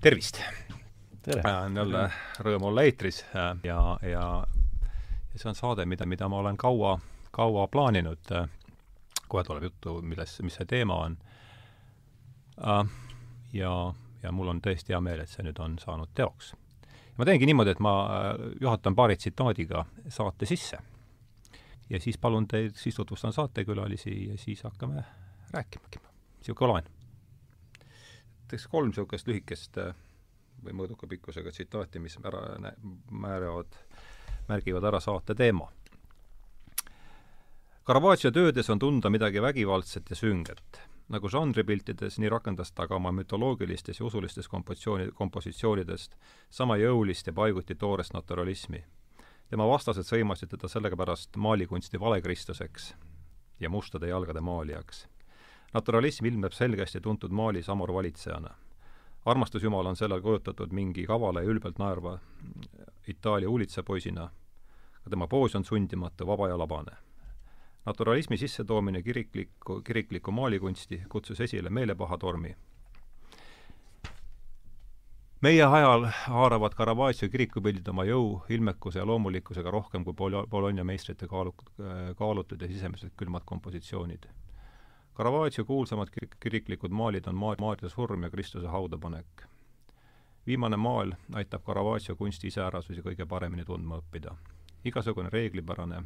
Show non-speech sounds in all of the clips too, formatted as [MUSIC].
tervist! tere! on jälle rõõm olla eetris ja, ja, ja see on saade, mida, mida ma olen kaua, kaua plaaninud. kohe tuleb juttu, milles, mis see teema on. ja, ja mul on tõesti hea meel, et see nüüd on saanud teoks. ma teengi niimoodi, et ma juhatan paari tsitaadiga saate sisse. ja siis palun teid, siis tutvustan saatekülalisi ja siis hakkame rääkimagi. niisugune loen teeks kolm niisugust lühikest äh, või mõõduka pikkusega tsitaati, mis ära määravad, märgivad ära saate teema. Caravaggio töödes on tunda midagi vägivaldset ja sünget. nagu žanripiltides, nii rakendas ta ka oma mütoloogilistes ja usulistes kompositsiooni, kompositsioonidest sama jõulist ja paiguti toorest naturalismi. tema vastased sõimasid teda sellepärast maalikunsti valekristuseks ja mustade jalgade maalijaks naturalism ilmneb selgesti tuntud Mali Samor valitsejana. armastusjumal on sellel kujutatud mingi kavala ja ülbelt naerva Itaalia uulitsapoisina, ka tema poos on sundimatu, vaba ja labane. naturalismi sissetoomine kiriklikku, kiriklikku maalikunsti kutsus esile meelepahatormi. meie ajal haaravad Caravaggio kirikupildid oma jõu, ilmekuse ja loomulikkusega rohkem kui Bol-, Bologna meistrite kaalu-, kaalutud ja sisemiselt külmad kompositsioonid Caravaggio kuulsamad kirik-, kiriklikud maalid on Maarja, Maarja surm ja Kristuse haudapanek. viimane maal aitab Caravaggio kunsti iseärasusi kõige paremini tundma õppida. igasugune reeglipärane,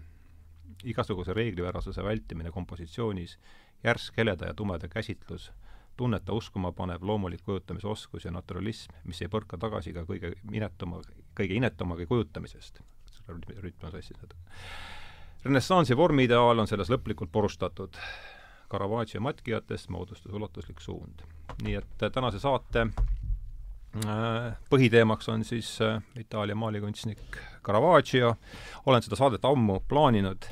igasuguse reeglipärasuse vältimine kompositsioonis, järsk heleda ja tumeda käsitlus, tunneta uskuma panev loomulik kujutamisoskus ja naturalism, mis ei põrka tagasi ka kõige inetuma, kõige inetumagi kujutamisest. rütm on sassis natuke. renessansi vormiideaal on selles lõplikult purustatud Caravaggio matkijatest moodustus ulatuslik suund. nii et äh, tänase saate äh, põhiteemaks on siis äh, Itaalia maalikunstnik Caravaggio, olen seda saadet ammu plaaninud,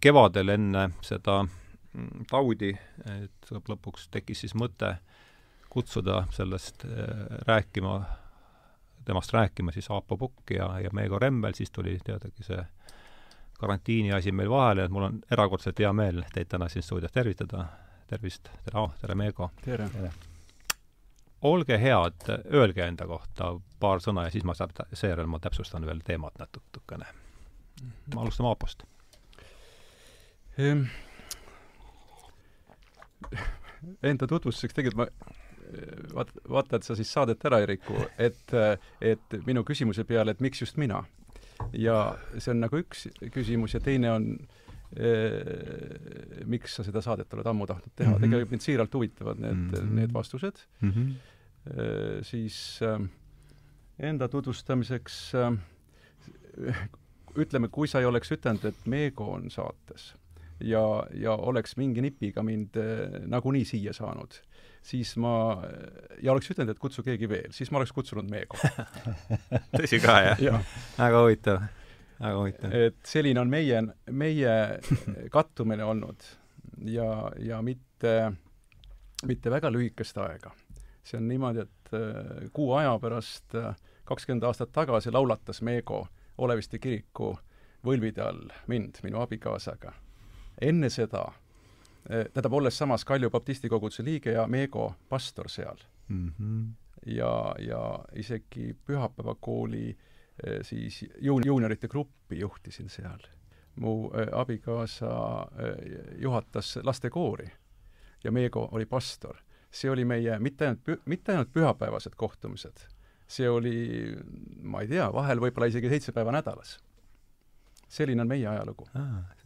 kevadel enne seda mm, taudi, et lõpuks tekkis siis mõte kutsuda sellest rääkima, temast rääkima siis Aapo Pukk ja, ja Meego Rembel, siis tuli teadagi see karantiini asi meil vahele, et mul on erakordselt hea meel teid täna siin stuudios tervitada. tervist, tere, tere, Meego! tere, tere.! olge head, öelge enda kohta paar sõna ja siis ma saab, seejärel ma täpsustan veel teemat natukene. me alustame Aapost ehm,. Enda tutvustuseks tegelikult ma vaat-, vaata, et sa siis saadet ära ei riku, et, et minu küsimuse peale, et miks just mina ja see on nagu üks küsimus ja teine on eh, miks sa seda saadet oled ammu tahtnud teha mm, -hmm. tegelikult mind siiralt huvitavad need mm, -hmm. need vastused mm. -hmm. Eh, siis eh, enda tutvustamiseks eh, ütleme, kui sa ei oleks ütelnud, et Meego on saates ja, ja oleks mingi nipiga mind eh, nagunii siia saanud siis ma, ja oleks ütelnud, et kutsu keegi veel, siis ma oleks kutsunud Meego [LAUGHS] tõsi ka, jah ja.? väga huvitav, väga huvitav. et selline on meie, meie kattumine olnud ja, ja mitte, mitte väga lühikest aega. see on niimoodi, et äh, kuu aja pärast, äh, kakskümmend aastat tagasi laulatas Meego Oleviste kiriku võlvide all mind, minu abikaasaga. enne seda tähendab, olles samas Kalju baptisti koguduse liige ja Meego pastor seal mm. -hmm. ja, ja isegi pühapäevakooli eh, siis juun-, juuniorite gruppi juhtisin seal. mu äh, abikaasa juhatas lastekoori ja Meego oli pastor. see oli meie mitte ainult pü-, mitte ainult pühapäevased kohtumised, see oli, ma ei tea, vahel võib-olla isegi seitse päeva nädalas. selline on meie ajalugu ah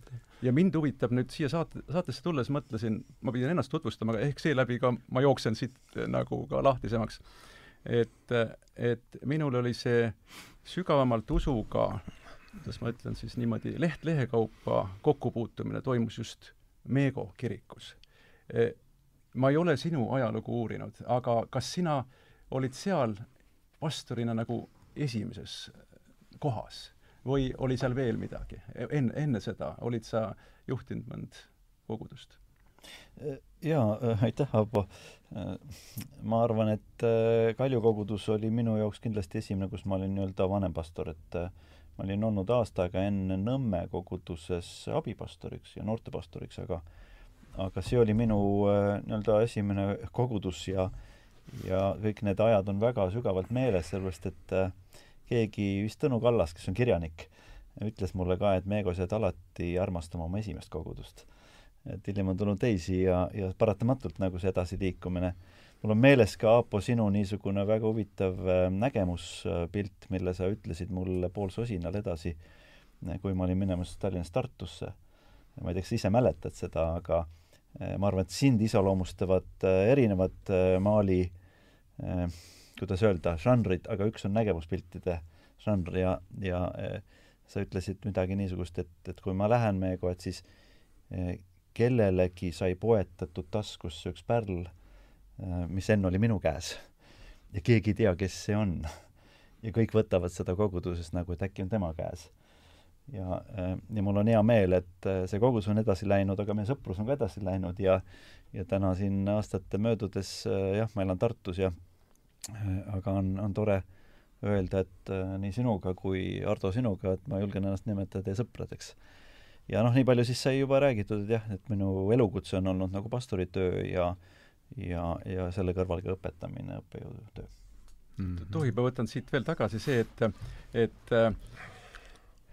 ja mind huvitab nüüd siia saate, saatesse tulles mõtlesin, ma pidin ennast tutvustama, ehk seeläbi ka ma jooksen siit eh, nagu ka lahtisemaks. et, et minul oli see sügavamalt usuga, kuidas ma ütlen siis niimoodi, leht lehe kaupa kokkupuutumine toimus just Meego kirikus. Eh, ma ei ole sinu ajalugu uurinud, aga kas sina olid seal pastorina nagu esimeses kohas? Või oli seal veel midagi? enne, enne seda olid sa juhtinud mõnd kogudust? jaa, äh, aitäh, Abo. Äh, ma arvan, et äh, Kalju kogudus oli minu jaoks kindlasti esimene, kus ma olin nii-öelda vanempastor, et ma olin olnud aasta aega enne Nõmme koguduses abipastoriks ja noortepastoriks, aga aga see oli minu nii-öelda esimene kogudus ja ja kõik need ajad on väga sügavalt meeles, sellepärast et äh, keegi, vist Tõnu Kallas, kes on kirjanik, ütles mulle ka, et Meegos jääd alati armastama oma esimest kogudust. et hiljem on tulnud teisi ja, ja paratamatult nagu see edasiliikumine. mul on meeles ka, Aapo, sinu niisugune väga huvitav äh, nägemuspilt, mille sa ütlesid mulle poolsosinal edasi, kui ma olin minemas Tallinnast Tartusse. ma ei tea, kas sa ise mäletad seda, aga äh, ma arvan, et sind iseloomustavad äh, erinevad maali kuidas öelda, žanrid, aga üks on nägemuspiltide žanr ja, ja sa ütlesid midagi niisugust, et, et kui ma lähen Meego, et siis eh, kellelegi sai poetatud taskusse üks pärl, eh, mis enne oli minu käes. ja keegi ei tea, kes see on. ja kõik võtavad seda koguduses nagu, et äkki on tema käes. ja, eh, ja mul on hea meel, et see kogudus on edasi läinud, aga meie sõprus on ka edasi läinud ja ja täna siin aastate möödudes jah, ma elan Tartus ja aga on, on tore äh, öelda, et äh, nii sinuga kui Ardo sinuga, et ma julgen ennast nimetada teie sõpradeks. ja noh, nii palju siis sai juba räägitud, et jah, et minu elukutse on olnud nagu pastoritöö ja ja, ja selle kõrval ka õpetamine, õppejõudu töö mm. -hmm. tohib, ma võtan siit veel tagasi see, et, et äh,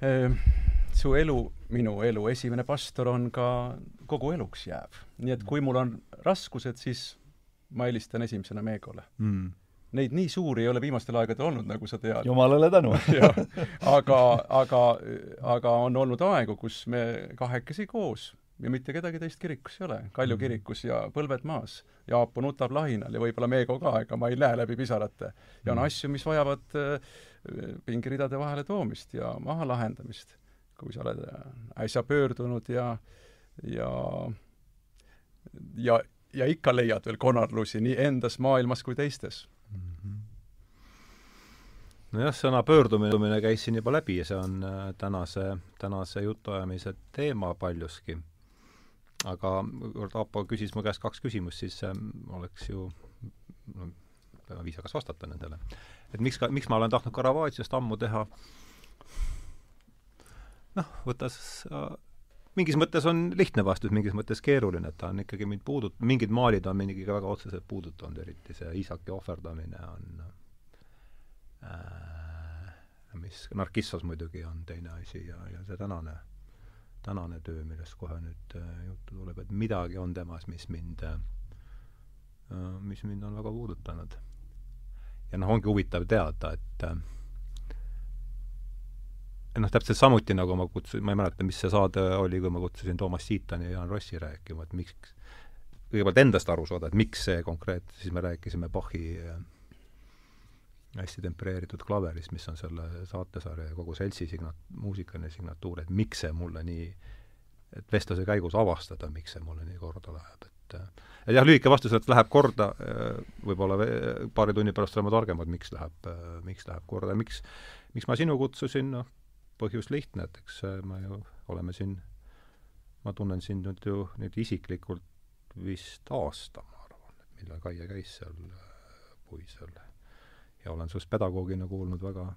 äh, su elu, minu elu esimene pastor on ka kogu eluks jääv. nii et kui mul on raskused, siis ma helistan esimesena Meegole mm neid nii suuri ei ole viimastel aegadel olnud, nagu sa tead. jumalale tänu [LAUGHS] aga, aga, aga on olnud aegu, kus me kahekesi koos ja mitte kedagi teist kirikus ei ole. Kalju mhm. kirikus ja põlved maas. Jaapo nutab lahinal ja võib-olla Meego ka, ega ma ei näe läbi pisarate. ja on mhm. asju, mis vajavad äh, pingeridade vahele toomist ja maha lahendamist. kui sa oled äh, äsja pöördunud ja, ja ja, ja ikka leiad veel konarlusi nii endas maailmas kui teistes nojah, sõna pöördumine käis siin juba läbi ja see on äh, tänase, tänase jutuajamise teema paljuski. aga kord Aapo küsis mu käest kaks küsimust, siis äh, oleks ju no, viisakas vastata nendele. et miks ka, miks ma olen tahtnud Caravaggiast ammu teha, noh, võttes mingis mõttes on lihtne vastus, mingis mõttes keeruline, et ta on ikkagi mind puudut-, mingid maalid on mind ikkagi väga otseselt puudutanud, eriti see isaki ohverdamine on äh, mis Narkissos muidugi on teine asi ja, ja see tänane, tänane töö, millest kohe nüüd äh, juttu tuleb, et midagi on temas, mis mind äh,, mis mind on väga puudutanud. ja noh, ongi huvitav teada, et äh, noh, täpselt samuti nagu ma kutsusin, ma ei mäleta, mis see saade oli, kui ma kutsusin Toomas Siitani ja Jaan Rossi rääkima, et miks, kõigepealt endast aru saada, et miks see konkreetne, siis me rääkisime Bachi äh, hästi tempereeritud klaverist, mis on selle saatesarja ja kogu seltsi signa-, muusikaline signatuur, et miks see mulle nii, et vestluse käigus avastada, miks see mulle nii korda läheb, et et jah, lühike vastus, et läheb korda, võib-olla paari tunni pärast oleme targemad, miks läheb, miks läheb korda miks, miks ma sinu kutsusin, noh, põhjus lihtne, et eks me ju oleme siin, ma tunnen sind nüüd ju nüüd isiklikult vist aasta, ma arvan, et millal Kaie käis seal puisel. Ja olen sinust pedagoogina kuulnud väga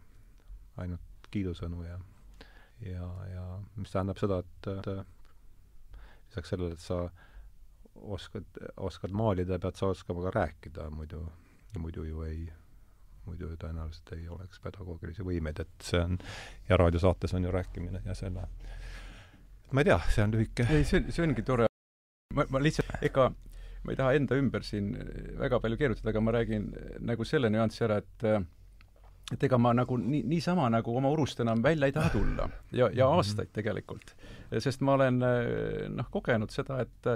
ainult kiidusõnu ja ja, ja mis tähendab seda, et, et lisaks sellele, et sa oskad, oskad maalida, pead sa oskama ka rääkida, muidu, muidu ju ei, muidu ju tõenäoliselt ei oleks pedagoogilisi võimeid, et see on, ja raadiosaates on ju rääkimine ja selle, ma ei tea, see on lühike ei, see, see ongi tore. ma, ma lihtsalt, ega ma ei taha enda ümber siin väga palju keerutada, aga ma räägin nagu selle nüansi ära, et et ega ma nagu nii, niisama nagu oma urust enam välja ei taha tulla ja, ja aastaid tegelikult. sest ma olen noh, kogenud seda, et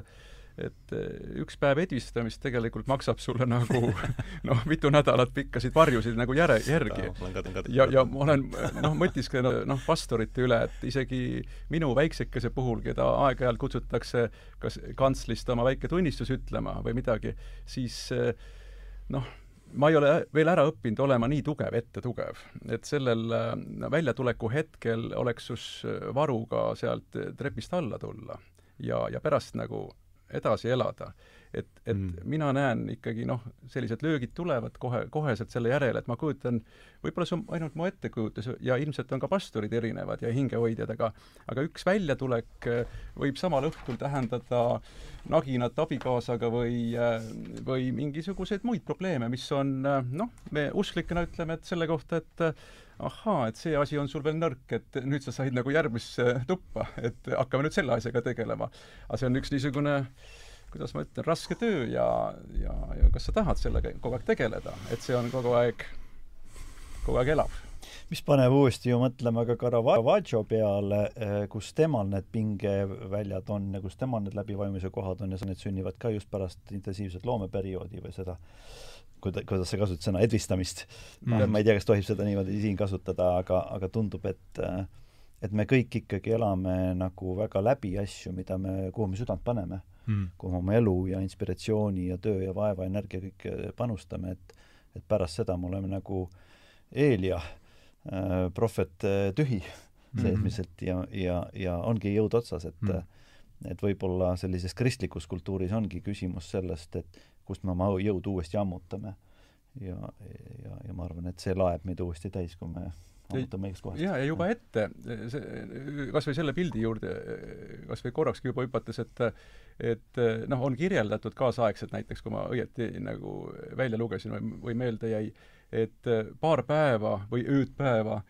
et eh, üks päev edvistamist tegelikult maksab sulle nagu [LAUGHS] noh, mitu nädalat pikkasid varjusid nagu järe, järgi. ja, ja ma olen noh, mõtisklenud noh, pastorite üle, et isegi minu väiksekese puhul, keda aeg-ajalt kutsutakse kas kantslist oma väike tunnistus ütlema või midagi, siis eh, noh, ma ei ole veel ära õppinud olema nii tugev, ette tugev. et sellel no, väljatuleku hetkel oleks sus varuga sealt trepist alla tulla ja, ja pärast nagu edasi elada. et, et mm. mina näen ikkagi noh, sellised löögid tulevad kohe, koheselt selle järele, et ma kujutan, võib-olla see on ainult mu ettekujutus ja ilmselt on ka pastorid erinevad ja hingehoidjad, aga aga üks väljatulek äh, võib samal õhtul tähendada naginat abikaasaga või, äh, või mingisuguseid muid probleeme, mis on äh, noh, me usklikena ütleme, et selle kohta, et ahaa, et see asi on sul veel nõrk, et nüüd sa said nagu järgmisse tuppa, et hakkame nüüd selle asjaga tegelema. aga see on üks niisugune kuidas ma ütlen, raske töö ja, ja, ja kas sa tahad sellega kogu aeg tegeleda, et see on kogu aeg, kogu aeg elav. Mis paneb uuesti ju mõtlema ka Caravaggio peale, eh, kus temal need pingeväljad on ja kus temal need läbivajumise kohad on ja need sünnivad ka just pärast intensiivset loomeperioodi või seda kuida-, kuidas sa kasutad sõna, edvistamist mm.. ma ei tea, kas tohib seda niimoodi siin kasutada, aga, aga tundub, et et me kõik ikkagi elame nagu väga läbi asju, mida me, kuhu me südant paneme mm., kuhu oma elu ja inspiratsiooni ja töö ja vaeva, energia kõik panustame, et et pärast seda me oleme nagu Eelia äh, prohvet äh, tühi mm. seesmiselt ja, ja, ja ongi jõud otsas, et mm. et võib-olla sellises kristlikus kultuuris ongi küsimus sellest, et kust me oma jõudu uuesti ammutame. ja, ja, ja ma arvan, et see laeb meid uuesti täis, kui me ammutame õigest kohast. jaa, ja juba ette, see, kas või selle pildi juurde kas või korrakski juba hüpates, et et noh, on kirjeldatud kaasaegselt näiteks, kui ma õieti nagu välja lugesin või, või meelde jäi, et paar päeva või ööd päeva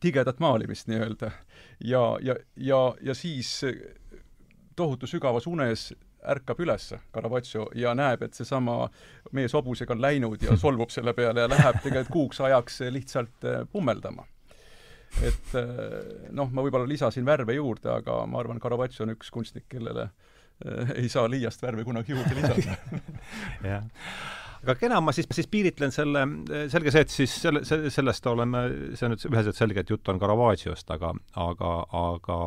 tigedat maalimist nii-öelda. ja, ja, ja, ja siis tohutu sügavas unes ärkab üles, Caravaggio, ja näeb, et seesama mees hobusega on läinud ja [LAUGHS] solvub selle peale ja läheb tegelikult kuuks ajaks lihtsalt äh, pummeldama. et äh, noh, ma võib-olla lisasin värve juurde, aga ma arvan, Caravaggio on üks kunstnik, kellele äh, ei saa liiast värve kunagi juurde lisada [LAUGHS] jah aga kena, ma siis, siis piiritlen selle, selge see, et siis selle, sellest oleme, see on nüüd üheselt selge, et jutt on Caravaggios, aga, aga, aga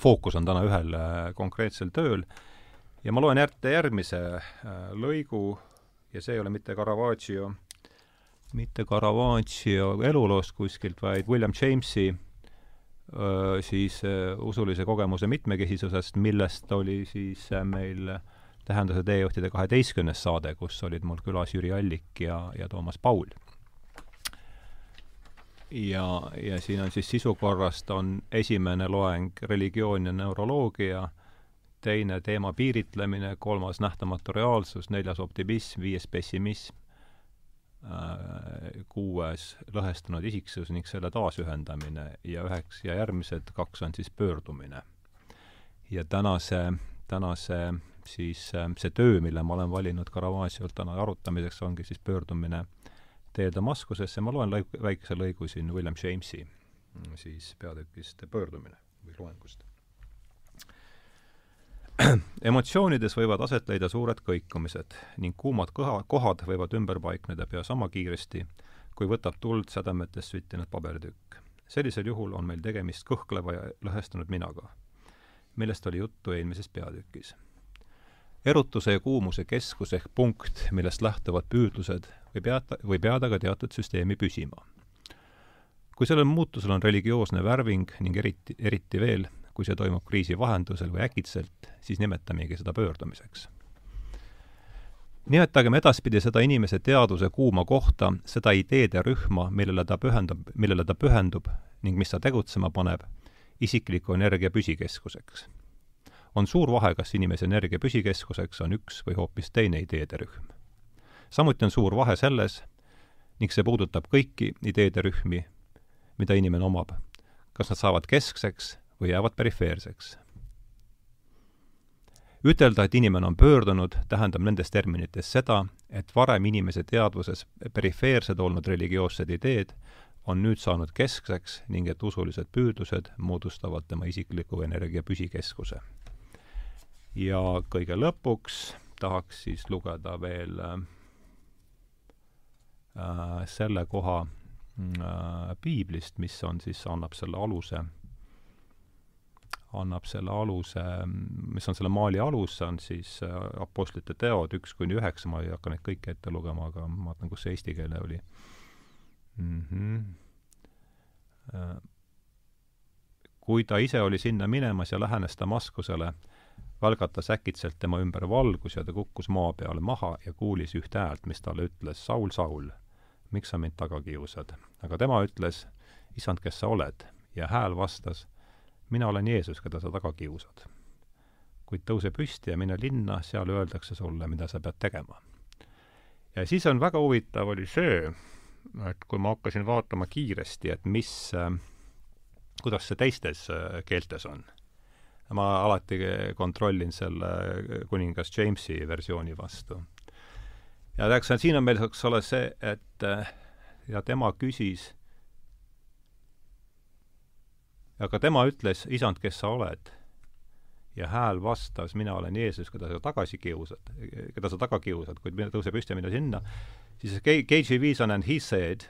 fookus on täna ühel äh, konkreetsel tööl. Ja ma loen ette järgmise äh, lõigu ja see ei ole mitte Caravaggio, mitte Caravaggio eluloost kuskilt, vaid William Jamesi öö, äh, siis usulise kogemuse mitmekesisusest, millest oli siis meil Tähenduse teejuhtide kaheteistkümnes saade, kus olid mul külas Jüri Allik ja, ja Toomas Paul ja, ja siin on siis sisu korrast on esimene loeng religioon ja neuroloogia, teine teema piiritlemine, kolmas nähtamatu reaalsus, neljas optimism, viies pessimism, äh, kuues lõhestunud isiksus ning selle taasühendamine ja üheks ja järgmised kaks on siis pöördumine. ja tänase, tänase siis äh, see töö, mille ma olen valinud Caravaggiol täna arutamiseks, ongi siis pöördumine teel Damaskusesse, ma loen lõik, väikese lõigu siin William Jamesi mm, siis peatükist Pöördumine või loengust. emotsioonides võivad aset leida suured kõikumised ning kuumad kõha, kohad võivad ümber paikneda pea sama kiiresti, kui võtab tuld sädemetest süttinud pabertükk. sellisel juhul on meil tegemist kõhkleva ja lõhestunud minaga, millest oli juttu eelmises peatükis erutuse ja kuumuse keskus ehk punkt, millest lähtuvad püüdlused, võib jääda, võib jääda ka teatud süsteemi püsima. kui sellel muutusel on religioosne värving ning eriti, eriti veel, kui see toimub kriisi vahendusel või äkitselt, siis nimetamegi seda pöördumiseks. nimetagem edaspidi seda inimese teadvuse kuuma kohta, seda ideede rühma, millele ta pühendub, millele ta pühendub ning mis ta tegutsema paneb, isikliku energia püsikeskuseks on suur vahe, kas inimese energia püsikeskuseks on üks või hoopis teine ideede rühm. Samuti on suur vahe selles, ning see puudutab kõiki ideede rühmi, mida inimene omab, kas nad saavad keskseks või jäävad perifeerseks. ütelda, et inimene on pöördunud, tähendab nendes terminites seda, et varem inimese teadvuses perifeersed olnud religioossed ideed on nüüd saanud keskseks ning et usulised püüdlused moodustavad tema isikliku energia püsikeskuse ja kõige lõpuks tahaks siis lugeda veel äh, selle koha äh, piiblist, mis on siis, annab selle aluse, annab selle aluse, mis on selle maali alus, see on siis äh, Apostlite teod üks kuni üheksa, ma ei hakka neid kõiki ette lugema, aga ma vaatan, kus see eestikeelne oli mm. -hmm. Äh, kui ta ise oli sinna minemas ja lähenes Damaskusele, välgatas äkitselt tema ümber valgus ja ta kukkus maa peale maha ja kuulis üht häält, mis talle ütles, Saul, Saul, miks sa mind taga kiusad? aga tema ütles, issand, kes sa oled? ja hääl vastas, mina olen Jeesus, keda sa taga kiusad. kuid tõuse püsti ja mine linna, seal öeldakse sulle, mida sa pead tegema. ja siis on väga huvitav, oli see, et kui ma hakkasin vaatama kiiresti, et mis äh, kuidas see teistes äh, keeltes on ma alati kontrollin selle kuningas Jamesi versiooni vastu. Ja eks siin on meil, eks ole, see, et ja tema küsis, aga tema ütles, isand, kes sa oled? ja hääl vastas, mina olen Jeesus, keda sa tagasi kiusad, keda sa taga kiusad, kuid mine tõuse püsti ja mine sinna, siis KGV-s on and he said,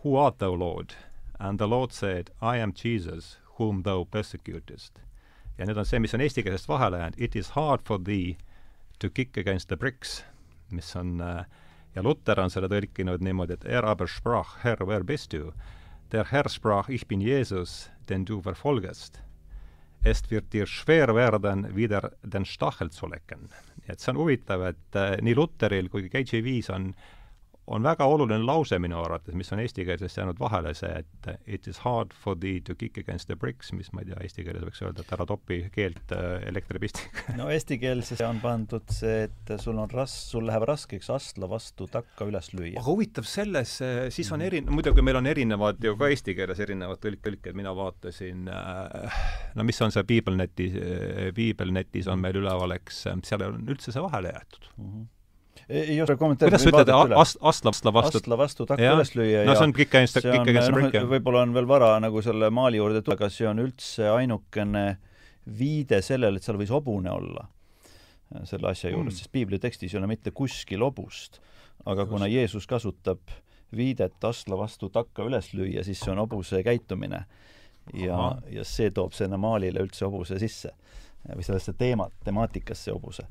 who art thou, Lord? And the Lord said, I am Jesus, whom thou persecutest ja nüüd on see, mis on eestikeelsest vahele jäänud, it is hard for thee to kick against the bricks, mis on äh, ja Luter on selle tõlkinud niimoodi, et er aber sprach, Herr, wer bist du? Der Herr sprach, ich bin Jesus, den du verfolgest. Es wird dir schwer werden, wieder den Stachel zu lecken. et see on huvitav, et äh, nii Luteril kui ka KJV-s on äh, on väga oluline lause minu arvates, mis on eesti keeles jäänud vahele, see, et it is hard for thee to kick against the bricks, mis ma ei tea, eesti keeles võiks öelda, et ära topi keelt äh, elektripistiga no eestikeelses on pandud see, et sul on ras-, sul läheb raskeks astla vastu takka üles lüüa. aga huvitav selles, äh, siis on eri-, muidugi meil on erinevad ju ka eesti keeles erinevad tõlk-, tõlked, mina vaatasin äh, no mis on see Piibelneti, Piibelnetis on meil üleval, eks, seal on üldse see vahele jäetud mm. -hmm ei oska kommenteerida. kuidas sa ütled, ast-, astla, astla vastu? astla vastu takka üles lüüa no see on kick against, kick against break, jah. võib-olla on veel vara nagu selle maali juurde tulla, aga see on üldse ainukene viide sellele, et seal võis hobune olla selle asja juures mm., sest piibli tekstis ei ole mitte kuskil hobust. aga kuna Jeesus kasutab viidet astla vastu takka üles lüüa, siis see on hobuse käitumine. ja, ja see toob sinna maalile üldse hobuse sisse või sellesse teemat, temaatikasse hobuse.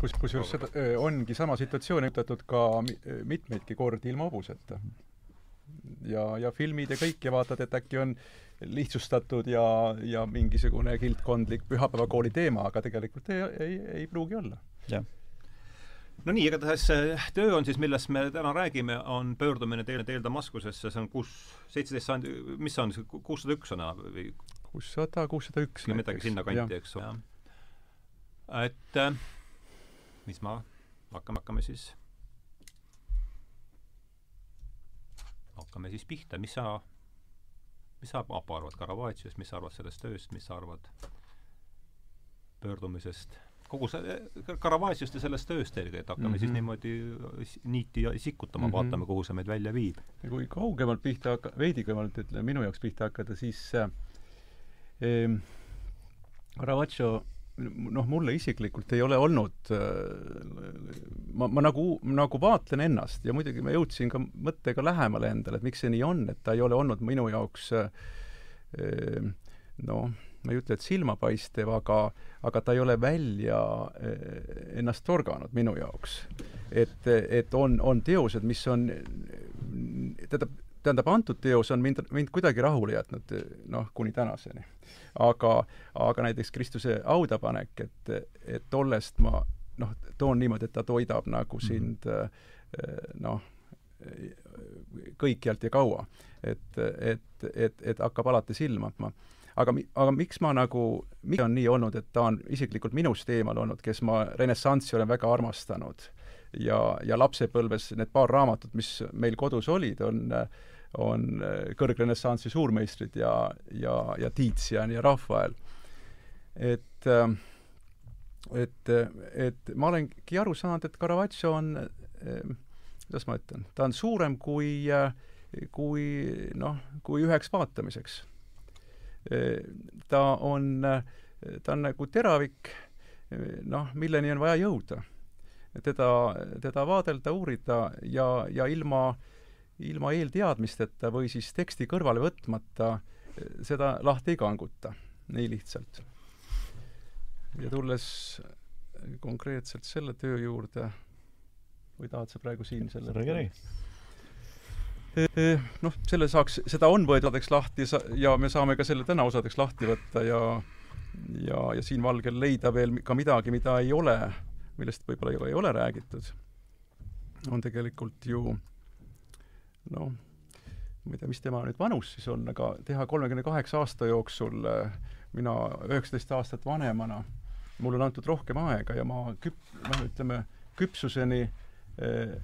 Kus, kusjuures seda ongi sama situatsioon üritatud ka mitmeidki kordi ilma hobuseta. ja, ja filmid ja kõik ja vaatad, et äkki on lihtsustatud ja, ja mingisugune kildkondlik pühapäevakooli teema, aga tegelikult ei, ei, ei pruugi olla. jah no nii, igatahes töö on siis, millest me täna räägime, on pöördumine teel, teel Damaskusesse, see on kus, seitseteist sajand, mis see on, kuussada üks on enam või? kuussada, kuussada üks. midagi sinnakanti, eks ole et äh, mis ma, hakkame, hakkame siis, hakkame siis pihta, mis sa, mis sa, Apo, arvad Caravaggios, mis sa arvad sellest tööst, mis sa arvad pöördumisest, kogu see, Caravaggios't ja sellest tööst eelkõige, et hakkame mm -hmm. siis mhm. niimoodi niiti sikutama mm, -hmm. vaatame, kuhu see meid välja viib. ja kui kaugemalt pihta hakka-, veidi kõrvalt ütleme, minu jaoks pihta hakata, siis äh, eh, Caravaggio noh, mulle isiklikult ei ole olnud äh, ma, ma nagu, nagu vaatlen ennast ja muidugi ma jõudsin ka mõttega lähemale endale, et miks see nii on, et ta ei ole olnud minu jaoks äh, noh, ma ei ütle, et silmapaistev, aga, aga ta ei ole välja äh, ennast torganud minu jaoks. et, et on, on teosed, mis on, tähendab, tähendab, antud teos on mind, mind kuidagi rahule jätnud, noh, kuni tänaseni. aga, aga näiteks Kristuse haudapanek, et, et tollest ma noh, toon niimoodi, et ta toidab nagu mhm. sind noh, kõikjalt ja kaua. et, et, et, et hakkab alati silmama aga, aga miks ma nagu, miks on nii olnud, et ta on isiklikult minust eemal olnud, kes ma renessanssi olen väga armastanud ja, ja lapsepõlves need paar raamatut, mis meil kodus olid, on äh, on äh, kõrgrenessansi suurmeistrid ja, ja, ja Tizian ja Rafael. et, äh, et, et ma olengi aru saanud, et Caravaggio on, äh, kuidas ma ütlen, ta on suurem kui, kui noh, kui üheks vaatamiseks. ta on, ta on nagu teravik, noh, milleni on vaja jõuda. teda, teda vaadelda, uurida ja, ja ilma äh, ilma eelteadmisteta või siis teksti kõrvale võtmata seda lahti ei kanguta, nii lihtsalt. ja tulles konkreetselt selle töö juurde, või tahad sa praegu siin selle räägi, räägi. noh, selle saaks, seda on võetud lahti ja me saame ka selle täna osadeks lahti võtta ja ja, ja siin valgel leida veel ka midagi, mida ei ole, millest võib-olla ei ole räägitud, on tegelikult ju noh, ma ei tea, mis tema nüüd vanus siis on, aga teha kolmekümne kaheksa aasta jooksul äh, mina üheksateist aastat vanemana, mulle on antud rohkem aega ja ma küp-, noh, ütleme, küpsuseni eh,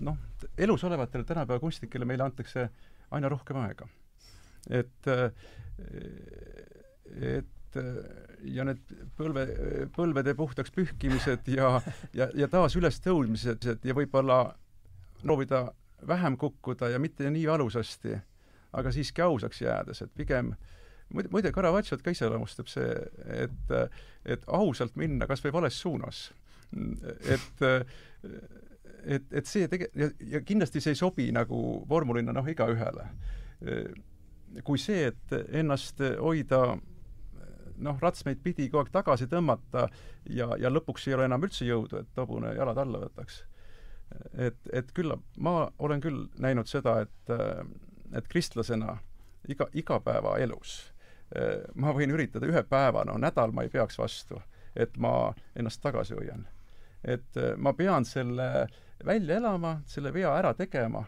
noh, elus olevatele tänapäeva kunstnikele meile antakse aina rohkem aega. et, eh, et ja need põlve, põlvede puhtaks pühkimised ja, ja, ja taas ülestõudmised ja võib-olla proovida vähem kukkuda ja mitte nii valusasti, aga siiski ausaks jäädes, et pigem muide, muide Caravaggiot ka iseloomustab see, et, et ausalt minna kas või vales suunas. et et, et see tege-, ja, ja kindlasti see ei sobi nagu vormulina noh, igaühele. kui see, et ennast hoida noh, ratsmeid pidi kogu aeg tagasi tõmmata ja, ja lõpuks ei ole enam üldse jõudu, et hobune jalad alla võtaks. Et, et küllap, ma olen küll näinud seda, et, et kristlasena iga, igapäevaelus ma võin üritada ühe päeva, no nädal ma ei peaks vastu, et ma ennast tagasi hoian et äh, ma pean selle välja elama, selle vea ära tegema,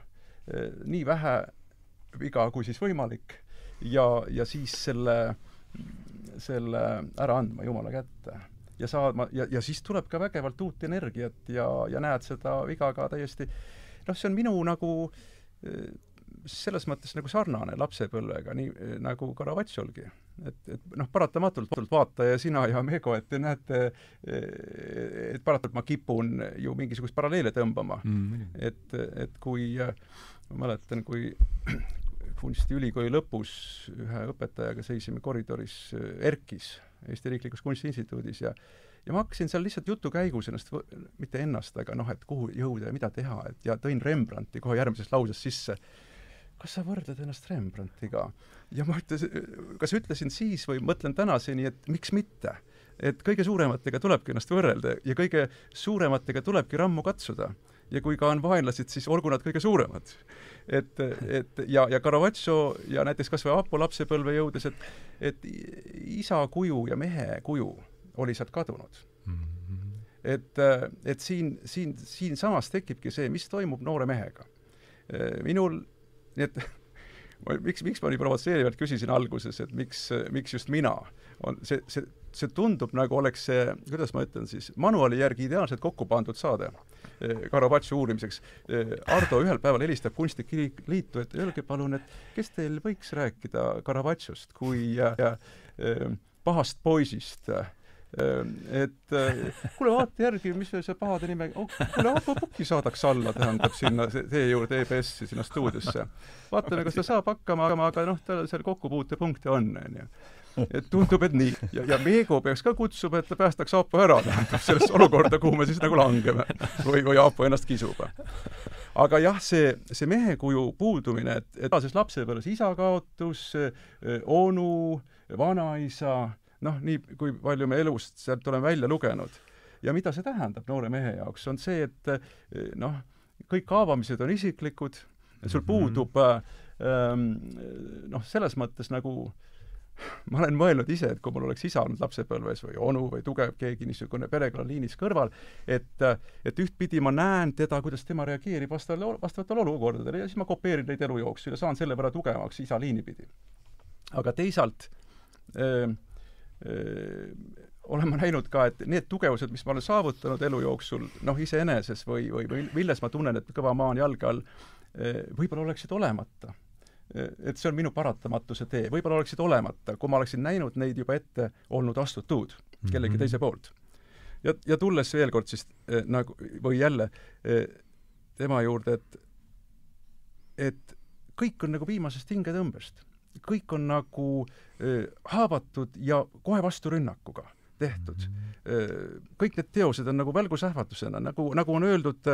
äh, nii vähe viga kui siis võimalik, ja, ja siis selle, selle ära andma Jumala kätte. Ja saama, ja, ja siis tuleb ka vägevalt uut energiat ja, ja näed seda viga ka täiesti noh, see on minu nagu äh, selles mõttes nagu sarnane lapsepõlvega, nii nagu Caravaggiolgi. Et, et noh, paratamatult vaataja, sina ja Mego, et te näete, et paratamatult ma kipun ju mingisugust paralleele tõmbama. Mm.. et, et kui, ma mäletan, kui kunstiülikooli lõpus ühe õpetajaga seisime koridoris ERKis, Eesti Riiklikus Kunstiinstituudis ja ja ma hakkasin seal lihtsalt jutu käigus ennast, mitte ennast, aga noh, et kuhu jõuda ja mida teha, et ja tõin Rembrandti kohe järgmises lauses sisse kas sa võrdled ennast Rembrandtiga? ja ma ütlesin, kas ütlesin siis või mõtlen tänaseni, et miks mitte. et kõige suurematega tulebki ennast võrrelda ja kõige suurematega tulebki rammu katsuda. ja kui ka on vaenlased, siis olgu nad kõige suuremad. Et, et ja, ja Caravaggio ja näiteks kas või Aapo lapsepõlve jõudes, et et isa kuju ja mehe kuju oli sealt kadunud mm. -hmm. et, et siin, siin, siinsamas tekibki see, mis toimub noore mehega minul nii et [LAUGHS] ma, miks, miks ma nii provotseerivalt küsisin alguses, et miks, miks just mina, on see, see, see tundub nagu oleks see, kuidas ma ütlen siis, manuaali järgi ideaalselt kokku pandud saade eh, Caravaggio uurimiseks. Eh, Ardo ühel päeval helistab Kunstnike Liitu, et öelge palun, et kes teil võiks rääkida Caravaggiоst kui ja, ja, eh, pahast poisist et kuule, vaata järgi, mis see pahade nime oh,, kuule, Aapo Pukki saadaks alla, tähendab, sinna teie juurde EBS-i, sinna stuudiosse. vaatame, kas ta saab hakkama, aga noh, tal seal kokkupuutepunkte on, onju [LAUGHS] et tundub, et nii. ja, ja Meego peaks ka kutsuma, et ta päästaks Aapo ära, sellest olukorda, kuhu me siis nagu langeme. või, või Aapo ennast kisub. aga jah, see, see mehekuju puudumine, et, et tänases lapsepõlves isa kaotus, onu, vanaisa noh, nii kui palju me elust sealt oleme välja lugenud. ja mida see tähendab noore mehe jaoks, on see, et noh, kõik kaabamised on isiklikud, sul mhm. puudub ähm, noh, selles mõttes nagu ma olen mõelnud ise, et kui mul oleks isa olnud lapsepõlves või onu või tugev keegi niisugune perekonnaliinis kõrval, et et ühtpidi ma näen teda, kuidas tema reageerib vastavale, vastavatele olukordadele ja siis ma kopeerin neid elu jooksul ja saan selle võrra tugevamaks isa liini pidi. aga teisalt öö, äh, olen ma näinud ka, et need tugevused, mis ma olen saavutanud elu jooksul, noh, iseeneses või, või, või milles ma tunnen, et kõva maa on jalge all, võib-olla oleksid olemata. Et see on minu paratamatuse tee, võib-olla oleksid olemata, kui ma oleksin näinud neid juba ette olnud astutud kellegi mm -hmm. teise poolt. ja, ja tulles veel kord siis eh, nagu, või jälle eh, tema juurde, et et kõik on nagu viimasest hingetõmbest kõik on nagu äh, haavatud ja kohe vasturünnakuga tehtud. Kõik need teosed on nagu välgusähvatusena, nagu, nagu on öeldud,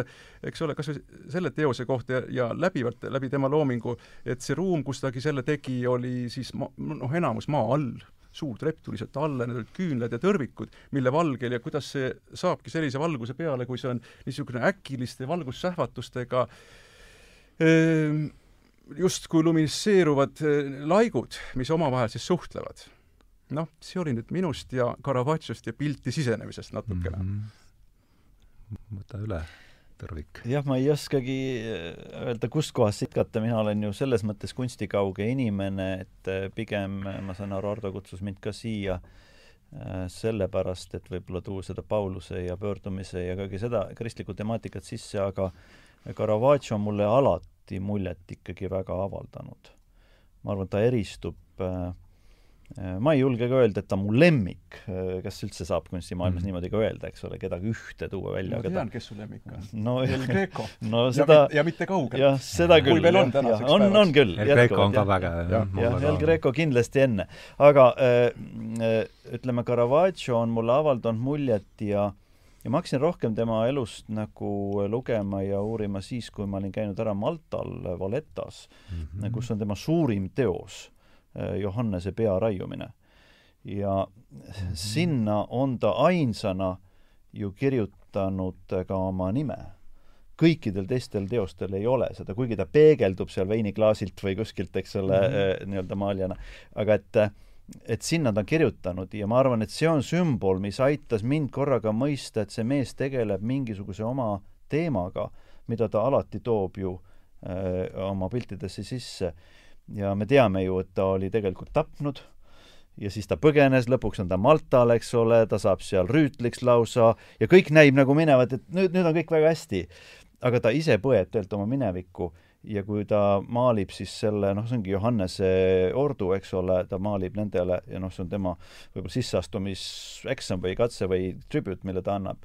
eks ole, kas või selle teose kohta ja, ja läbivalt läbi tema loomingu, et see ruum, kus ta selle tegi, oli siis ma-, noh, enamus maa all, suur trepp tuli sealt alla, need olid küünlad ja tõrvikud, mille valgel ja kuidas see saabki sellise valguse peale, kui see on niisugune äkiliste valgussähvatustega justkui luminiseeruvad eh, laigud, mis omavahel siis suhtlevad. Noh, see oli nüüd minust ja Caravaggiоst ja pilti sisenemisest natukene mm. -hmm. võta üle, Tõrvik. jah, ma ei oskagi äh, öelda, kustkohast sitkata, mina olen ju selles mõttes kunstikauge inimene, et äh, pigem ma saan aru, Ardo kutsus mind ka siia äh, sellepärast, et võib-olla tuua seda Pauluse ja pöördumise ja kõige seda kristlikku temaatikat sisse, aga Caravaggio on mulle alati muljet ikkagi väga avaldanud. ma arvan, ta eristub äh, Äh, ma ei julge ka öelda, et ta on mu lemmik, äh, kas üldse saab kunstimaailmas mm. niimoodi ka öelda, eks ole, kedagi ühte tuua välja. ma tean, kes su lemmik on no,. El Greco [LAUGHS] no seda ja, ja mitte kaugelt. jah, seda küll. kui veel on tänaseks päevaks. on, on küll. El Greco on ka vägev. jah, jah, El Greco kindlasti enne. aga äh, äh, ütleme, Caravaggio on mulle avaldanud muljet ja ja ma hakkasin rohkem tema elust nagu lugema ja uurima siis, kui ma olin käinud ära Maltal Valettas mm, -hmm. kus on tema suurim teos Äh, Johannese pea raiumine. ja sinna on ta ainsana ju kirjutanud ka oma nime. kõikidel teistel teostel ei ole seda, kuigi ta peegeldub seal veiniklaasilt või kuskilt, eks ole mm -hmm., nii-öelda maalijana, aga et et sinna ta on kirjutanud ja ma arvan, et see on sümbol, mis aitas mind korraga mõista, et see mees tegeleb mingisuguse oma teemaga, mida ta alati toob ju öö, äh, oma piltidesse sisse ja me teame ju, et ta oli tegelikult tapnud ja siis ta põgenes, lõpuks on ta Maltal, eks ole, ta saab seal rüütliks lausa ja kõik näib nagu minevat, et nüüd, nüüd on kõik väga hästi. aga ta ise põeb tegelikult oma minevikku ja kui ta maalib siis selle, noh, see ongi Johannese ordu, eks ole, ta maalib nendele ja noh, see on tema võib-olla sisseastumiseksam või katse või tribute, mille ta annab.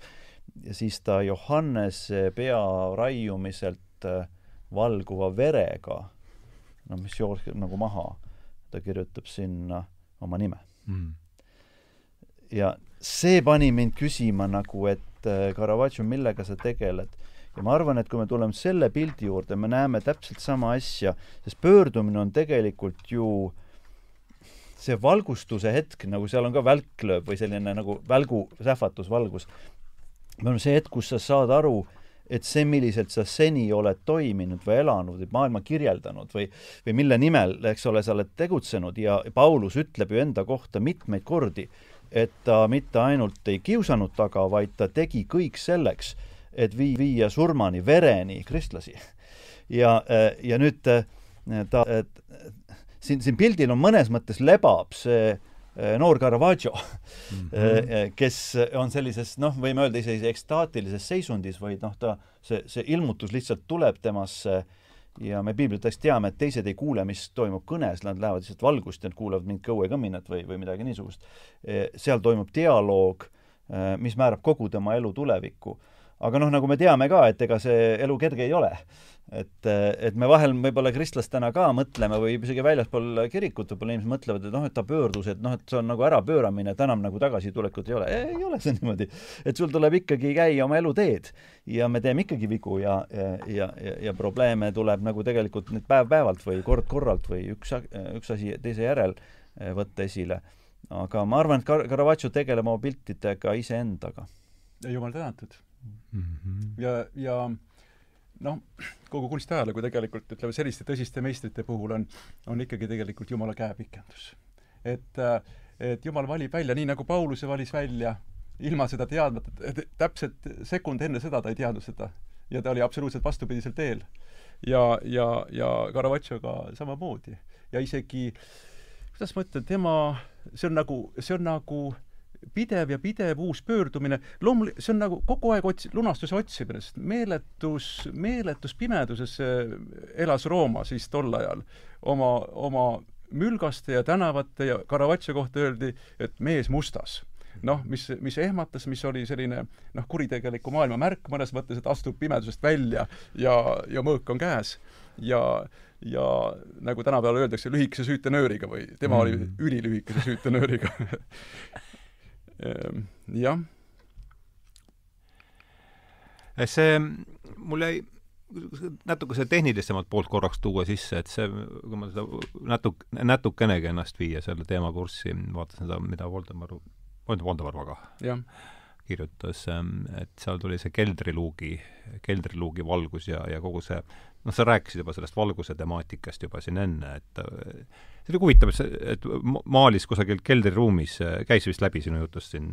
ja siis ta Johannese pea raiumiselt äh, valguva verega no mis jookseb nagu maha, ta kirjutab sinna oma nime. Mm.. ja see pani mind küsima nagu, et äh, Caravaggio, millega sa tegeled? ja ma arvan, et kui me tuleme selle pildi juurde, me näeme täpselt sama asja, sest pöördumine on tegelikult ju see valgustuse hetk, nagu seal on ka välklööb või selline nagu välgu sähvatusvalgus, me oleme see hetk, kus sa saad aru, et see, milliselt sa seni oled toiminud või elanud või maailma kirjeldanud või, või mille nimel, eks ole, sa oled tegutsenud ja Paulus ütleb ju enda kohta mitmeid kordi, et ta mitte ainult ei kiusanud taga, vaid ta tegi kõik selleks, et vii-, viia surmani, vereni kristlasi. ja, ja nüüd ta, siin, siin pildil on mõnes mõttes lebab see Äh, noor Caravaggio mm, -hmm. kes on sellises noh, võime öelda isegi ekstaatilises seisundis, vaid noh, ta, see, see ilmutus lihtsalt tuleb temasse ja me piiblitest teame, et teised ei kuule, mis toimub kõnes, nad lähevad lihtsalt valgust ja nad kuulavad mingit kõuekõminat või, või midagi niisugust. seal toimub dialoog, mis määrab kogu tema elu tulevikku. aga noh, nagu me teame ka, et ega see elu kerge ei ole et, et me vahel võib-olla kristlastena ka mõtleme või isegi väljaspool kirikut võib-olla inimesed mõtlevad, et noh, et ta pöördus, et noh, et see on nagu ärapööramine, et enam nagu tagasitulekut ei ole. ei ole see [LAUGHS] niimoodi. et sul tuleb ikkagi käia oma eluteed ja me teeme ikkagi vigu ja, ja, ja, ja, ja probleeme tuleb nagu tegelikult nüüd päev-päevalt või kord-korralt või üks, üks asi teise järel eh, võtta esile. aga ma arvan, et Car-, Caravaggio tegeleb oma piltidega iseendaga. jumal tänatud mm. -hmm. ja, ja noh, kogu kunstiajalugu tegelikult, ütleme selliste tõsiste meistrite puhul on, on ikkagi tegelikult Jumala käepikendus. et, äh, et Jumal valib välja, nii nagu Pauluse valis välja, ilma seda teadmata, täpselt sekund enne seda ta ei teadnud seda. ja ta oli absoluutselt vastupidisel teel. ja, ja, ja Caravaggiоga samamoodi. ja isegi, kuidas ma ütlen, tema, see on nagu, see on nagu pidev ja pidev uus pöördumine, loomul-, see on nagu kogu aeg ots-, lunastuse otsimine, sest meeletus, meeletus pimeduses elas Rooma siis tol ajal oma, oma mülgaste ja tänavate ja Caravaggio kohta öeldi, et mees mustas noh, mis, mis ehmatas, mis oli selline noh, kuritegeliku maailma märk mõnes mõttes, et astub pimedusest välja ja, ja mõõk on käes. ja, ja nagu tänapäeval öeldakse, lühikese süütenööriga või tema mm. oli ülilühikese süütenööriga [LAUGHS] jah. Eh, see, mul jäi natuke see tehnilisemalt poolt korraks tuua sisse, et see, kui ma seda natuk-, natukenegi ennast viia selle teema kurssi, vaatasin seda, mida Voldemar, Voldemar väga kirjutas, ähm, et seal tuli see keldriluugi, keldriluugi valgus ja, ja kogu see noh, sa rääkisid juba sellest valguse temaatikast juba siin enne, et see oli huvitav, et see, et maalis kusagil keldriruumis, käis vist läbi sinu jutust siin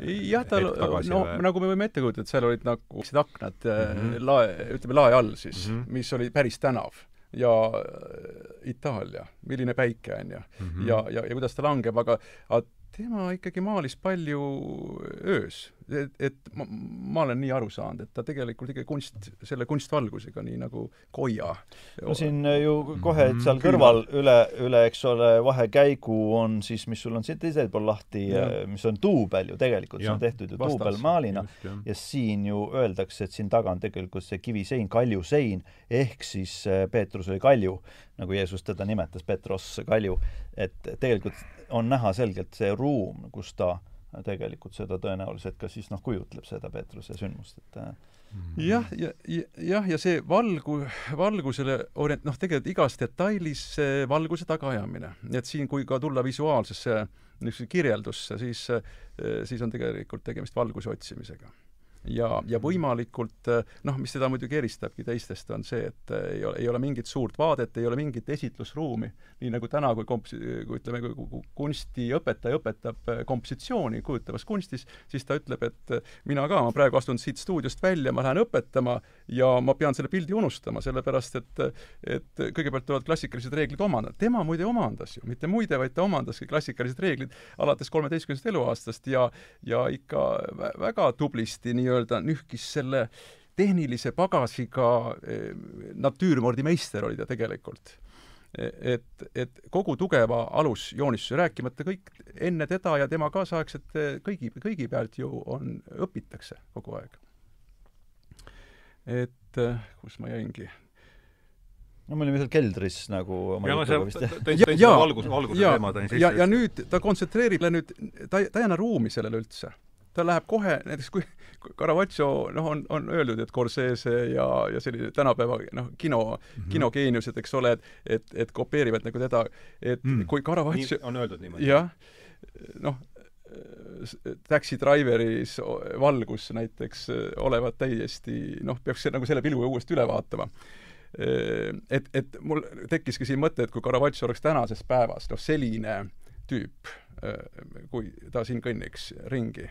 jah, tal, no või? nagu me võime ette kujutada, et seal olid nagu aknad mm -hmm. lae, ütleme lae all siis mm, -hmm. mis oli päris tänav ja Itaalia, milline päike on ju mm, -hmm. ja, ja, ja kuidas ta langeb, aga, aga tema ikkagi maalis palju öös. et, et ma, ma olen nii aru saanud, et ta tegelikult ikkagi kunst, selle kunstvalgusega, nii nagu Koia. no siin ju kohe seal kõrval üle, üle, eks ole, vahekäigu on siis, mis sul on siit teisel pool lahti, mis on duubel ju tegelikult, see on tehtud ju duubelmaalina ja siin ju öeldakse, et siin taga on tegelikult see kivisein, kaljusein, ehk siis äh, Peetrus oli kalju, nagu Jeesus teda nimetas, Petros kalju, et tegelikult on näha selgelt see ruum, kus ta tegelikult seda tõenäoliselt ka siis noh, kujutleb seda Peetruse sündmust, et äh, mhm. jah, ja, ja, jah, ja see valgu, valgusele orient-, noh, tegelikult igas detailis see valguse tagaajamine. nii et siin, kui ka tulla visuaalsesse niisuguse kirjeldusse, siis, siis on tegelikult tegemist valguse otsimisega ja, ja võimalikult noh, mis seda muidugi eristabki teistest, on see, et ei ole, ei ole mingit suurt vaadet, ei ole mingit esitlusruumi, nii nagu täna, kui komps-, kui ütleme, kui kunstiõpetaja õpetab kompositsiooni kujutavas kunstis, siis ta ütleb, et mina ka, ma praegu astun siit stuudiost välja, ma lähen õpetama ja ma pean selle pildi unustama, sellepärast et et kõigepealt tulevad klassikalised reeglid omandada. tema muide omandas ju, mitte muide, vaid ta omandaski klassikalised reeglid alates kolmeteistkümnendast eluaastast ja ja ikka väga tublisti nii nii-öelda nühkis selle tehnilise pagasiga eh, natüürmordimeister oli ta tegelikult. E, et, et kogu tugeva alusjoonistuse, rääkimata kõik enne teda ja tema kaasaegsete kõigi, kõigi pealt ju on, õpitakse kogu aeg. Et eh, kus ma jäingi? no me olime seal keldris nagu ja no see, tõin selle valgus, valguse teema tõin sisse. ja, ja nüüd ta kontsentreerib nüüd, ta, ta ei anna ruumi sellele üldse ta läheb kohe, näiteks kui [LAUGHS] Caravaggio noh, on, on öeldud, et Corsese ja, ja selline tänapäeva noh, kino mm, -hmm. kinogeeniused, eks ole, et et, et kopeerivad nagu teda, et mm. kui Caravaggio on öeldud niimoodi? jah, noh, Taxi Driveris valgus näiteks olevat täiesti noh, peaks nagu selle pilguga uuesti üle vaatama et, et mul tekkiski siin mõte, et kui Caravaggio oleks tänases päevas noh, selline tüüp, kui ta siin kõnniks ringi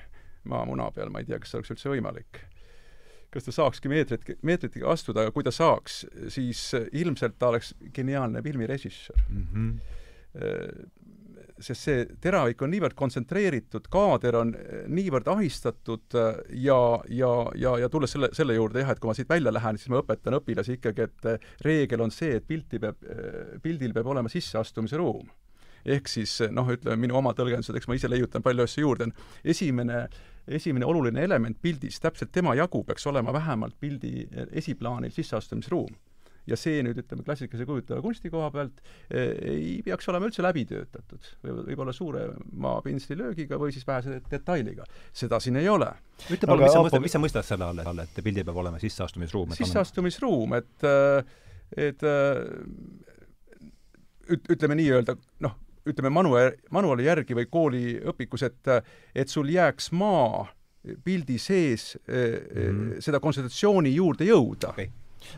maamuna peal, ma ei tea, kas see oleks üldse võimalik. kas ta saakski meetrit, meetritega astuda, aga kui ta saaks, siis ilmselt ta oleks geniaalne filmirežissöör mm. -hmm. Sest see teravik on niivõrd kontsentreeritud, kaader on niivõrd ahistatud ja, ja, ja, ja tulles selle, selle juurde jah, et kui ma siit välja lähen, siis ma õpetan õpilasi ikkagi, et reegel on see, et pilti peab, pildil peab olema sisseastumise ruum. Ehk siis noh, ütleme minu oma tõlgendused, eks ma ise leiutan palju asju juurde, esimene esimene oluline element pildis, täpselt tema jagu peaks olema vähemalt pildi esiplaanil sisseastumisruum ja see nüüd, ütleme, klassikalise kujutava kunsti koha pealt eh, ei peaks olema üldse läbi töötatud. või võib-olla suurema pintslilöögiga või siis vähese detailiga. seda siin ei ole. ütle palun, mis sa mõtled, mis sa mõtled selle all, et pildil peab olema sisseastumisruum? sisseastumisruum, et, eh, et eh, üt-, ütleme nii-öelda noh, ütleme manuaali, manuaali järgi või kooliõpikus, et et sul jääks maa pildi sees mm -hmm. seda kontsentratsiooni juurde jõuda okay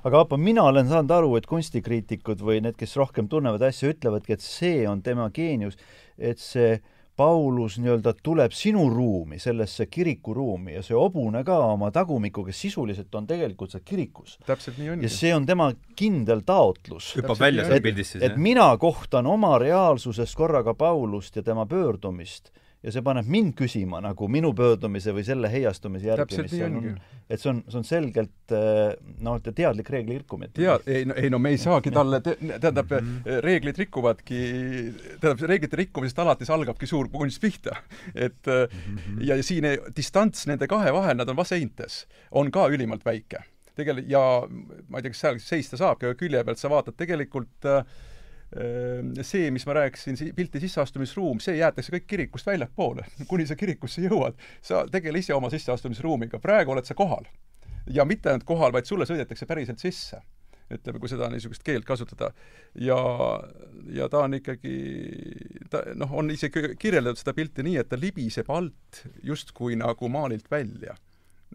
aga Aapo, mina olen saanud aru, et kunstikriitikud või need, kes rohkem tunnevad asja, ütlevadki, et see on tema geenius, et see Paulus nii-öelda tuleb sinu ruumi, sellesse kirikuruumi ja see hobune ka oma tagumikuga sisuliselt on tegelikult seal kirikus. täpselt nii ongi. ja see on tema kindel taotlus. hüppab välja seal pildis siis, jah? et mina kohtan oma reaalsuses korraga Paulust ja tema pöördumist ja see paneb mind küsima nagu minu pöördumise või selle heiastumise järgi, mis on, et see on, see on selgelt eh, noh, teadlik reegli rikkumine. tead, ei no, ei no me ei saagi talle te,, tähendab mm, -hmm. reeglid rikuvadki, tähendab, reeglite rikkumisest alates algabki suur kunst pihta. et mm -hmm. ja, ja siin distants nende kahe vahel, nad on vaseintes, on ka ülimalt väike. tegelikult, ja ma ei tea, kas seal seista aga külje pealt sa vaatad tegelikult äh, see, mis ma rääkisin, pilti sisseastumisruum, see jäetakse kõik kirikust väljapoole, kuni sa kirikusse jõuad. sa tegele ise oma sisseastumisruumiga, praegu oled sa kohal. ja mitte ainult kohal, vaid sulle sõidetakse päriselt sisse ütleme, kui seda niisugust keelt kasutada. ja, ja ta on ikkagi, ta noh, on isegi kirjeldatud seda pilti nii, et ta libiseb alt justkui nagu maalilt välja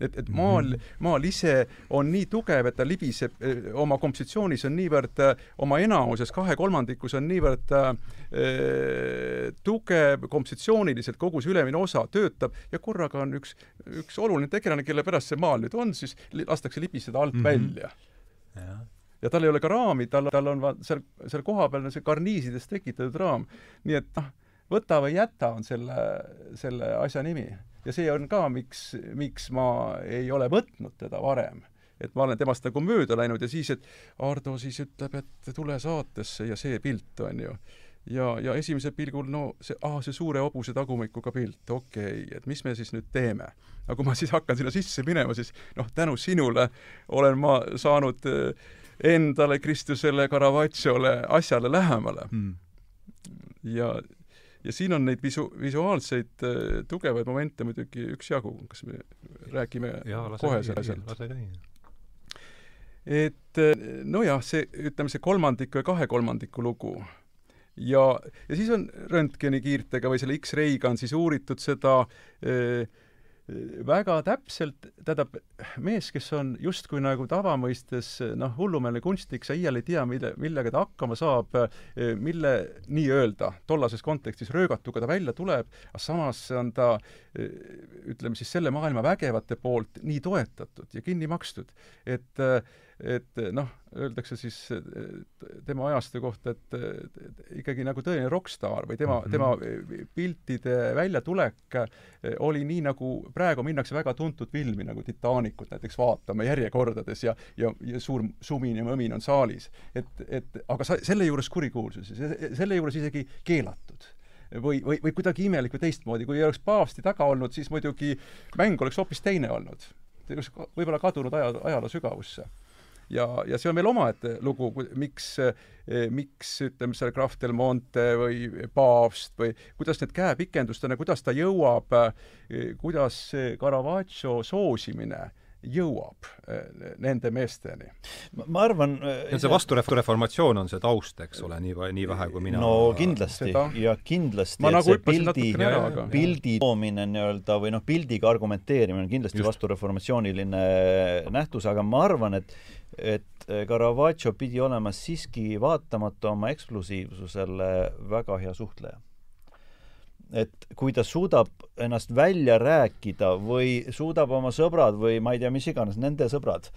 et, et maal, mhm. maal ise on nii tugev, et ta libiseb eh, oma kompositsioonis on niivõrd, eh, oma enamuses, kahe kolmandikus on niivõrd äh, tugev kompositsiooniliselt, kogu see ülemine osa töötab ja korraga on üks, üks oluline tegelane, kelle pärast see maal nüüd on, siis lastakse libiseda alt mm -hmm. välja. ja ja tal ei ole ka raami, tal, tal on seal, seal kohapeal see karniisidest tekitatud raam. nii et noh, võta või jäta on selle, selle asja nimi ja see on ka, miks, miks ma ei ole võtnud teda varem. et ma olen temast nagu mööda läinud ja siis, et Ardo siis ütleb, et tule saatesse ja see pilt, on ju. ja, ja esimesel pilgul no see, aa, see suure hobuse tagumikuga pilt, okei okay,, et mis me siis nüüd teeme. aga kui ma siis hakkan sinna sisse minema, siis noh, tänu sinule olen ma saanud eh, endale, Kristusele, Caravaggiole, asjale lähemale mm. ja ja siin on neid visu-, visuaalseid äh, tugevaid momente muidugi üksjagu, kas me räägime ja, kohe sellest? et äh, nojah, see, ütleme see kolmandiku ja kahe kolmandiku lugu ja, ja siis on röntgenikiirtega või selle X-ray'ga on siis uuritud seda äh, väga täpselt, tähendab, mees, kes on justkui nagu tavamõistes noh, hullumeelne kunstnik, sa iial ei tea, mille, millega ta hakkama saab, mille nii-öelda tollases kontekstis röögatuga ta välja tuleb, aga samas on ta ütleme siis selle maailma vägevate poolt nii toetatud ja kinni makstud, et et noh, öeldakse siis tema ajastu kohta, et ikkagi nagu tõeline rokkstaar või tema mm, -hmm. tema piltide väljatulek oli nii, nagu praegu minnakse väga tuntud filmi nagu Titanicut näiteks vaatama järjekordades ja, ja, ja suur sumin ja mõmin on saalis. et, et aga sa, selle juures kurikuulsus selle juures isegi keelatud või, või, või kuidagi imelik või teistmoodi, kui ei oleks paavsti taga olnud, siis muidugi mäng oleks hoopis teine olnud. võib-olla kadunud aja, ajaloo sügavusse ja, ja see on veel omaette lugu, miks, eh, miks ütleme, seal Graf del Monte või paavst või kuidas need käepikendustena, kuidas ta jõuab, eh, kuidas Caravaggio soosimine jõuab eh, nende meesteni. ma arvan see vastureformatsioon on see taust, eks ole, nii, nii vähe kui mina no kindlasti seda... ja kindlasti ma nagu hüppasin natukene ära, aga pildi toomine nii-öelda või noh, pildiga argumenteerimine on kindlasti Just. vastureformatsiooniline nähtus, aga ma arvan, et et Caravaggio pidi olema siiski vaatamata oma eksklusiivsusele väga hea suhtleja et kui ta suudab ennast välja rääkida või suudab oma sõbrad või ma ei tea, mis iganes, nende sõbrad,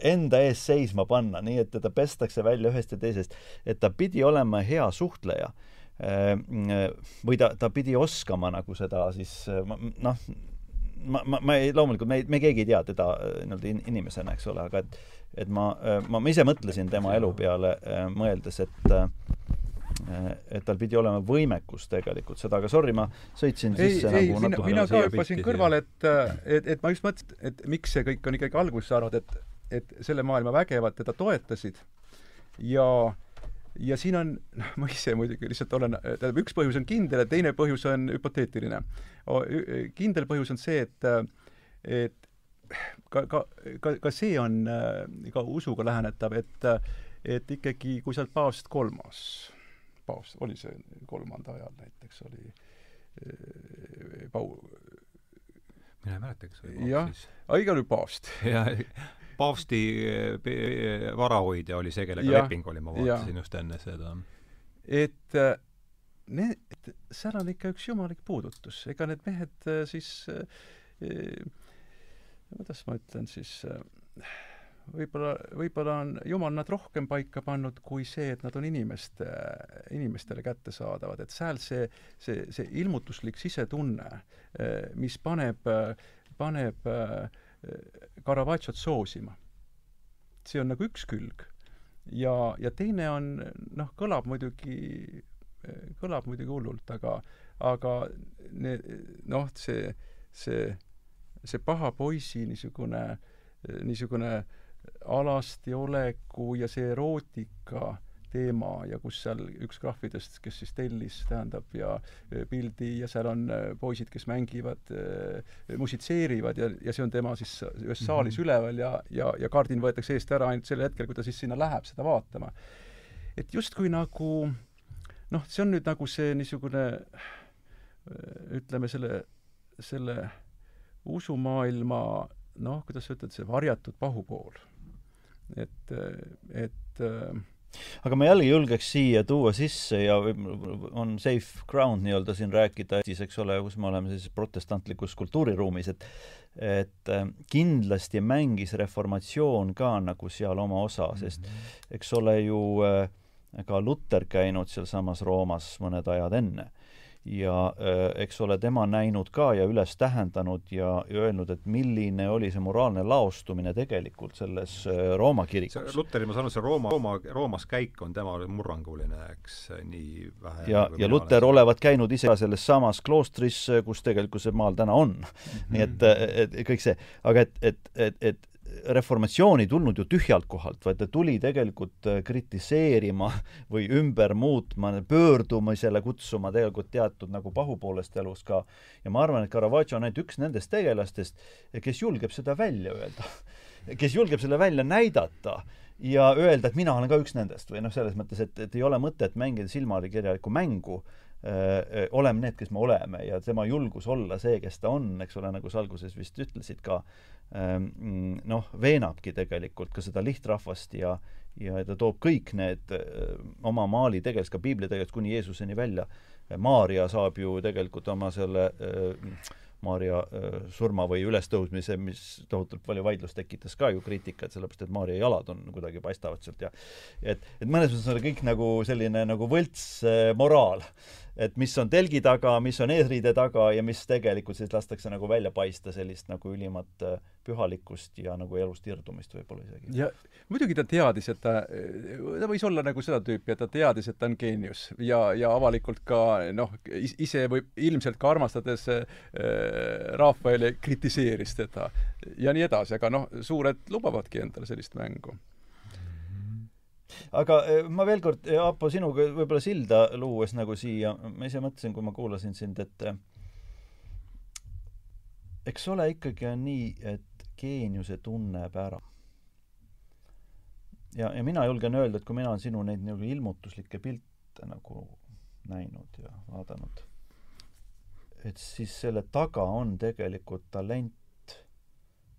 enda ees seisma panna, nii et teda pestakse välja ühest ja teisest, et ta pidi olema hea suhtleja. või ta, ta pidi oskama nagu seda siis noh, ma, ma, ma ei, loomulikult me ei, me keegi ei tea teda nii-öelda inimesena, eks ole, aga et et ma, ma, ma ise mõtlesin tema elu peale mõeldes, et Eh, et tal pidi olema võimekus tegelikult seda, aga sorry, ma sõitsin ei, sisse ei, nagu natuke mina ka hüppasin kõrvale, et, et, et ma just mõtlesin, et miks see kõik on ikkagi alguse saanud, et, et selle maailma vägevad teda toetasid ja ja siin on, noh, ma ise muidugi lihtsalt olen, tähendab, üks põhjus on kindel ja teine põhjus on hüpoteetiline. kindel põhjus on see, et, et ka, ka, ka, ka see on ka usuga lähenetav, et, et ikkagi, kui sa oled paavst kolmas paavst, oli see kolmanda ajal näiteks, oli eh, Pau-. mina ei mäleta, kas oli paavst jah, aga igal juhul paavst. [LAUGHS] jah, paavsti eh, varahoidja oli see, kellega ja, leping oli, ma vaatasin ja. just enne seda. et eh, need, seal on ikka üks jumalik puudutus, ega need mehed siis eh, kuidas ma ütlen siis eh, võib-olla, võib-olla on Jumal nad rohkem paika pannud kui see, et nad on inimeste, inimestele kättesaadavad, et seal see, see, see ilmutuslik sisetunne, mis paneb, paneb Caravaggiot soosima. see on nagu üks külg. ja, ja teine on, noh, kõlab muidugi, kõlab muidugi hullult, aga, aga noh, see, see, see paha poisi niisugune, niisugune äh, alasti oleku ja see erootika teema ja kus seal üks graafidest, kes siis tellis, tähendab, ja pildi ja seal on poisid, kes mängivad, musitseerivad ja, ja see on tema siis ühes saalis mm -hmm. üleval ja, ja, ja kaardin võetakse eest ära ainult sel hetkel, kui ta siis sinna läheb seda vaatama. et justkui nagu noh, see on nüüd nagu see niisugune ütleme, selle, selle usumaailma noh, kuidas sa ütled, see varjatud pahupool. Et, et aga ma jällegi julgeks siia tuua sisse ja on safe ground nii-öelda siin rääkida siis, eks ole, kus me oleme sellises protestantlikus kultuuriruumis, et et kindlasti mängis reformatsioon ka nagu seal oma osa, sest mhm. eks ole ju ka Luter käinud sealsamas Roomas mõned ajad enne ja äh, eks ole, tema näinud ka ja üles tähendanud ja, ja öelnud, et milline oli see moraalne laostumine tegelikult selles äh, Rooma kirikus. Luteri, ma saan aru, see Rooma, Rooma, Roomas käik on tema murranguline, eks, nii vähe ja, ja Luter olevat käinud ise selles samas kloostris, kus tegelikult see maal täna on mm. -hmm. nii et, et kõik see, aga et, et, et, et reformatsioon ei tulnud ju tühjalt kohalt, vaid ta tuli tegelikult äh, kritiseerima [LAUGHS] või ümber muutma, pöördumisele kutsuma tegelikult teatud nagu pahupoolest elus ka. ja ma arvan, et Caravaggio on ainult üks nendest tegelastest, kes julgeb seda välja öelda. [LAUGHS] kes julgeb selle välja näidata ja öelda, et mina olen ka üks nendest või noh, selles mõttes, et, et ei ole mõtet mängida silmakirjalikku mängu oleme need, kes me oleme ja tema julgus olla see, kes ta on, eks ole, nagu sa alguses vist ütlesid ka, noh, veenabki tegelikult ka seda lihtrahvast ja ja ta toob kõik need öö, oma maali tegelased, ka piibli tegelased kuni Jeesuseni välja. Maarja saab ju tegelikult oma selle öö, Maarja surma või ülestõusmise, mis tohutult palju vaidlust tekitas ka ju kriitikat, sellepärast et Maarja jalad on kuidagi paistavad sealt ja et, et mõnes mõttes on kõik nagu selline nagu võlts moraal et mis on telgi taga, mis on eesriide taga ja mis tegelikult siis lastakse nagu välja paista sellist nagu ülimat äh, pühalikkust ja nagu elust irdumist võib-olla isegi. ja muidugi ta teadis, et ta, ta võis olla nagu seda tüüpi, et ta teadis, et ta on geenius ja, ja avalikult ka noh, ise võib ilmselt ka armastades äh, Rafaeli kritiseeris teda ja nii edasi, aga noh, suured lubavadki endale sellist mängu aga eh, ma veel kord, eh, Aapo, sinuga võib-olla silda luues nagu siia, ma ise mõtlesin, kui ma kuulasin sind, et eh, eks ole, ikkagi on nii, et geeniuse tunneb ära. ja, ja mina julgen öelda, et kui mina olen sinu neid nagu ilmutuslikke pilte nagu näinud ja vaadanud, et siis selle taga on tegelikult talent,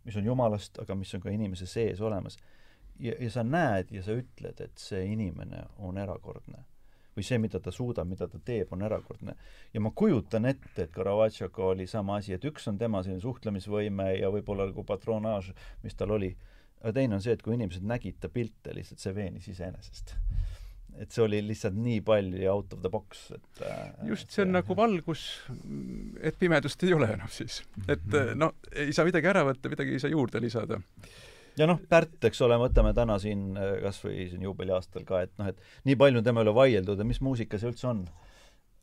mis on jumalast, aga mis on ka inimese sees olemas ja, ja sa näed ja sa ütled, et see inimene on erakordne. või see, mida ta suudab, mida ta teeb, on erakordne. ja ma kujutan ette, et Caravaggioga oli sama asi, et üks on tema selline suhtlemisvõime ja võib-olla nagu patronaaž, mis tal oli, aga teine on see, et kui inimesed nägid ta pilte, lihtsalt see veenis iseenesest et see oli lihtsalt nii palju out of the box, et äh, just, see on nagu valgus, et pimedust ei ole enam siis. et mhm. no ei saa midagi ära võtta, midagi ei saa juurde lisada ja noh, Pärt, eks ole, võtame täna siin äh, kas või siin juubeliaastal ka, et noh, et nii palju on tema üle vaieldud ja mis muusika see üldse on.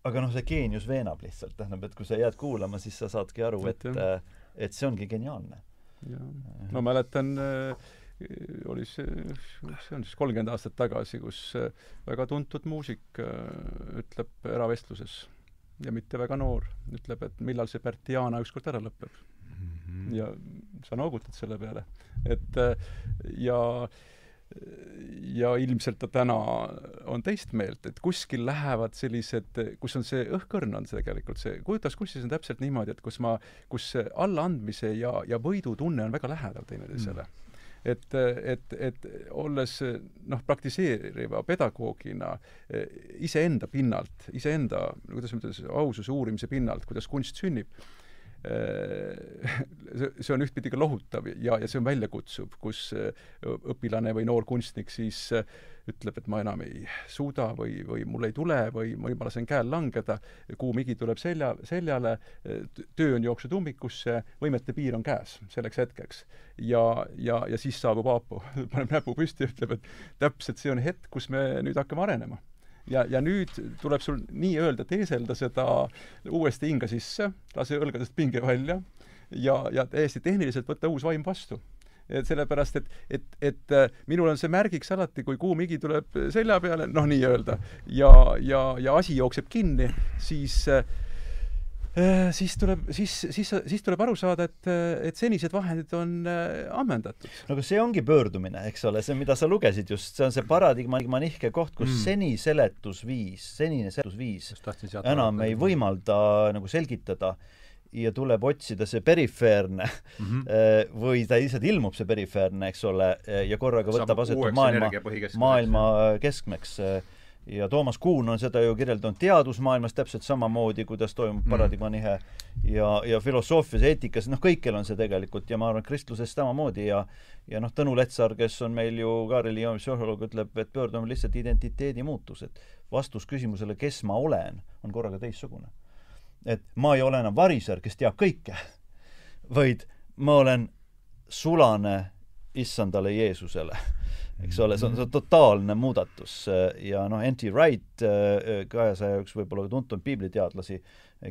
aga noh, see geenius veenab lihtsalt, tähendab, et kui sa jääd kuulama, siis sa saadki aru, et, äh, et see ongi geniaalne. ma mäletan äh, oli see, see on siis kolmkümmend aastat tagasi, kus äh, väga tuntud muusik ütleb eravestluses ja mitte väga noor, ütleb, et millal see Bertiana ükskord ära lõpeb mm. -hmm. ja sa noogutad selle peale et äh, ja ja ilmselt ta täna on teist meelt, et kuskil lähevad sellised, kus on see õhkõrn on see tegelikult see, kujutas kussis on täpselt niimoodi, et kus ma, kus allaandmise ja, ja võidu tunne on väga lähedal teineteisele mm et, et, et olles noh, praktiseeriva pedagoogina iseenda pinnalt, iseenda, kuidas ma ütlen, aususe uurimise pinnalt, kuidas kunst sünnib [LAUGHS] see on ühtpidi ka lohutav ja, ja see on väljakutsuv, kus äh, õpilane või noor kunstnik siis äh, ütleb, et ma enam ei suuda või, või mul ei tule või, või ma lasen käel langeda, kuum higi tuleb selja, seljale, töö on jooksnud ummikusse, võimete piir on käes selleks hetkeks. ja, ja, ja siis saabub Aapo, [LAUGHS] paneb näpu püsti ja ütleb, et täpselt see on hetk, kus me nüüd hakkame arenema ja, ja nüüd tuleb sul nii-öelda teeselda seda uuesti hinga sisse, lase õlgadest pinge välja ja, ja täiesti tehniliselt võtta uus vaim vastu. et sellepärast, et, et, et äh, minul on see märgiks alati, kui kuum higi tuleb selja peale, noh, nii-öelda, ja, ja, ja asi jookseb kinni, siis Äh, siis tuleb, siis, siis, siis tuleb aru saada, et, et senised vahendid on äh, ammendatud. no aga see ongi pöördumine, eks ole, see, mida sa lugesid just, see on see paradigma nihke koht, kus mm. seni seletusviis, senine seletusviis enam ei võimalda nagu selgitada ja tuleb otsida see perifeerne mm -hmm. [LAUGHS] või ta lihtsalt ilmub, see perifeerne, eks ole, ja korraga võtab aset maailma, maailma keskmeks ja Toomas Kuhn on seda ju kirjeldanud teadusmaailmas täpselt samamoodi, kuidas toimub mm. paradigma nihe ja, ja filosoofias, eetikas, noh, kõikjal on see tegelikult ja ma arvan, kristluses samamoodi ja ja noh, Tõnu Letsar, kes on meil ju ka religioonipsühholoog, ütleb, et pöördume lihtsalt identiteedi muutus, et vastus küsimusele, kes ma olen, on korraga teistsugune. et ma ei ole enam variser, kes teab kõike, vaid ma olen sulane issandale Jeesusele eks ole, see on, see on totaalne muudatus ja noh, N.T. Wright, kahesaja üks võib-olla tuntud piibliteadlasi,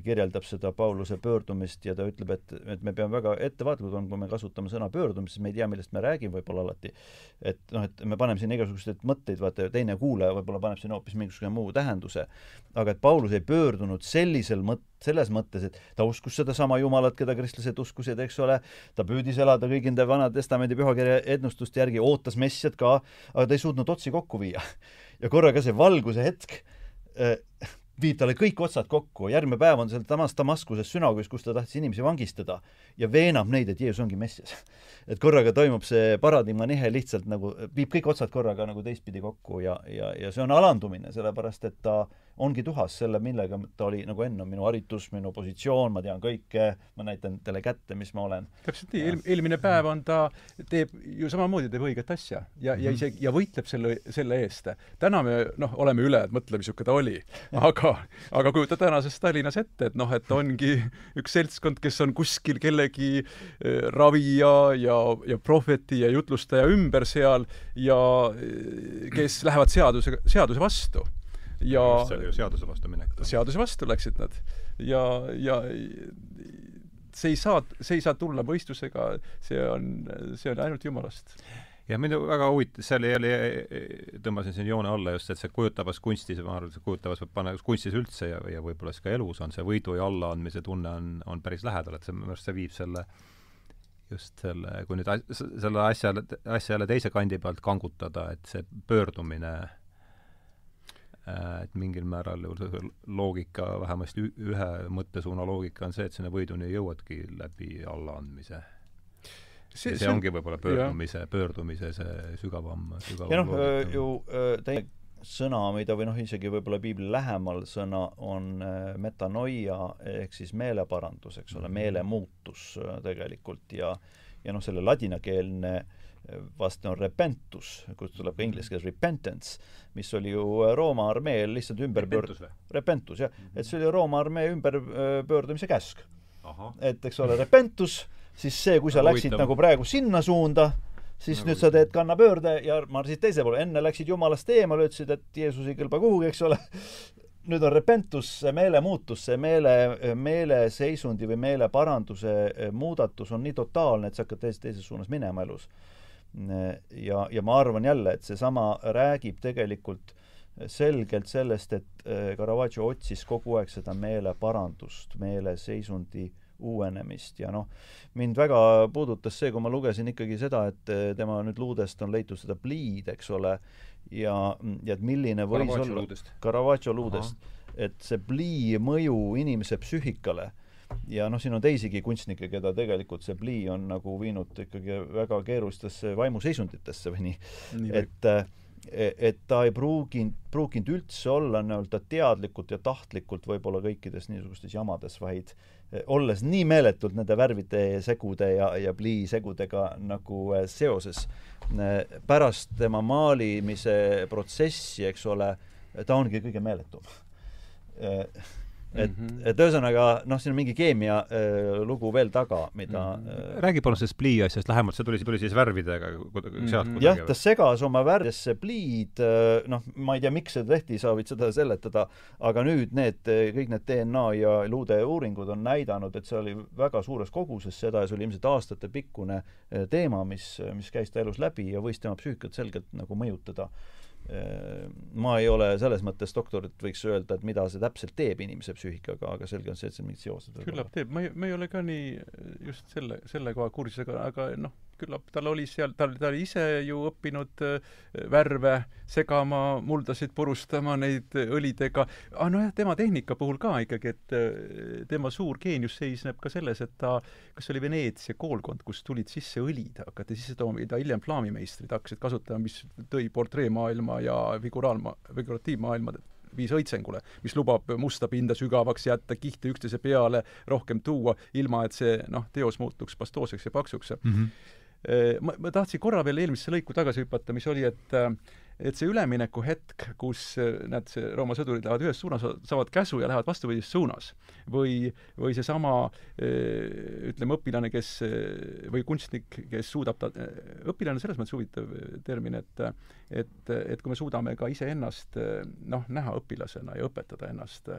kirjeldab seda Pauluse pöördumist ja ta ütleb, et, et me peame väga ettevaatlikud olema, kui me kasutame sõna pöördumist, siis me ei tea, millest me räägime võib-olla alati. et noh, et me paneme sinna igasuguseid mõtteid, vaata, teine kuulaja võib-olla paneb sinna hoopis mingisuguse muu tähenduse. aga et Paulus ei pöördunud sellisel mõt-, selles mõttes, et ta uskus sedasama Jumalat, keda kristlased uskusid, eks ole, ta püüdis elada kõigi nende Vana Testamendi pühakirja ennustuste järgi, ootas Messiat ka, aga ta ei suutnud otsi kokku viia. ja korraga see valguse hetk äh, viib talle kõik otsad kokku, järgmine päev on sealsamas Damaskuses sünagoogus, kus ta tahtis inimesi vangistada ja veenab neid, et Jeesus ongi Messias. et korraga toimub see paradigma nihe lihtsalt nagu, viib kõik otsad korraga nagu teistpidi kokku ja, ja, ja see on alandumine, sellepärast et ta äh, ongi tuhas selle, millega ta oli nagu enne, minu haritus, minu positsioon, ma tean kõike, ma näitan teile kätte, mis ma olen. täpselt nii, eel-, eelmine päev on ta, teeb ju samamoodi, teeb õiget asja ja, ja -hmm. isegi, ja võitleb selle, selle eest. täna me noh, oleme üle, et mõtle, missugune ta oli. aga, aga kujuta tänases Tallinnas ette, et noh, et ongi üks seltskond, kes on kuskil kellegi äh, ravija ja, ja prohveti ja jutlustaja ümber seal ja äh, kes lähevad seaduse, seaduse vastu ja see oli ju seaduse vastu minek. seaduse vastu läksid nad. ja, ja see ei saa, see ei saa tulla mõistusega, see on, see on ainult Jumalast. jah, mind väga huvitas, seal jälle tõmbasin siin joone alla just, et see kujutavas kunstis, ma arvan, see kujutavas võib panna kunstis üldse ja, ja võib-olla siis ka elus on see võidu ja allaandmise tunne on, on päris lähedal, et see, minu arust see viib selle just selle, kui nüüd selle asja, asja jälle teise kandi pealt kangutada, et see pöördumine Äh, et mingil määral loogika, vähemasti ühe mõttesuuna loogika on see, et sinna võiduni jõuadki läbi allaandmise. see, see, see ongi võib-olla pöördumise, pöördumise see sügavam, sügavam ja noh, äh, ju äh, teine sõna, mida või noh, isegi võib-olla piibli lähemal sõna on metanoia ehk siis meeleparandus, eks ole, mhm. meelemuutus tegelikult ja ja noh, selle ladinakeelne äh, vast on repentus, kust tuleb ka inglise keeles repentance, mis oli ju Rooma armeel lihtsalt ümberpöörd-... repentus, jah. et see oli Rooma armee ümberpöördumise käsk. et eks ole, repentus, siis see, kui sa no, läksid huvitav. nagu praegu sinna suunda, siis no, nüüd sa teed kannapöörde ja marsid teise poole, enne läksid jumalast eemale, ütlesid, et Jeesus ei kõlba kuhugi, eks ole nüüd on repentus, see meelemuutus, see meele, meeleseisundi või meeleparanduse muudatus on nii totaalne, et sa hakkad täiesti teises suunas minema elus ja, ja ma arvan jälle, et seesama räägib tegelikult selgelt sellest, et äh, Caravaggio otsis kogu aeg seda meeleparandust, meeleseisundi uuenemist. Ja noh, mind väga puudutas see, kui ma lugesin ikkagi seda, et äh, tema nüüd luudest on leitud seda pliid, eks ole, ja, ja et milline võis Caravaggio olla Caravaggio luudest, et see plii mõju inimese psüühikale ja noh, siin on teisigi kunstnikke, keda tegelikult see pli on nagu viinud ikkagi väga keerulistesse vaimuseisunditesse või nii, nii, et et ta ei pruuginud, pruuginud üldse olla nii-öelda teadlikult ja tahtlikult võib-olla kõikides niisugustes jamades, vaid eh, olles nii meeletult nende värvide segude ja, ja pliisegudega nagu eh, seoses, pärast tema maalimise protsessi, eks ole, ta ongi kõige meeletum et mm, -hmm. et ühesõnaga noh, siin on mingi keemia äh, lugu veel taga, mida mm -hmm. räägi palun sellest plii asjast lähemalt, see tuli, tuli siis värvidega sealt mm -hmm. kuidagi? jah, ta segas oma värvidesse pliid äh,, noh, ma ei tea, miks seda tehti, sa võid seda seletada, aga nüüd need, kõik need DNA ja luude uuringud on näidanud, et see oli väga suures koguses seda ja see oli ilmselt aastatepikkune äh, teema, mis, mis käis ta elus läbi ja võis tema psüühikat selgelt nagu mõjutada ma ei ole selles mõttes doktor, et võiks öelda, et mida see täpselt teeb inimese psüühikaga, aga selge on see, et seal mingid seosed küllap teeb, ma ei, ma ei ole ka nii just selle, selle koha kursis, aga, aga noh, küllap tal oli seal, tal, ta oli ise ju õppinud äh, värve segama, muldasid purustama, neid õlidega, aga nojah, tema tehnika puhul ka ikkagi, et äh, tema suur geenius seisneb ka selles, et ta, kas see oli Veneetsia koolkond, kus tulid sisse õlid, hakati sisse tooma, mida hiljem plaamimeistrid hakkasid kasutama, mis tõi portreemaailma ja figuraalma, figuratiivmaailma viis õitsengule, mis lubab musta pinda sügavaks jätta, kihte üksteise peale rohkem tuua, ilma et see noh, teos muutuks pastooseks ja paksuks mm. -hmm Äh, ma, ma tahtsin korra veel eelmisse lõiku tagasi hüpata, mis oli, et äh, et see üleminekuhetk, kus äh, näed, see Rooma sõdurid lähevad ühes suunas, saavad käsu ja lähevad vastupidises suunas. või, või seesama ütleme, õpilane, kes, või kunstnik, kes suudab ta, õpilane selles mõttes huvitav termin, et et, et kui me suudame ka iseennast noh, näha õpilasena ja õpetada ennast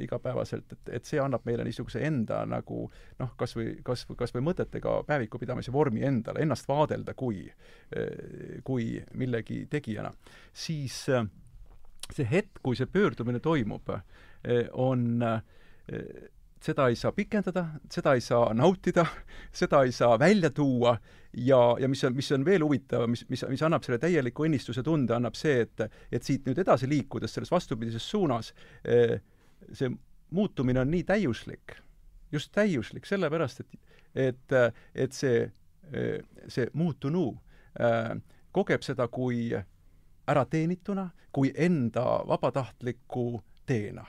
igapäevaselt, et, et see annab meile niisuguse enda nagu noh, kas või, kas, kas või mõtetega päevikupidamise vormi endale, ennast vaadelda kui, kui millegi tegijana siis äh, see hetk, kui see pöördumine toimub, äh, on äh, seda ei saa pikendada, seda ei saa nautida, seda ei saa välja tuua ja, ja mis on, mis on veel huvitav, mis, mis, mis annab selle täieliku õnnistuse tunde, annab see, et, et siit nüüd edasi liikudes selles vastupidises suunas, see muutumine on nii täiuslik, just täiuslik, sellepärast et, et, et see, see muutunu kogeb seda kui ärateenituna kui enda vabatahtliku teena,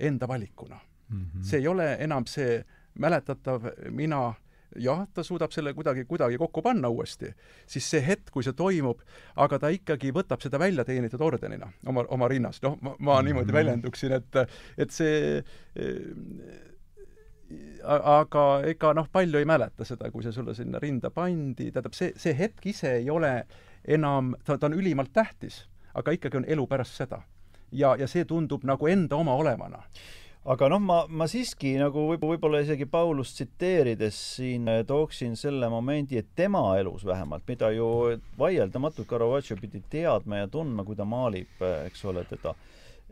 enda valikuna mm. -hmm. see ei ole enam see mäletatav mina jah, ta suudab selle kuidagi, kuidagi kokku panna uuesti, siis see hetk, kui see toimub, aga ta ikkagi võtab seda välja teenitud ordenina oma, oma rinnas. noh, ma, ma niimoodi -hmm. väljenduksin, et, et see aga ega noh, palju ei mäleta seda, kui see sulle sinna rinda pandi, tähendab, see, see hetk ise ei ole enam, ta, ta on ülimalt tähtis, aga ikkagi on elu pärast seda. ja, ja see tundub nagu enda oma olevana aga noh, ma, ma siiski nagu võib, võib-olla isegi Paulust tsiteerides siin äh, tooksin selle momendi, et tema elus vähemalt, mida ju vaieldamatult Caravaggio pidi teadma ja tundma, kui ta maalib, äh, eks ole, teda,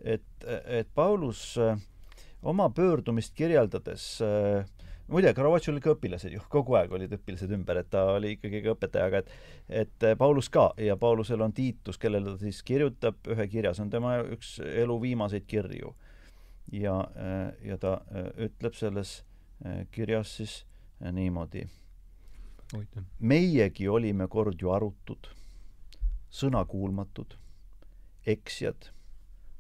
et, et Paulus äh, oma pöördumist kirjeldades äh, muide, Caravaggio'l ikka õpilased ju, kogu aeg olid õpilased ümber, et ta oli ikkagi ka õpetaja, aga et et eh, Paulus ka ja Paulusel on Tiitus, kellele ta siis kirjutab ühe kirja, see on tema üks elu viimaseid kirju. ja, eh, ja ta eh, ütleb selles kirjas siis niimoodi. meiegi olime kord ju arutud, sõnakuulmatud, eksjad,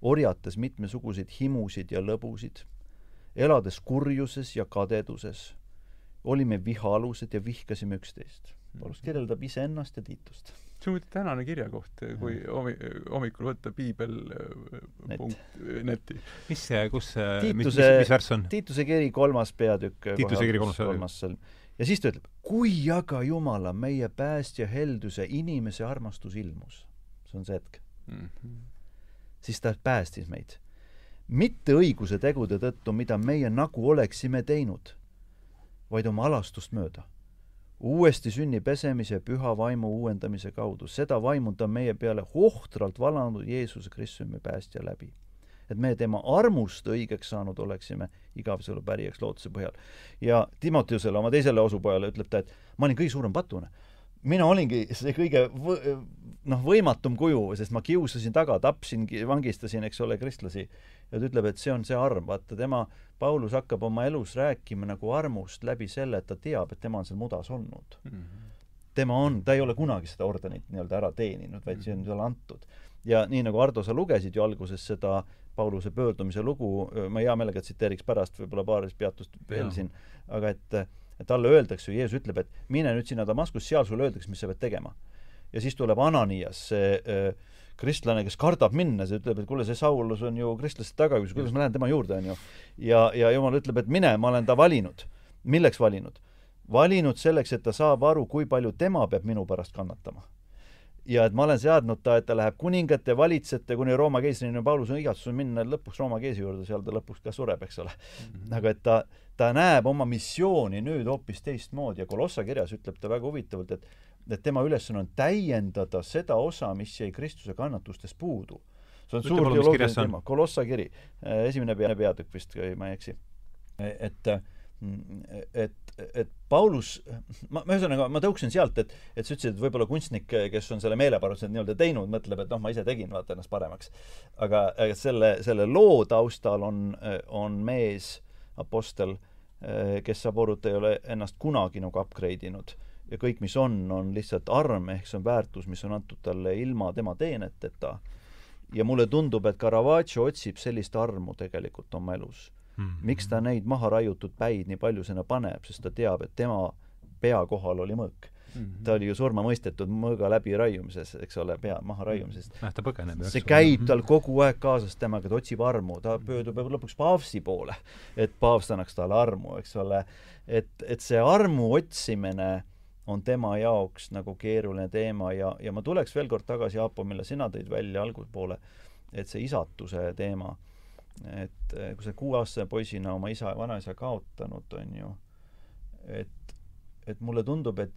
orjates mitmesuguseid himusid ja lõbusid elades kurjuses ja kadeduses, olime vihaalused ja vihkasime üksteist. Paulus kirjeldab iseennast ja Tiitust. see on muidu tänane kirjakoht, kui homi-, hommikul võtta piibel Net. punkt neti. mis see, kus see, mis, mis, värss on? Tiituse kiri kolmas peatükk. Tiituse kiri kolmas salm. ja siis ta ütleb, kui aga Jumala, meie päästja helduse, inimese armastus ilmus, see on see hetk mm, -hmm. siis ta päästis meid mitte õiguse tegude tõttu, mida meie nagu oleksime teinud, vaid oma alastust mööda. uuesti sünni pesemise püha vaimu uuendamise kaudu, seda vaimu ta meie peale ohtralt valanud Jeesuse Kristuse päästja läbi. et me tema armust õigeks saanud oleksime igavesele pärijaks lootuse põhjal. ja Timoteusele, oma teisele osupojale ütleb ta, et ma olin kõige suurem patune mina olingi see kõige võ-, noh, võimatum kuju, sest ma kiusasin taga, tapsin, vangistasin, eks ole, kristlasi. Ja ta ütleb, et see on see arm, vaata tema, Paulus hakkab oma elus rääkima nagu armust läbi selle, et ta teab, et tema on seal mudas olnud mm. -hmm. tema on, ta ei ole kunagi seda ordenit nii-öelda ära teeninud, vaid mm -hmm. see on mhm. talle antud. ja nii nagu Ardo, sa lugesid ju alguses seda Pauluse pöördumise lugu, ma hea meelega tsiteeriks pärast võib-olla paari peatust veel siin, aga et et talle öeldakse ju, Jeesus ütleb, et mine nüüd sinna Damaskus, seal sulle öeldakse, mis sa pead tegema. ja siis tuleb Ananias, see kristlane, kes kardab minna, see ütleb, et kuule, see Saulus on ju kristlaste taga, kuidas ma lähen tema juurde, on ju. ja, ja jumal ütleb, et mine, ma olen ta valinud. milleks valinud? valinud selleks, et ta saab aru, kui palju tema peab minu pärast kannatama ja et ma olen seadnud ta, et ta läheb kuningate, valitsejate kuni Rooma keisrini, Paulus on igatsus minna lõpuks Rooma keisi juurde, seal ta lõpuks ka sureb, eks ole. -hmm. aga et ta, ta näeb oma missiooni nüüd hoopis teistmoodi ja Kolossa kirjas ütleb ta väga huvitavalt, et et tema ülesanne on täiendada seda osa, mis jäi Kristuse kannatustest puudu. see on Ütle suur teoloogiline teema, Kolossa kiri, esimene pea, peatükk vist, kui ma ei eksi. et et, et Paulus, ma, ühesõnaga, ma tõuksin sealt, et, et sa ütlesid, et võib-olla kunstnik, kes on selle meeleparanduse nii-öelda teinud, mõtleb, et noh, ma ise tegin, vaata ennast paremaks. aga selle, selle loo taustal on, on mees, apostel, kes saab aru, et ei ole ennast kunagi nagu upgrade inud. Ja kõik, mis on, on lihtsalt arm, ehk see on väärtus, mis on antud talle ilma tema teeneteta. ja mulle tundub, et Caravaggio otsib sellist armu tegelikult oma elus Mm -hmm. miks ta neid maha raiutud päid nii palju sinna paneb, sest ta teab, et tema pea kohal oli mõõk mm. -hmm. ta oli ju surma mõistetud mõõga läbiraiumises, eks ole, pea maha raiumisest. jah, ta põgeneb. see käib tal kogu aeg kaasas temaga, ta otsib armu, ta pöördub lõpuks paavsti poole, et paavst annaks talle armu, eks ole. et, et see armu otsimine on tema jaoks nagu keeruline teema ja, ja ma tuleks veel kord tagasi, Aapo, mille sina tõid välja algupoole, et see isatuse teema et eh, kui sa kuueaastase poisina oma isa ja vanaisa kaotanud, on ju, et, et mulle tundub, et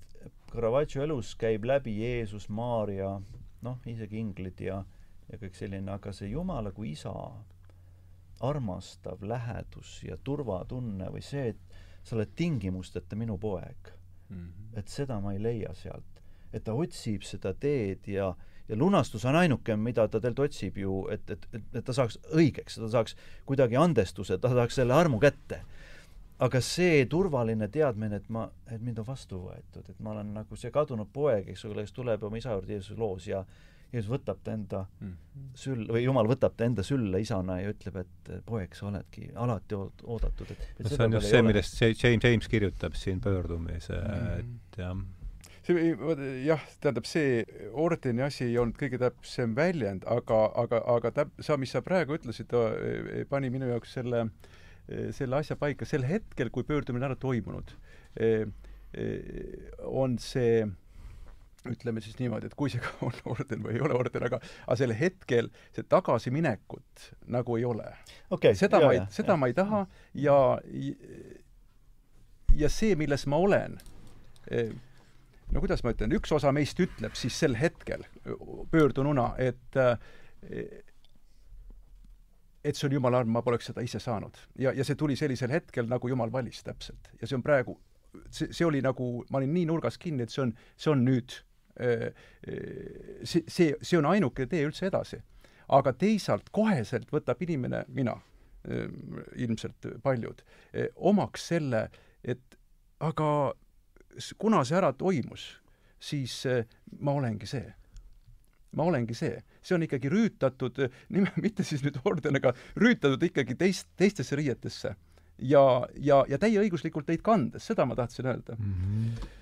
Caravaggio elus käib läbi Jeesus, Maarja, noh, isegi inglid ja, ja kõik selline, aga see Jumala kui isa armastav lähedus ja turvatunne või see, et sa oled tingimusteta minu poeg mm. -hmm. et seda ma ei leia sealt. et ta otsib seda teed ja, ja lunastus on ainuke, mida ta teilt otsib ju, et, et, et, et ta saaks õigeks, ta saaks kuidagi andestuse, ta saaks selle armu kätte. aga see turvaline teadmine, et ma, et mind on vastu võetud, et ma olen nagu see kadunud poeg, eks ole, kes tuleb oma isa juurde Jeesuse loos ja Jeesus võtab ta enda mm. süll, või Jumal võtab ta enda sülle isana ja ütleb, et poeg, sa oledki alati oodatud, et, et no see on just see, millest James, James kirjutab siin pöördumise mm., et jah see, jah, tähendab, see ordeni asi ei olnud kõige täpsem väljend, aga, aga, aga täp-, sa, mis sa praegu ütlesid, e, pani minu jaoks selle, e, selle asja paika sel hetkel, kui pöördumine on ära toimunud. E, on see ütleme siis niimoodi, et kui see [LAUGHS] ka on orden või ei ole orden, aga aga sel hetkel see tagasiminekut nagu ei ole okay,. seda ma ei, seda jah. ma ei taha ja ja see, milles ma olen no kuidas ma ütlen, üks osa meist ütleb siis sel hetkel pöördununa, et et see on jumala arm, ma poleks seda ise saanud. ja, ja see tuli sellisel hetkel, nagu jumal valis täpselt. ja see on praegu, see, see oli nagu, ma olin nii nurgas kinni, et see on, see on nüüd, see, see, see on ainuke tee üldse edasi. aga teisalt koheselt võtab inimene, mina, ilmselt paljud, omaks selle, et aga kuna see ära toimus, siis ma olengi see. ma olengi see. see on ikkagi rüütatud, [LAUGHS] mitte siis nüüd ordeniga, rüütatud ikkagi teist, teistesse riietesse. ja, ja, ja täieõiguslikult neid kandes, seda ma tahtsin öelda mm. -hmm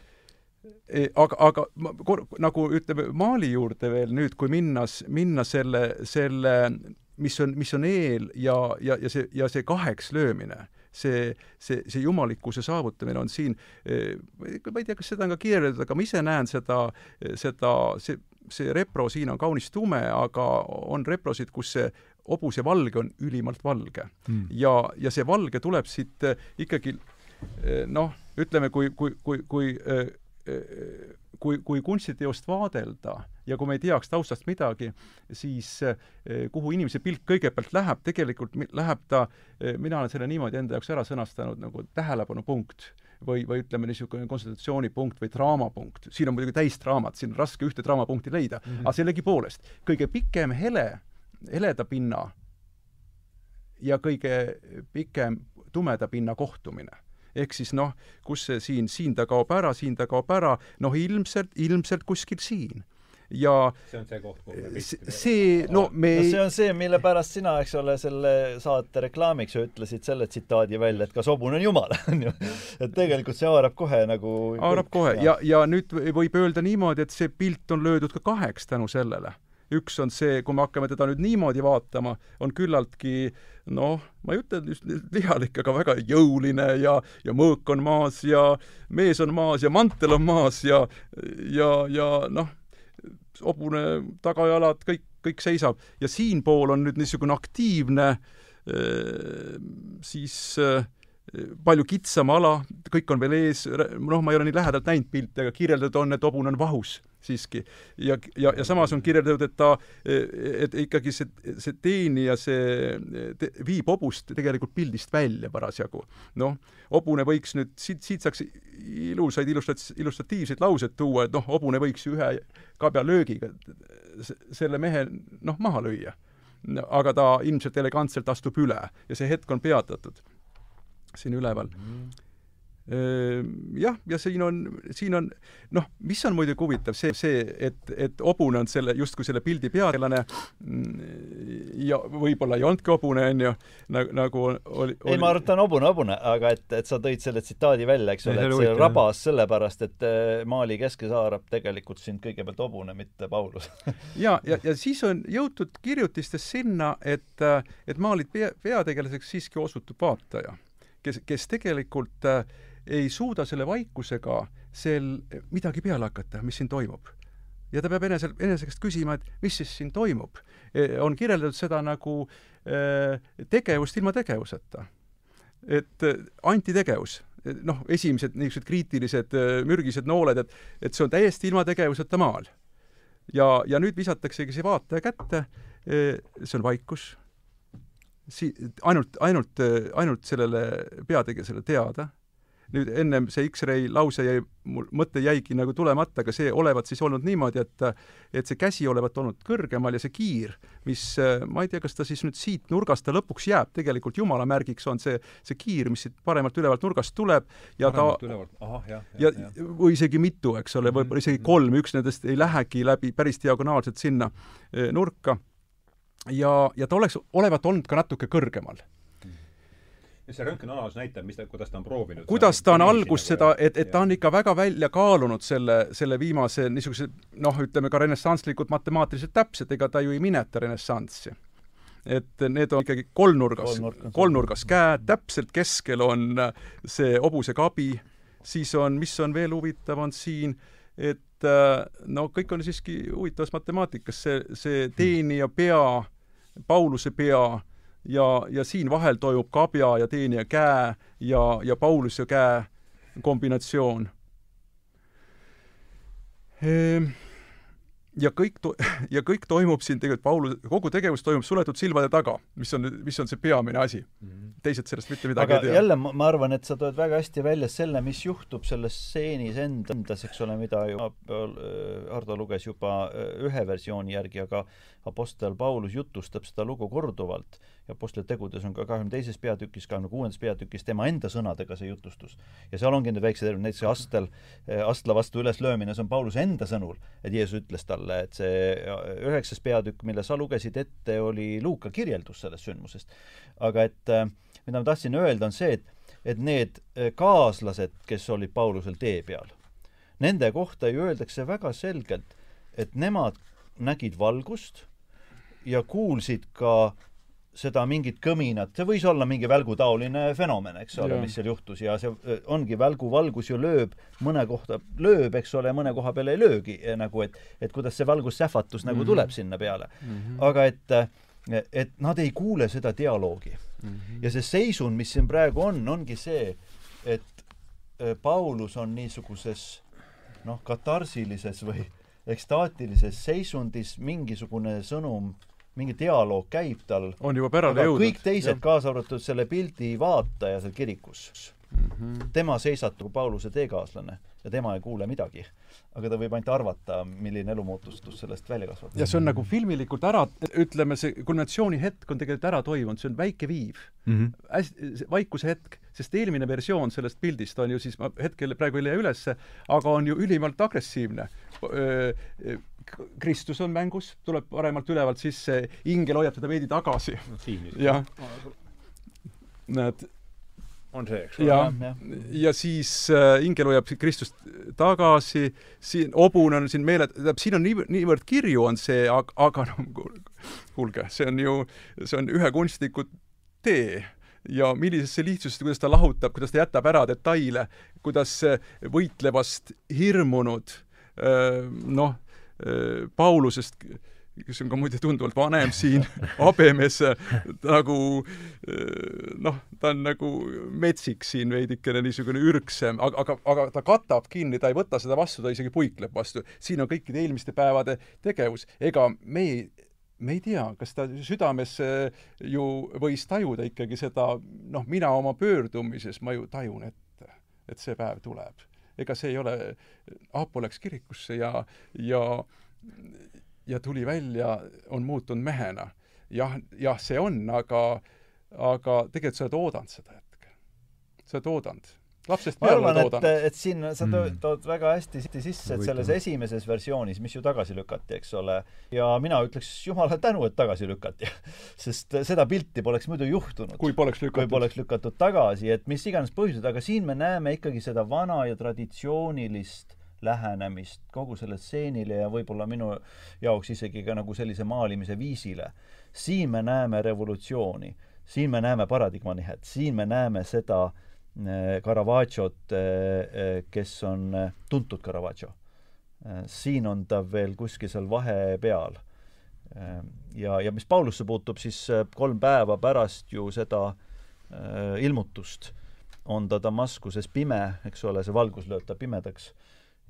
aga, aga ma kor-, nagu ütleme, maali juurde veel nüüd, kui minnas, minna selle, selle, mis on, mis on eel ja, ja, ja see, ja see kaheks löömine see, see, see jumalikkuse saavutamine on siin, eh, ma ei tea, kas seda on ka kirjeldatud, aga ma ise näen seda, seda, see, see repro siin on kaunis tume, aga on reprosid, kus see hobuse valge on ülimalt valge. Mm.. ja, ja see valge tuleb siit eh, ikkagi eh, noh, ütleme, kui, kui, kui, kui kui, kui kunstiteost vaadelda ja kui me ei teaks taustast midagi, siis eh, kuhu inimese pilk kõigepealt läheb, tegelikult läheb ta, eh, mina olen selle niimoodi enda jaoks ära sõnastanud nagu tähelepanupunkt või, või ütleme, niisugune konsultatsioonipunkt või draamapunkt. siin on muidugi täisdraamat, siin on raske ühte draamapunkti leida mm, -hmm. aga sellegipoolest, kõige pikem hele, heleda pinna ja kõige pikem tumeda pinna kohtumine ehk siis noh, kus see siin, siin ta kaob ära, siin ta kaob ära, noh ilmselt, ilmselt kuskil siin. Ja see on see koht, kuhu me see, no me no see on see, mille pärast sina, eks ole, selle saate reklaamiks ju ütlesid selle tsitaadi välja, et kas hobune on jumal, [LAUGHS] on ju. et tegelikult see haarab kohe nagu haarab kohe. ja, ja nüüd võib öelda niimoodi, et see pilt on löödud ka kaheks tänu sellele üks on see, kui me hakkame teda nüüd niimoodi vaatama, on küllaltki noh, ma ei ütle just lihalik, aga väga jõuline ja, ja mõõk on maas ja mees on maas ja mantel on maas ja, ja, ja noh, hobune tagajalad, kõik, kõik seisab. Ja siinpool on nüüd niisugune aktiivne siis palju kitsam ala, kõik on veel ees, noh, ma ei ole nii lähedalt näinud pilte, aga kirjeldatud on, et hobune on vahus siiski. ja, ja, ja samas on kirjeldatud, et ta, et ikkagi see, see teenija, see te, viib hobust tegelikult pildist välja parasjagu. noh, hobune võiks nüüd, siit, siit saaks ilusaid illustat-, illustratiivseid lauseid tuua, et noh, hobune võiks ju ühe kabjalöögiga selle mehe noh, maha lüüa. aga ta ilmselt elegantselt astub üle ja see hetk on peatatud siin üleval mm. -hmm jah, ja siin on, siin on noh, mis on muidugi huvitav, see, see, et, et hobune on selle, justkui selle pildi peategelane ja võib-olla ei olnudki hobune, on ju, nagu, nagu oli, oli ei, ma arvan, et ta on hobune, hobune, aga et, et sa tõid selle tsitaadi välja, eks ole, et see huvitav. rabas sellepärast, et äh, Mali keskes haarab tegelikult sind kõigepealt hobune, mitte Paulus [LAUGHS] ja, ja, ja siis on jõutud kirjutistes sinna, et, äh, et Mali pea, peategelaseks siiski osutub vaataja, kes, kes tegelikult äh, ei suuda selle vaikusega sel midagi peale hakata, mis siin toimub. ja ta peab enese, enese käest küsima, et mis siis siin toimub. E, on kirjeldatud seda nagu e, tegevust ilma tegevuseta. et e, antitegevus, noh, esimesed niisugused kriitilised mürgised nooled, et, et see on täiesti ilma tegevuseta maal. ja, ja nüüd visataksegi see vaataja kätte, see on vaikus, si-, ainult, ainult, ainult sellele peategelasele teada nüüd ennem see X-ray lause jäi, mul mõte jäigi nagu tulemata, aga see olevat siis olnud niimoodi, et et see käsi olevat olnud kõrgemal ja see kiir, mis, ma ei tea, kas ta siis nüüd siit nurgast ta lõpuks jääb, tegelikult jumala märgiks on see, see kiir, mis siit paremalt ülevalt nurgast tuleb ja paremalt ta ülevalt, ahah, jah, jah, ja, ja või isegi mitu, eks ole, võib-olla isegi mhm. kolm, üks nendest ei lähegi läbi päris diagonaalselt sinna eh, nurka. Ja, ja ta oleks, olevat olnud ka natuke kõrgemal see röntgenanalüüs näitab, mis ta, kuidas ta on proovinud. kuidas ta on algust seda, et, et ta on ikka väga välja kaalunud selle, selle viimase niisuguse noh, ütleme ka renessantslikult matemaatiliselt täpselt, ega ta ju ei mineta renessanssi. et need on ikkagi kolmnurgas, kolmnurgas, käed, täpselt keskel on see hobusekabi, siis on, mis on veel huvitav, on siin, et no kõik on siiski huvitavas matemaatikas, see, see teenija pea, Pauluse pea ja, ja siin vahel toimub kabja ja teenija käe ja, ja Pauluse käe kombinatsioon. Ehm ja kõik to-, [LAUGHS] ja kõik toimub siin tegelikult, Paulus, kogu tegevus toimub suletud silmade taga, mis on, mis on see peamine asi. -hmm. teised sellest mitte midagi aga ei tea. jälle ma, ma arvan, et sa tood väga hästi välja selle, mis juhtub selles stseenis endas, eks ole, mida ju Hardo luges juba äh, ühe versiooni järgi, aga Apostel Paulus jutustab seda lugu korduvalt ja Apostlite tegudes on ka kahekümne teises peatükis, kahekümne kuuendas peatükis tema enda sõnadega see jutustus. ja seal ongi need väiksed erinevad, näiteks Astel, äh, Astla vastu üleslöömine, see on Pauluse enda sõnul, et Jeesus ütles talle, et see üheksas peatükk, mille sa lugesid ette, oli Luuka kirjeldus sellest sündmusest. aga et äh, mida ma tahtsin öelda, on see, et, et need kaaslased, kes olid Paulusel tee peal, nende kohta ju öeldakse väga selgelt, et nemad nägid valgust ja kuulsid ka seda mingit kõminat, see võis olla mingi välgutaoline fenomen, eks ole, mis seal juhtus ja see ongi välguvalgus ju lööb mõne kohta, lööb, eks ole, mõne koha peale ei löögi nagu, et et kuidas see valgussähvatus nagu mm -hmm. tuleb sinna peale mm. -hmm. aga et, et nad ei kuule seda dialoogi mm. -hmm. ja see seisund, mis siin praegu on, ongi see, et Paulus on niisuguses noh, katarsilises või ekstaatilises seisundis mingisugune sõnum mingi dialoog käib tal. on juba pärale jõudnud. kõik teised, kaasa arvatud selle pildi vaataja seal kirikus mm, -hmm. tema seisatub Pauluse teekaaslane ja tema ei kuule midagi. aga ta võib ainult arvata, milline elumuutustus sellest välja kasvab. ja see on nagu filmilikult ära, ütleme, see kulminatsiooni hetk on tegelikult ära toimunud, see on väike viiv mm. -hmm. vaikuse hetk, sest eelmine versioon sellest pildist on ju siis, ma hetkel praegu ei leia ülesse, aga on ju ülimalt agressiivne Kristus on mängus, tuleb paremalt ülevalt sisse, ingel hoiab teda veidi tagasi. jah. näed. on see, eks ole. ja, ja siis äh, ingel hoiab Kristust tagasi, siin hobune on siin meele, tähendab, siin on nii, niivõrd kirju on see, aga, aga no kuulge, see on ju, see on ühe kunstniku tee ja millisesse lihtsusesse, kuidas ta lahutab, kuidas ta jätab ära detaile, kuidas võitlevast hirmunud äh, noh, äh, Paulusest kes on ka muide tunduvalt vanem siin, [LAUGHS] abemees nagu noh, ta on nagu metsik siin veidikene niisugune ürgsem, aga, aga, aga ta katab kinni, ta ei võta seda vastu, ta isegi puikleb vastu. siin on kõikide eelmiste päevade tegevus. ega me ei, me ei tea, kas ta südames ju võis tajuda ikkagi seda, noh, mina oma pöördumises, ma ju tajun ette, et see päev tuleb. Ega see ei ole, Aapo läks kirikusse ja, ja ja tuli välja, on muutunud mehena. jah, jah, see on, aga, aga tegelikult sa oled oodanud seda hetke. sa oled oodanud. Lapsest peale oled oodanud. et siin sa mm. tood väga hästi sisse, et selles esimeses versioonis, mis ju tagasi lükati, eks ole, ja mina ütleks jumalale tänu, et tagasi lükati [LAUGHS] sest seda pilti poleks muidu juhtunud. kui poleks lükatud. kui poleks lükatud tagasi, et mis iganes põhjused, aga siin me näeme ikkagi seda vana ja traditsioonilist lähenemist kogu sellele stseenile ja võib-olla minu jaoks isegi ka nagu sellise maalimise viisile. siin me näeme revolutsiooni, siin me näeme paradigma nihet, siin me näeme seda äh, Caravaggiot, äh, äh, kes on tuntud Caravaggio. siin on ta veel kuskil seal vahepeal. ja, ja mis Paulusse puutub, siis kolm päeva pärast ju seda ilmutust on ta Damaskuses pime, eks ole, see valgus lööb ta pimedaks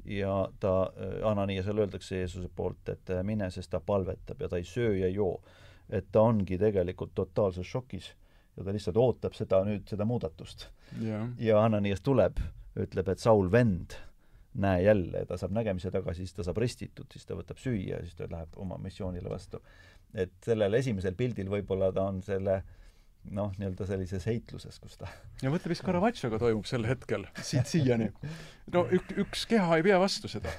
ja ta, äh, Ananiasele öeldakse Jeesuse poolt, et äh, mine, sest ta palvetab ja ta ei söö ja ei joo. et ta ongi tegelikult totaalses šokis ja ta lihtsalt ootab seda nüüd, seda muudatust yeah.. ja Ananias tuleb, ütleb, et Saul vend, näe jälle, ta saab nägemise tagasi, siis ta saab ristitud, siis ta võtab süüa siis ta läheb oma missioonile vastu. et sellel esimesel pildil võib-olla ta on selle noh, nii-öelda sellises heitluses, kus ta [LAUGHS] ja mõtle, mis Caravaggiaga toimub sel hetkel, siit siiani. no ük-, üks keha ei pea vastu seda.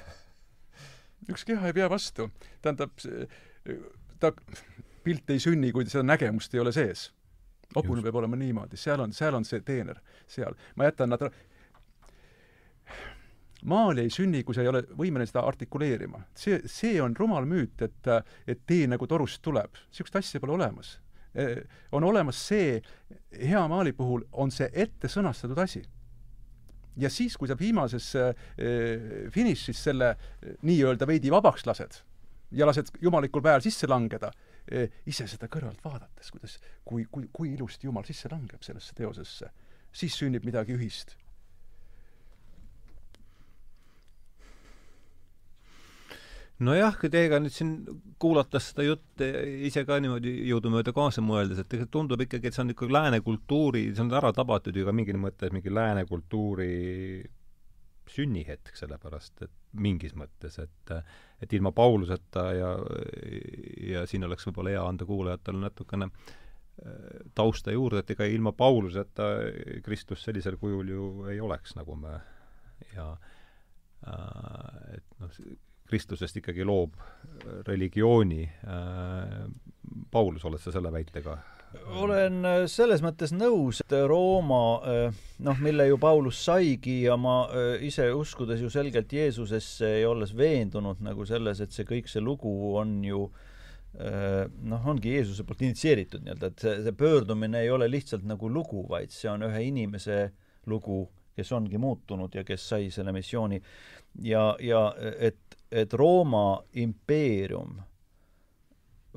üks keha ei pea vastu. tähendab, ta, pilt ei sünni, kui seda nägemust ei ole sees. Hobune peab olema niimoodi, seal on, seal on see teener, seal. ma jätan nad maali ei sünni, kui sa ei ole võimeline seda artikuleerima. see, see on rumal müüt, et, et tee nagu torust tuleb. niisugust asja pole olemas Äh, on olemas see, hea maali puhul on see ette sõnastatud asi. ja siis, kui sa viimases äh, finišis selle äh, nii-öelda veidi vabaks lased ja lased jumalikul päeval sisse langeda, ise seda kõrvalt vaadates, kuidas, kui, kui, kui ilusti Jumal sisse langeb sellesse teosesse, siis sünnib midagi ühist. Nojah, kui teiega nüüd siin kuulates seda juttu ise ka niimoodi jõudumööda kaasa mõeldes, et tegelikult tundub ikkagi, et see on ikka lääne kultuuri, see on ära tabatud ju ka mingil mõttes mingi lääne kultuuri sünnihetk, sellepärast et mingis mõttes, et et ilma Pauluseta ja, ja siin oleks võib-olla hea anda kuulajatele natukene äh, tausta juurde, et ega ilma Pauluseta Kristus sellisel kujul ju ei oleks, nagu me ja äh, et noh, Kristusest ikkagi loob religiooni. Äh, Paulus, oled sa selle väitega olen äh, selles mõttes nõus, et Rooma äh, noh, mille ju Paulus saigi ja ma ise uskudes ju selgelt Jeesusesse ja olles veendunud nagu selles, et see kõik see lugu on ju noh, ongi Jeesuse poolt initsieeritud nii-öelda, et see, see pöördumine ei ole lihtsalt nagu lugu, vaid see on ühe inimese lugu, kes ongi muutunud ja kes sai selle missiooni. Ja, ja et et Rooma impeerium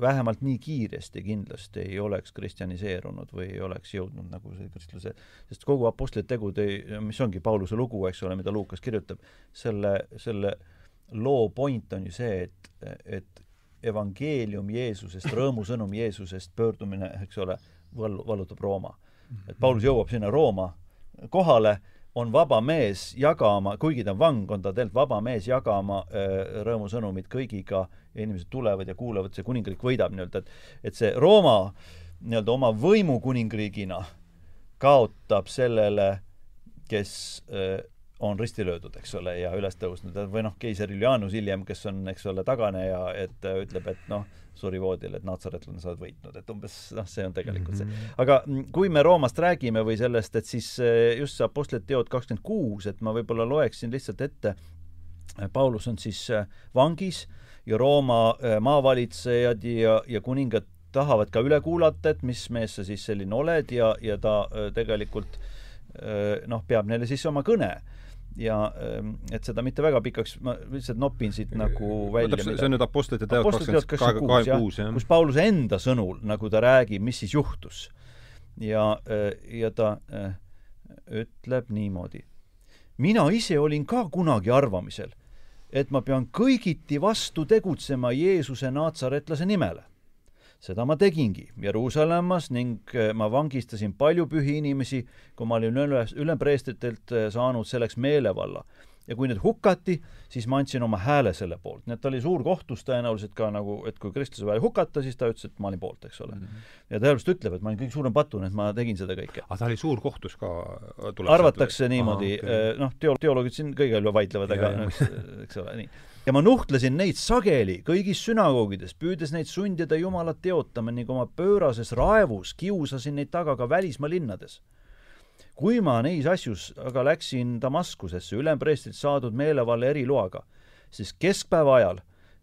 vähemalt nii kiiresti kindlasti ei oleks kristjaniseerunud või ei oleks jõudnud nagu see kristluse, sest kogu Apostlite tegude, mis ongi Pauluse lugu, eks ole, mida Luukas kirjutab, selle, selle loo point on ju see, et, et evangeelium Jeesusest, rõõmusõnum Jeesusest, pöördumine, eks ole, val-, vallutab Rooma. et Paulus jõuab sinna Rooma kohale on vaba mees jagama, kuigi ta on vang, on ta tegelikult vaba mees jagama äh, rõõmusõnumit kõigiga ja inimesed tulevad ja kuulavad, see kuningriik võidab nii-öelda, et et see Rooma nii-öelda oma võimu kuningriigina kaotab sellele, kes äh, on risti löödud, eks ole, ja üles tõusnud või noh, keiser Julianus hiljem, kes on, eks ole, taganeja, et ütleb, et noh, suri voodil, et natsaretlane sa oled võitnud, et umbes noh, see on tegelikult see. Mhm. aga kui me Roomast räägime või sellest, et siis eh, just see Apostlite teod kakskümmend kuus, et ma võib-olla loeksin lihtsalt ette, Paulus on siis eh, vangis ja Rooma maavalitsejad ja, ja kuningad tahavad ka üle kuulata, et mis mees sa siis selline oled ja, ja ta tegelikult noh, peab neile siis oma kõne ja ähm, et seda mitte väga pikaks, ma lihtsalt nopin siit nagu välja. see on nüüd Apostlite teod kakskümmend kuus, jah? kus Pauluse enda sõnul, nagu ta räägib, mis siis juhtus. ja, äh, ja ta äh, ütleb niimoodi. mina ise olin ka kunagi arvamisel, et ma pean kõigiti vastu tegutsema Jeesuse naatsaretlase nimele seda ma tegingi Jeruusalemmas ning eh, ma vangistasin palju pühi inimesi, kui ma olin üles, ülempreestritelt eh, saanud selleks meelevalla. ja kui need hukati, siis ma andsin oma hääle selle poolt, nii et ta oli suur kohtus tõenäoliselt ka nagu, et kui Kristuse vaja hukata, siis ta ütles, et ma olin poolt, eks ole mm. -hmm. ja tõenäoliselt ütleb, et ma olin kõige suurem patun, et ma tegin seda kõike. aga ta oli suur kohtus ka? arvatakse niimoodi, okay. Eh, noh, teo-, teoloogid siin kõige üle vaidlevad, aga noh, eks ole, nii ja ma nuhtlesin neid sageli kõigis sünagoogides, püüdes neid sundida Jumalat teotama ning oma pöörases raevus kiusasin neid taga ka välismaa linnades. kui ma neis asjus aga läksin Damaskusesse ülempreestrilt saadud meelevalla eriloaga, siis keskpäeva ajal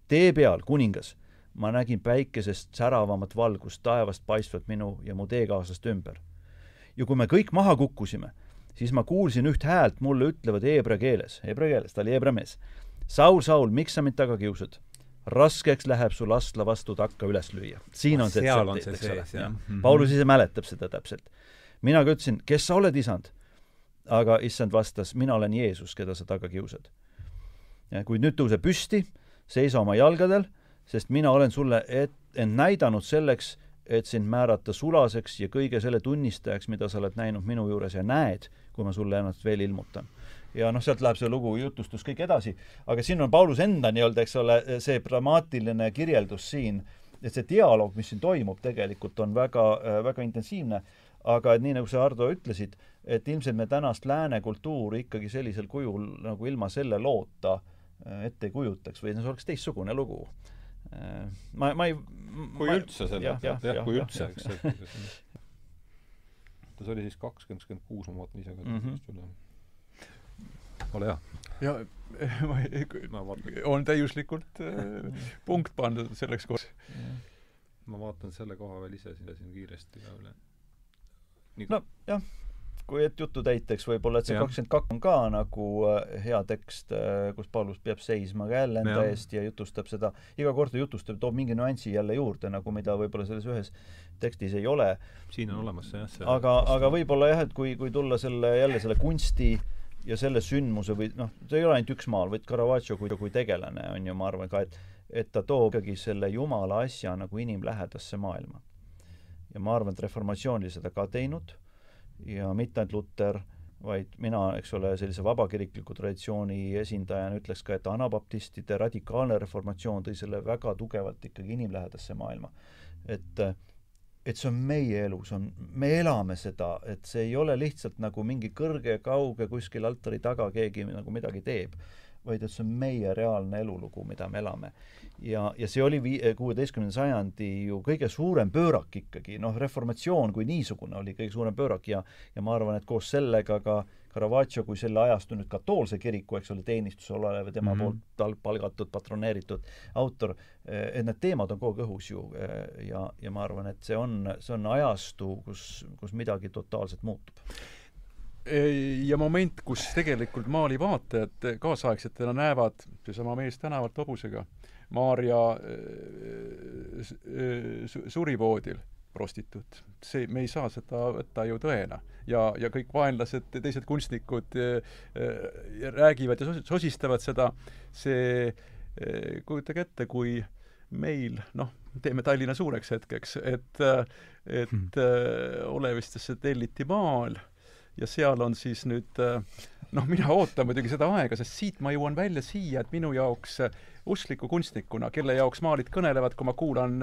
tee peal, kuningas, ma nägin päikesest säravamat valgust taevast paistvat minu ja mu teekaaslaste ümber. ja kui me kõik maha kukkusime, siis ma kuulsin üht häält mulle ütlevad heebrea keeles, heebrea keeles, ta oli heebrea mees Saul, Saul, miks sa mind taga kiusad? raskeks läheb sul astla vastu takka üles lüüa. siin on see tsett, eks ole. Mm -hmm. Paulus ise mäletab seda täpselt. mina ka ütlesin, kes sa oled, isand? aga issand vastas, mina olen Jeesus, keda sa taga kiusad. kuid nüüd tõuse püsti, seisa oma jalgadel, sest mina olen sulle et, end näidanud selleks, et sind määrata sulaseks ja kõige selle tunnistajaks, mida sa oled näinud minu juures ja näed, kui ma sulle ennast veel ilmutan ja noh, sealt läheb see lugu jutustus kõik edasi, aga siin on Paulus enda nii-öelda, eks ole, see dramaatiline kirjeldus siin, et see dialoog, mis siin toimub, tegelikult on väga, väga intensiivne, aga et nii, nagu sa, Ardo, ütlesid, et ilmselt me tänast lääne kultuuri ikkagi sellisel kujul nagu ilma selle loota äh, ette ei kujutaks või see oleks teistsugune lugu. Äh, ma, ma ei kui ma, üldse selle, jah, jah, kui üldse, eks, [LAUGHS] see oli siis kakskümmend, kakskümmend kuus, ma vaatan ise ka mm -hmm. üle ole hea. ja [LAUGHS] ma ei, on täiuslikult äh, [LAUGHS] punkt pandud selleks kohaks. ma vaatan selle koha veel ise siin, siin kiiresti ka üle. no jah, kui et jutu täiteks võib-olla, et see kakskümmend kaks on ka nagu äh, hea tekst äh,, kus Paulus peab seisma ka jälle enda ja. eest ja jutustab seda, iga kord ta jutustab, toob mingi nüansi jälle juurde, nagu mida võib-olla selles ühes tekstis ei ole. siin on olemas see jah, see aga, aga võib-olla jah, et kui, kui tulla selle, jälle selle kunsti äh, ja selle sündmuse või noh, ta ei ole ainult üks maal, vaid Caravaggio kui, kui tegelane on ju, ma arvan ka, et et ta toob ikkagi selle jumala asja nagu inimlähedasse maailma. ja ma arvan, et reformatsioon oli seda ka teinud ja mitte ainult Luter, vaid mina, eks ole, sellise vabakirikliku traditsiooni esindajana ütleks ka, et anabaptistide radikaalne reformatsioon tõi selle väga tugevalt ikkagi inimlähedasse maailma. et äh, et see on meie elu, see on, me elame seda, et see ei ole lihtsalt nagu mingi kõrge, kauge kuskil altari taga keegi nagu midagi teeb, vaid et see on meie reaalne elulugu, mida me elame. ja, ja see oli vii-, kuueteistkümnenda sajandi ju kõige suurem pöörak ikkagi, noh, reformatsioon kui niisugune oli kõige suurem pöörak ja ja ma arvan, et koos sellega ka äh, Caravaggio kui selle ajastu nüüd katoolse kiriku, eks ole, teenistusel olev ja tema mm -hmm. poolt palgatud, patroneeritud autor, eh, et need teemad on kogu aeg õhus ju eh, ja, ja ma arvan, et see on, see on ajastu, kus, kus midagi totaalselt muutub ja moment, kus tegelikult Mali vaatajad kaasaegsetena näevad seesama mees tänavalt hobusega Maarja äh, surivoodil prostituut. see, me ei saa seda võtta ju tõena. ja, ja kõik vaenlased, teised kunstnikud äh, äh, räägivad ja sosistavad seda, see äh, kujutage ette, kui meil, noh, teeme Tallinna suureks hetkeks, et, et hmm. Olevistesse telliti maal ja seal on siis nüüd noh, mina ootan muidugi seda aega, sest siit ma jõuan välja siia, et minu jaoks uskliku kunstnikuna, kelle jaoks maalid kõnelevad, kui ma kuulan,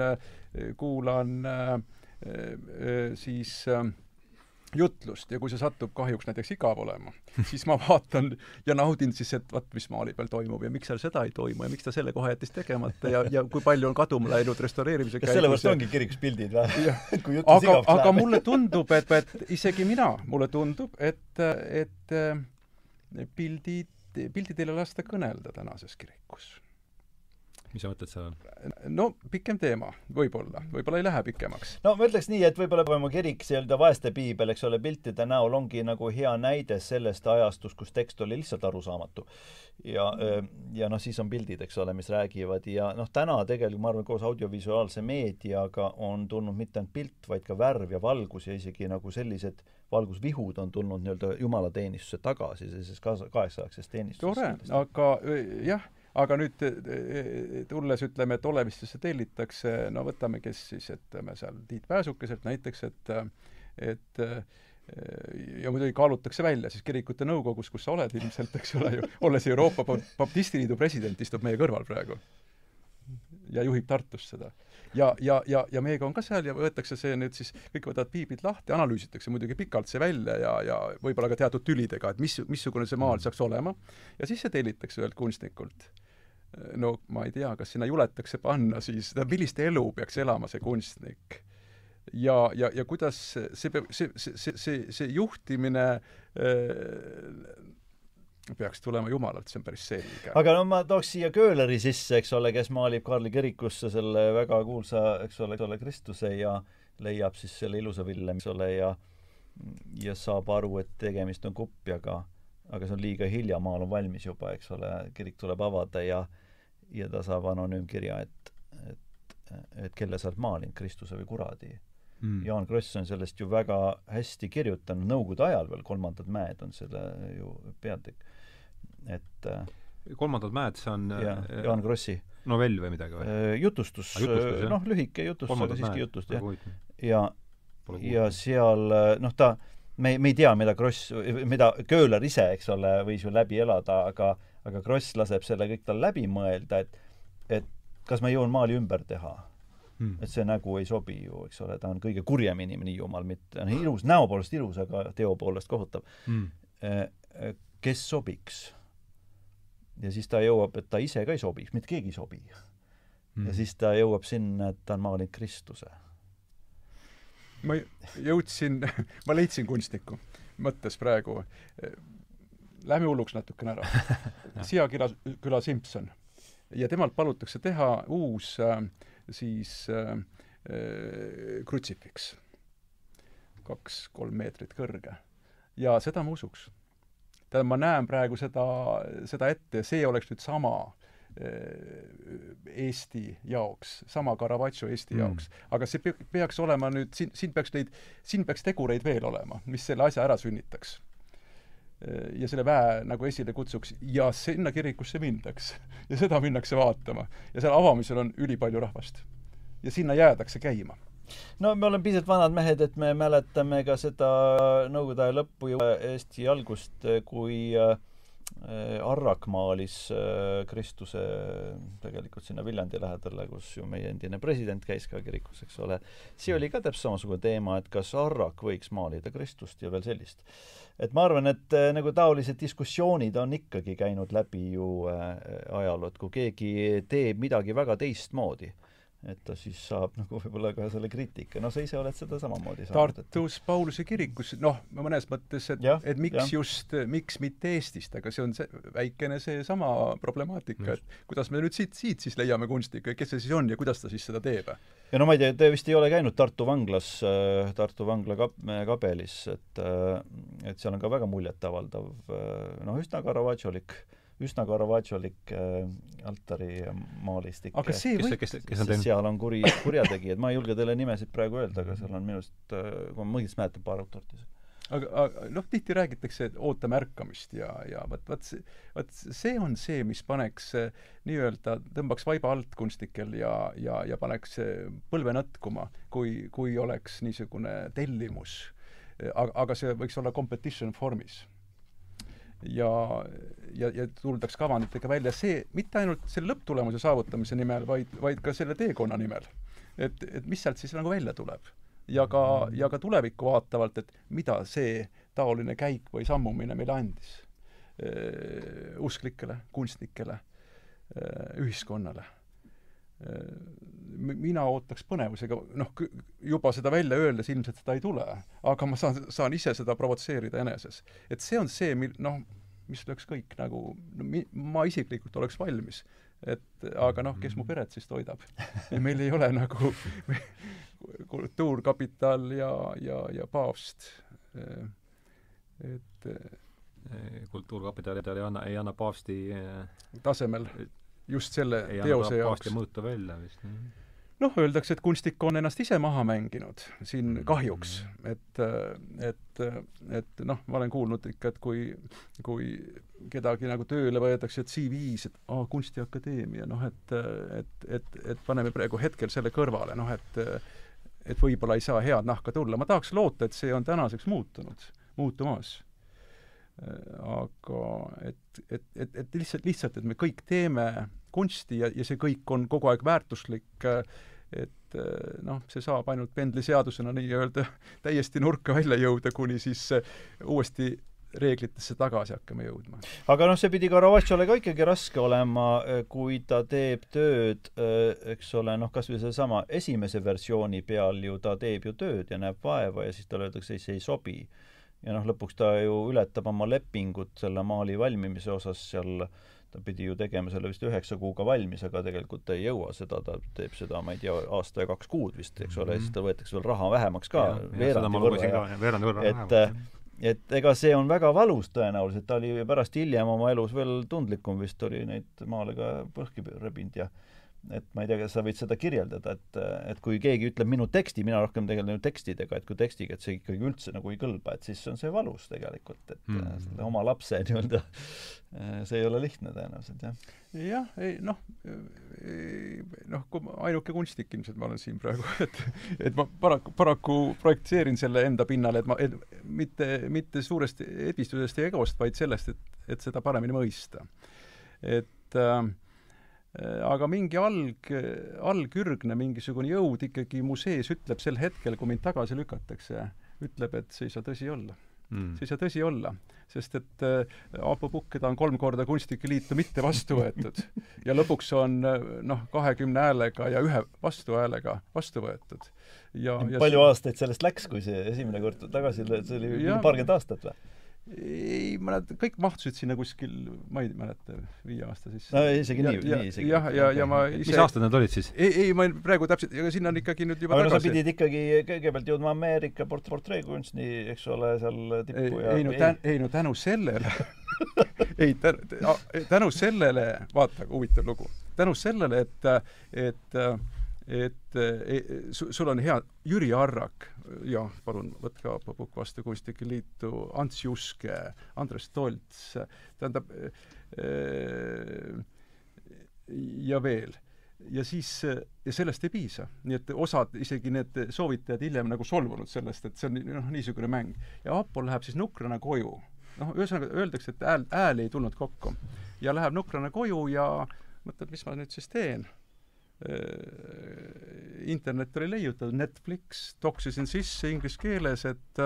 kuulan äh, Äh, äh, siis äh, jutlust. Ja kui see satub kahjuks näiteks igav olema, [LAUGHS] siis ma vaatan ja naudin siis, et vot, mis maali peal toimub ja miks seal seda ei toimu ja miks ta selle kohe jättis tegemata ja, ja kui palju on kaduma läinud restaureerimise kas sellepärast ongi kirikus pildid või? [LAUGHS] aga, aga mulle tundub, et, et [LAUGHS] isegi mina, mulle tundub, et, et pildid, pildid ei lasta kõnelda tänases kirikus mis sa mõtled seal? no pikem teema, võib-olla, võib-olla ei lähe pikemaks. no ma ütleks nii, et võib-olla Pühamu kirik, see nii-öelda vaeste piibel, eks ole, piltide näol ongi nagu hea näide sellest ajastust, kus tekst oli lihtsalt arusaamatu. ja, ja noh, siis on pildid, eks ole, mis räägivad ja noh, täna tegelikult ma arvan, koos audiovisuaalse meediaga on tulnud mitte ainult pilt, vaid ka värv ja valgus ja isegi nagu sellised valgusvihud on tulnud nii-öelda jumalateenistusse tagasi, sellises kaasaegses teenistuses. tore, aga jah aga nüüd tulles ütleme, et Olevistesse tellitakse, no võtame, kes siis, ütleme seal Tiit Pääsukeselt näiteks, et et eh, ja muidugi kaalutakse välja siis kirikute nõukogus, kus sa oled ilmselt, eks ole ju, olles Euroopa Baptistiliidu president, istub meie kõrval praegu. ja juhib Tartus seda. ja, ja, ja, ja meiega on ka seal ja võetakse see nüüd siis, kõik võtavad piiblid lahti, analüüsitakse muidugi pikalt see välja ja, ja võib-olla ka teatud tülidega, et mis, missugune see maal saaks olema, ja siis see tellitakse ühelt kunstnikult no ma ei tea, kas sinna juletakse panna siis, millist elu peaks elama see kunstnik. ja, ja, ja kuidas see peab, see, see, see, see, see juhtimine äh, peaks tulema Jumalalt, see on päris selge. aga no ma tooks siia Köhleri sisse, eks ole, kes maalib Karli kirikusse selle väga kuulsa, eks ole, eks ole, Kristuse ja leiab siis selle ilusa Villemi, eks ole, ja ja saab aru, et tegemist on kupjaga aga see on liiga hilja, maal on valmis juba, eks ole, kirik tuleb avada ja ja ta saab anonüümkirja, et, et, et kelle sa oled maalinud, Kristuse või kuradi. Mm.. Jaan Kross on sellest ju väga hästi kirjutanud, Nõukogude ajal veel, Kolmandad mäed on selle ju peatükk, et äh, kolmandad mäed, see on ja, äh, Jaan Krossi. novell või midagi või? Äh, jutustus, noh, lühike jutustus, aga siiski jutust, jah. ja, ja seal noh, ta me, me ei tea, mida Kross, mida Köhler ise, eks ole, võis ju läbi elada, aga aga Kross laseb selle kõik tal läbi mõelda, et et kas ma jõuan maali ümber teha? Hmm.. et see nägu ei sobi ju, eks ole, ta on kõige kurjem inimene Hiiumaal, mitte, noh, ilus, näo poolest ilus, aga teo poolest kohutav. Hmm.. kes sobiks? ja siis ta jõuab, et ta ise ka ei sobiks, mitte keegi ei sobi. Hmm.. ja siis ta jõuab sinna, et ta on maalinud Kristuse ma jõudsin, [LAUGHS] ma leidsin kunstniku, mõttes praegu, lähme hulluks natukene ära. [LAUGHS] Siia küla, küla Simson. ja temalt palutakse teha uus äh, siis äh, krutsifiks. kaks-kolm meetrit kõrge. ja seda ma usuks. tähendab, ma näen praegu seda, seda ette, see oleks nüüd sama Eesti jaoks, sama Caravaggio Eesti mm. jaoks. aga see pe peaks olema nüüd, siin, siin peaks neid, siin peaks tegureid veel olema, mis selle asja ära sünnitaks. Äh, ja selle väe nagu esile kutsuks ja sinna kirikusse mindaks. [LAUGHS] ja seda minnakse vaatama. ja seal avamisel on ülipalju rahvast. ja sinna jäädakse käima no me oleme piisavalt vanad mehed, et me mäletame ka seda Nõukogude aja lõppu ja Eesti algust, kui äh, Äh, Arrak maalis äh, Kristuse tegelikult sinna Viljandi lähedale, kus ju meie endine president käis ka kirikus, eks ole. see oli ka täpselt samasugune teema, et kas Arrak võiks maalida Kristust ja veel sellist. et ma arvan, et äh, nagu taolised diskussioonid on ikkagi käinud läbi ju ajaloo, et kui keegi teeb midagi väga teistmoodi et ta siis saab nagu võib-olla ka selle kriitika, no sa ise oled seda samamoodi saanud. Tartus et... Pauluse kirikus, noh, mõnes mõttes, et, et miks ja. just, miks mitte Eestist, aga see on see väikene seesama problemaatika, et kuidas me nüüd siit, siit siis leiame kunstnikku ja kes see siis on ja kuidas ta siis seda teeb? ja no ma ei tea, te vist ei ole käinud Tartu vanglas, äh, Tartu vangla kap-, kabelis, et äh, et seal on ka väga muljetavaldav, äh, noh, üsna Caravaggialik äh, üsna Caravaggialik äh, altarimaalistik. see kes, kes, kes on teinud? seal on kuri, kurjategijad, ma ei julge teile nimesid praegu öelda, aga seal on minu arust äh,, kui ma õigesti mäletan, paar autorit isegi aga, aga noh, tihti räägitakse, et ootame ärkamist ja, ja vot, vot see, vot see on see, mis paneks nii-öelda, tõmbaks vaiba alt kunstnikel ja, ja, ja paneks põlve nõtkuma, kui, kui oleks niisugune tellimus. aga, aga see võiks olla competition vormis ja, ja, ja tuldaks kavanditega välja see, mitte ainult selle lõpptulemuse saavutamise nimel, vaid, vaid ka selle teekonna nimel. et, et mis sealt siis nagu välja tuleb. ja ka, ja ka tulevikku vaatavalt, et mida see taoline käik või sammumine meile andis usklikele, kunstnikele, ühiskonnale mina ootaks põnevusega, noh, juba seda välja öeldes ilmselt seda ei tule, aga ma saan, saan ise seda provotseerida eneses. et see on see, mil-, noh, mis oleks kõik nagu, no ma isiklikult oleks valmis. et aga noh, kes mu peret siis toidab? meil ei ole nagu [LAUGHS] kultuurkapital ja, ja, ja paavst. et kultuurkapital ei anna, ei anna paavsti tasemel just selle ei teose jaoks. mõõta välja vist. noh, öeldakse, et kunstnik on ennast ise maha mänginud siin mm. kahjuks, et, et, et noh, ma olen kuulnud ikka, et kui, kui kedagi nagu tööle võetakse CV-s, et aa, Kunstiakadeemia, noh et, et, et, et paneme praegu hetkel selle kõrvale, noh et et võib-olla ei saa head nahka tulla. ma tahaks loota, et see on tänaseks muutunud, muutumas aga et, et, et, et lihtsalt, lihtsalt, et me kõik teeme kunsti ja, ja see kõik on kogu aeg väärtuslik, et noh, see saab ainult pendliseadusena nii-öelda [LAUGHS] täiesti nurka välja jõuda, kuni siis uuesti reeglitesse tagasi hakkame jõudma. aga noh, see pidi Caravaggiole ka ikkagi raske olema, kui ta teeb tööd, eks ole, noh, kas või seesama esimese versiooni peal ju ta teeb ju tööd ja näeb vaeva ja siis talle öeldakse, ei, see ei sobi. Ja noh, lõpuks ta ju ületab oma lepingut selle maali valmimise osas seal ta pidi ju tegema selle vist üheksa kuuga valmis, aga tegelikult ta ei jõua seda, ta teeb seda, ma ei tea, aasta ja kaks kuud vist, eks ole mm, -hmm. ja siis tal võetakse veel raha vähemaks ka, veerandi võrra ja, veerandi võrra et, et ega see on väga valus tõenäoliselt, ta oli pärast hiljem oma elus veel tundlikum vist, oli neid maale ka põhki rebinud ja et ma ei tea, kas sa võid seda kirjeldada, et, et kui keegi ütleb minu teksti, mina rohkem tegelen ju tekstidega, et kui tekstiga, et see ikkagi üldse nagu ei kõlba, et siis on see valus tegelikult, et mm. selle oma lapse [LAUGHS] nii-öelda, see ei ole lihtne tõenäoliselt, jah. jah, ei noh, noh, kui ainuke kunstnik ilmselt ma olen siin praegu, [LAUGHS] et et ma paraku, paraku projekteerin selle enda pinnale, et ma, et mitte, mitte suurest edistusest ja egost, vaid sellest, et, et seda paremini mõista. et Äh, aga mingi alg, algürgne mingisugune jõud ikkagi mu sees ütleb sel hetkel, kui mind tagasi lükatakse, ütleb, et see ei saa tõsi olla mm.. see ei saa tõsi olla, sest et äh, Aapo Pukk, keda on kolm korda Kunstnike Liitu mitte vastu võetud ja lõpuks on äh, noh, kahekümne häälega ja ühe vastuhäälega vastu võetud. ja, ja palju see... aastaid sellest läks, kui see esimene kord tagasi, see oli paarkümmend aastat või? Ei, ma nad kõik mahtusid sinna kuskil, ma ei mäleta, viie aasta sisse. no isegi nii, nii isegi. jah, ja, ja, ja ma ise mis aastad need olid siis? ei, ei, ma praegu täpselt, ega sinna on ikkagi nüüd juba aga tagasi. sa pidid ikkagi kõigepealt jõudma Ameerika port-, portreekunsti, eks ole, seal tippu ja ei no tä-, ei no tänu sellele [LAUGHS] ei, tänu, tänu sellele, vaata, huvitav lugu, tänu sellele, et, et et e, sul on hea Jüri Arrak, jah, palun võtke Aapo Pukk vastu Kunstnike Liitu, Ants Juske, Andres Tolts, tähendab äh, ja veel. ja siis, ja sellest ei piisa. nii et osad, isegi need soovitajad hiljem nagu solvunud sellest, et see on noh, niisugune mäng. ja Aapo läheb siis nukrana koju. noh, ühesõnaga öeldakse, et hääl, hääl ei tulnud kokku. ja läheb nukrana koju ja mõtleb, mis ma nüüd siis teen internet oli leiutatud, Netflix, toksisin sisse inglise keeles, et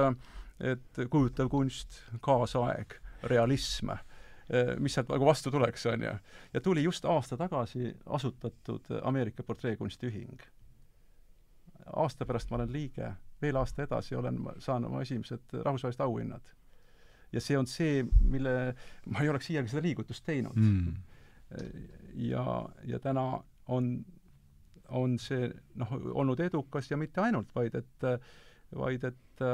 et kujutav kunst, kaasaeg, realism, äh, mis sealt nagu vastu tuleks, on ju. ja tuli just aasta tagasi asutatud Ameerika portreekunstiühing. aasta pärast ma olen liige, veel aasta edasi olen, saan oma esimesed rahvusvahelised auhinnad. ja see on see, mille, ma ei oleks iialgi seda liigutust teinud mm. ja, ja täna on on see noh, olnud edukas ja mitte ainult, vaid et, vaid et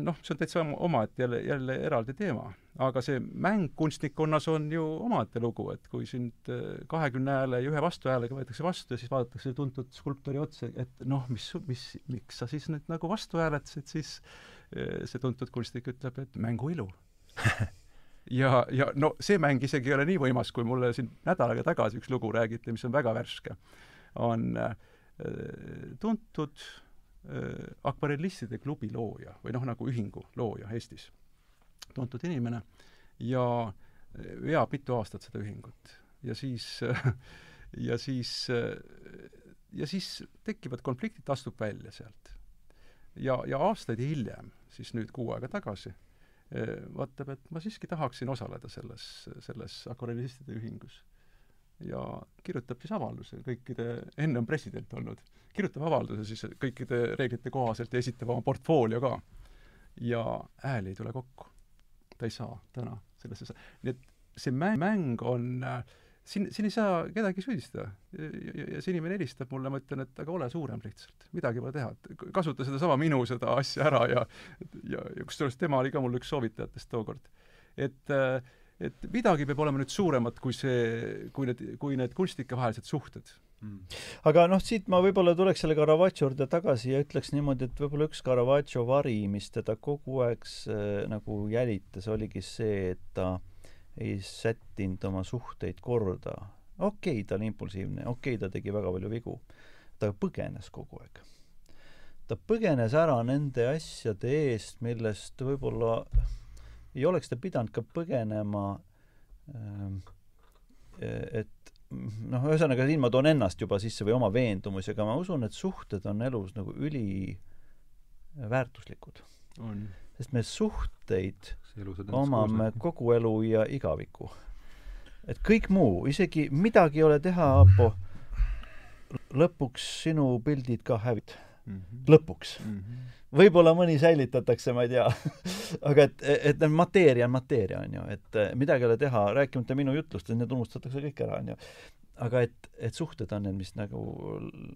noh, see on täitsa omaette jälle, jälle eraldi teema. aga see mäng kunstnikkonnas on ju omaette lugu, et kui sind kahekümne hääle ja ühe vastuhäälega võetakse vastu ja siis vaadatakse tuntud skulptori otsa, et noh, mis, mis, miks sa siis nüüd nagu vastu hääletasid, siis see tuntud kunstnik ütleb, et mängu ilu [LAUGHS] ja, ja no see mäng isegi ei ole nii võimas, kui mulle siin nädal aega tagasi üks lugu räägiti, mis on väga värske. on äh, tuntud äh, akvarellistide klubi looja või noh, nagu ühingu looja Eestis. tuntud inimene ja äh, veab mitu aastat seda ühingut ja siis äh, ja siis äh, ja siis tekivad konfliktid, ta astub välja sealt. ja, ja aastaid hiljem, siis nüüd kuu aega tagasi, vaatab, et ma siiski tahaksin osaleda selles, selles akvarellistide ühingus. ja kirjutab siis avalduse kõikide, enne on president olnud, kirjutab avalduse siis kõikide reeglite kohaselt ja esitab oma portfoolio ka. ja hääli ei tule kokku. ta ei saa täna sellesse, nii et see mäng, on äh, siin, siin ei saa kedagi süüdistada. ja, see inimene helistab mulle, ma ütlen, et aga ole suurem lihtsalt, midagi pole teha, et kasuta sedasama minu seda asja ära ja ja, ja kusjuures tema oli ka mul üks soovitajatest tookord. et et midagi peab olema nüüd suuremat kui see, kui need, kui need kunstnikevahelised suhted mm.. aga noh, siit ma võib-olla tuleks selle Caravaggio juurde tagasi ja ütleks niimoodi, et võib-olla üks Caravaggio vari, mis teda kogu aeg äh, nagu jälitas, oligi see, et ta äh, ei sättinud oma suhteid korda. okei okay,, ta oli impulsiivne, okei okay,, ta tegi väga palju vigu. ta põgenes kogu aeg. ta põgenes ära nende asjade eest, millest võib-olla ei oleks ta pidanud ka põgenema ähm, et noh, ühesõnaga siin ma toon ennast juba sisse või oma veendumusi, aga ma usun, et suhted on elus nagu üliväärtuslikud. Sest me suhteid omame kogu elu ja igaviku. et kõik muu, isegi midagi ei ole teha, Aapo, lõpuks sinu pildid ka hävit- mm. -hmm. lõpuks mm. -hmm. võib-olla mõni säilitatakse, ma ei tea [LAUGHS] aga et, et mateeria on mateeria, on ju, et eh, midagi ei ole teha, rääkimata minu jutlustest, need unustatakse kõik ära, on ju. aga et, et suhted on need, mis nagu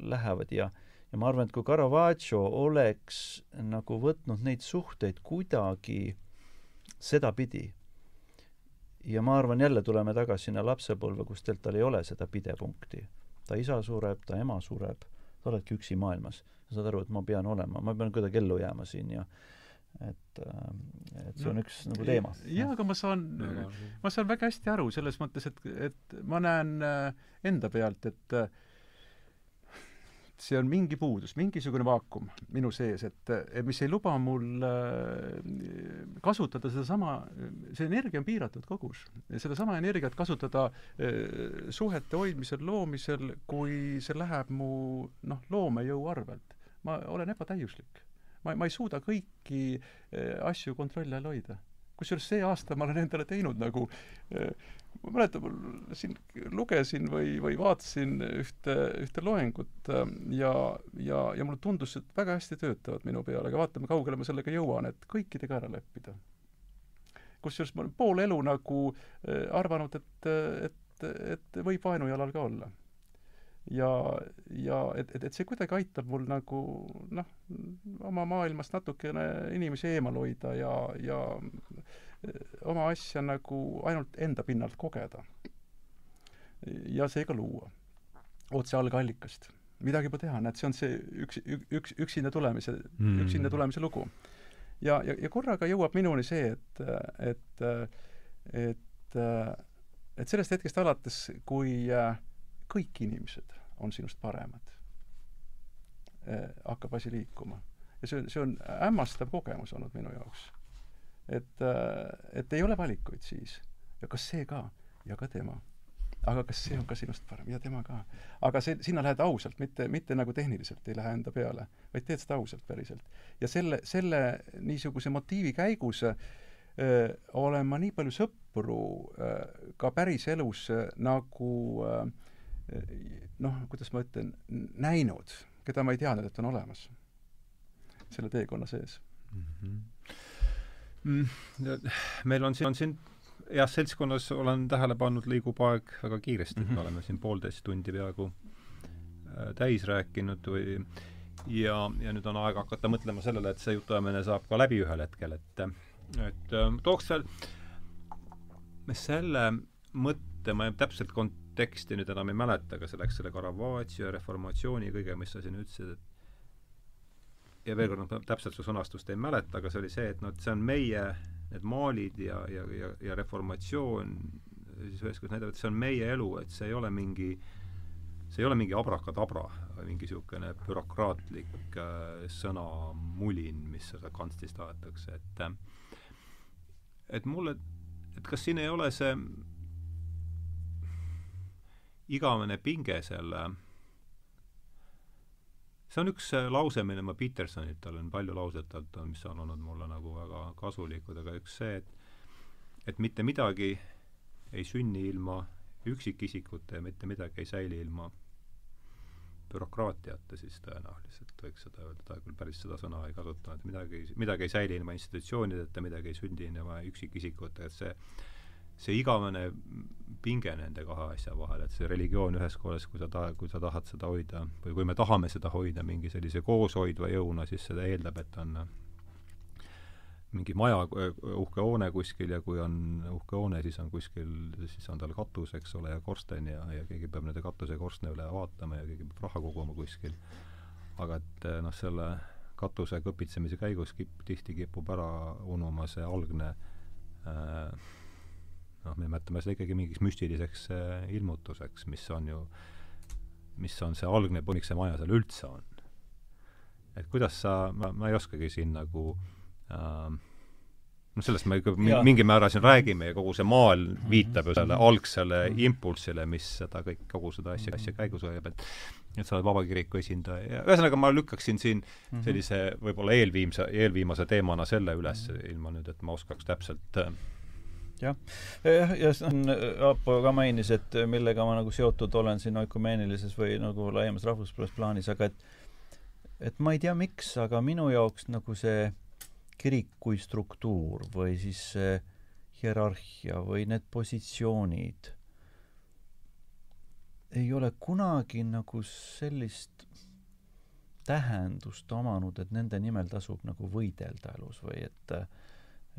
lähevad ja ja ma arvan, et kui Caravaggio oleks nagu võtnud neid suhteid kuidagi sedapidi. ja ma arvan, jälle tuleme tagasi sinna lapsepõlve, kus tegelikult tal ei ole seda pidepunkti. ta isa sureb, ta ema sureb, sa oledki üksi maailmas. sa saad aru, et ma pean olema, ma pean kuidagi ellu jääma siin ja et, äh, et see on no, üks nagu teema. jaa, aga ma saan, ma saan väga hästi aru selles mõttes, et, et ma näen äh, enda pealt, et äh, see on mingi puudus, mingisugune vaakum minu sees, et, et mis ei luba mul äh, kasutada sedasama, see energia on piiratud kogus. sedasama energiat kasutada äh, suhete hoidmisel, loomisel, kui see läheb mu noh, loomejõu arvelt. ma olen ebatäiuslik. ma, ma ei suuda kõiki äh, asju kontrolli all hoida kusjuures see aasta ma olen endale teinud nagu ma mäletan, mul siin lugesin või, või vaatasin ühte, ühte loengut ja, ja, ja mulle tundus, et väga hästi töötavad minu peale, aga vaatame, kaugele ma sellega jõuan, et kõikidega ära leppida. kusjuures ma olen pool elu nagu arvanud, et, et, et võib vaenujalal ka olla ja, ja et, et, et see kuidagi aitab mul nagu noh, oma maailmast natukene inimesi eemal hoida ja, ja oma asja nagu ainult enda pinnalt kogeda. ja seega luua. otse algallikast. midagi pole teha, näed, see on see üks, üks, üksinda tulemise mm., üksinda tulemise lugu. ja, ja, ja korraga jõuab minuni see, et, et, et, et sellest hetkest alates, kui kõik inimesed on sinust paremad hakkab asi liikuma. ja see on, see on hämmastav kogemus olnud minu jaoks. Et, eh, et ei ole valikuid siis. ja kas see ka? ja ka tema. aga kas see on ka sinust parem? ja tema ka. aga see, sinna lähed ausalt, mitte, mitte nagu tehniliselt ei lähe enda peale, vaid teed seda ausalt päriselt. ja selle, selle niisuguse motiivi käigus öö, eh, olen ma nii palju sõpru öö, ka päriselus nagu noh, kuidas ma ütlen, näinud, keda ma ei teadnud, et on olemas selle teekonna sees mm. -hmm. Mm, meil on siin, on siin jah, seltskonnas olen tähele pannud, liigub aeg väga kiiresti mm, -hmm. me oleme siin poolteist tundi peaaegu äh, täis rääkinud või ja, ja nüüd on aeg hakata mõtlema sellele, et see jutuajamine saab ka läbi ühel hetkel, et et äh, tooks veel selle mõtte, ma täpselt kont-, teksti nüüd enam ei mäleta, aga see läks selle Caravaggio reformatsiooni kõige, mis sa siin ütlesid, et ja veel kord, noh, täpselt su sõnastust ei mäleta, aga see oli see, et noh, et see on meie, need maalid ja, ja, ja, ja reformatsioon siis üheskoos näitavad, et see on meie elu, et see ei ole mingi, see ei ole mingi abrakadabra või mingi niisugune bürokraatlik äh, sõnamulin, mis seda kanstist aetakse, et et mulle, et kas siin ei ole see igavene pinge selle see on üks äh, lause, mille ma Petersonilt, tal on palju on, mis on olnud mulle nagu väga kasulikud, aga üks see, et et mitte midagi ei sünni ilma üksikisikute ja mitte midagi ei säili ilma bürokraatiata siis tõenäoliselt, võiks seda öelda, ta küll päris seda sõna ei kasutanud, midagi, midagi ei säili ilma institutsioonideta, midagi ei sünni ilma üksikisikute, et see see igavene pinge nende kahe asja vahel, et see religioon ühest küljest, kui sa ta-, kui sa tahad seda hoida või kui me tahame seda hoida mingi sellise kooshoidva jõuna, siis seda eeldab, et on mingi maja, uhke hoone kuskil ja kui on uhke hoone, siis on kuskil, siis on tal katus, eks ole, ja korsten ja, ja keegi peab nende katuse korstna üle vaatama ja keegi peab raha koguma kuskil. aga et noh, selle katuse kõpitsemise käigus kip-, tihti kipub ära unuma see algne äh, noh, me nimetame seda ikkagi mingiks müstiliseks äh, ilmutuseks, mis on ju, mis on see algne, miks see maja seal üldse on. et kuidas sa, ma, ma ei oskagi siin nagu äh, noh, sellest me ikka mingil määral siin räägime ja kogu see maal mhm. viitab ju selle algsele mhm. impulsile, mis seda kõik, kogu seda asja, asja käigus hoiab, et et sa oled Vabakiriku esindaja ja ühesõnaga ma lükkaksin siin mhm. sellise võib-olla eelviimse, eelviimase teemana selle üles, ilma nüüd, et ma oskaks täpselt äh, jah, jah, ja see on, Aapo ka mainis, et millega ma nagu seotud olen siin ökumeenilises või nagu laiemas rahvusvahelises plaanis, aga et et ma ei tea, miks, aga minu jaoks nagu see kirik kui struktuur või siis see hierarhia või need positsioonid ei ole kunagi nagu sellist tähendust omanud, et nende nimel tasub nagu võidelda elus või et äh,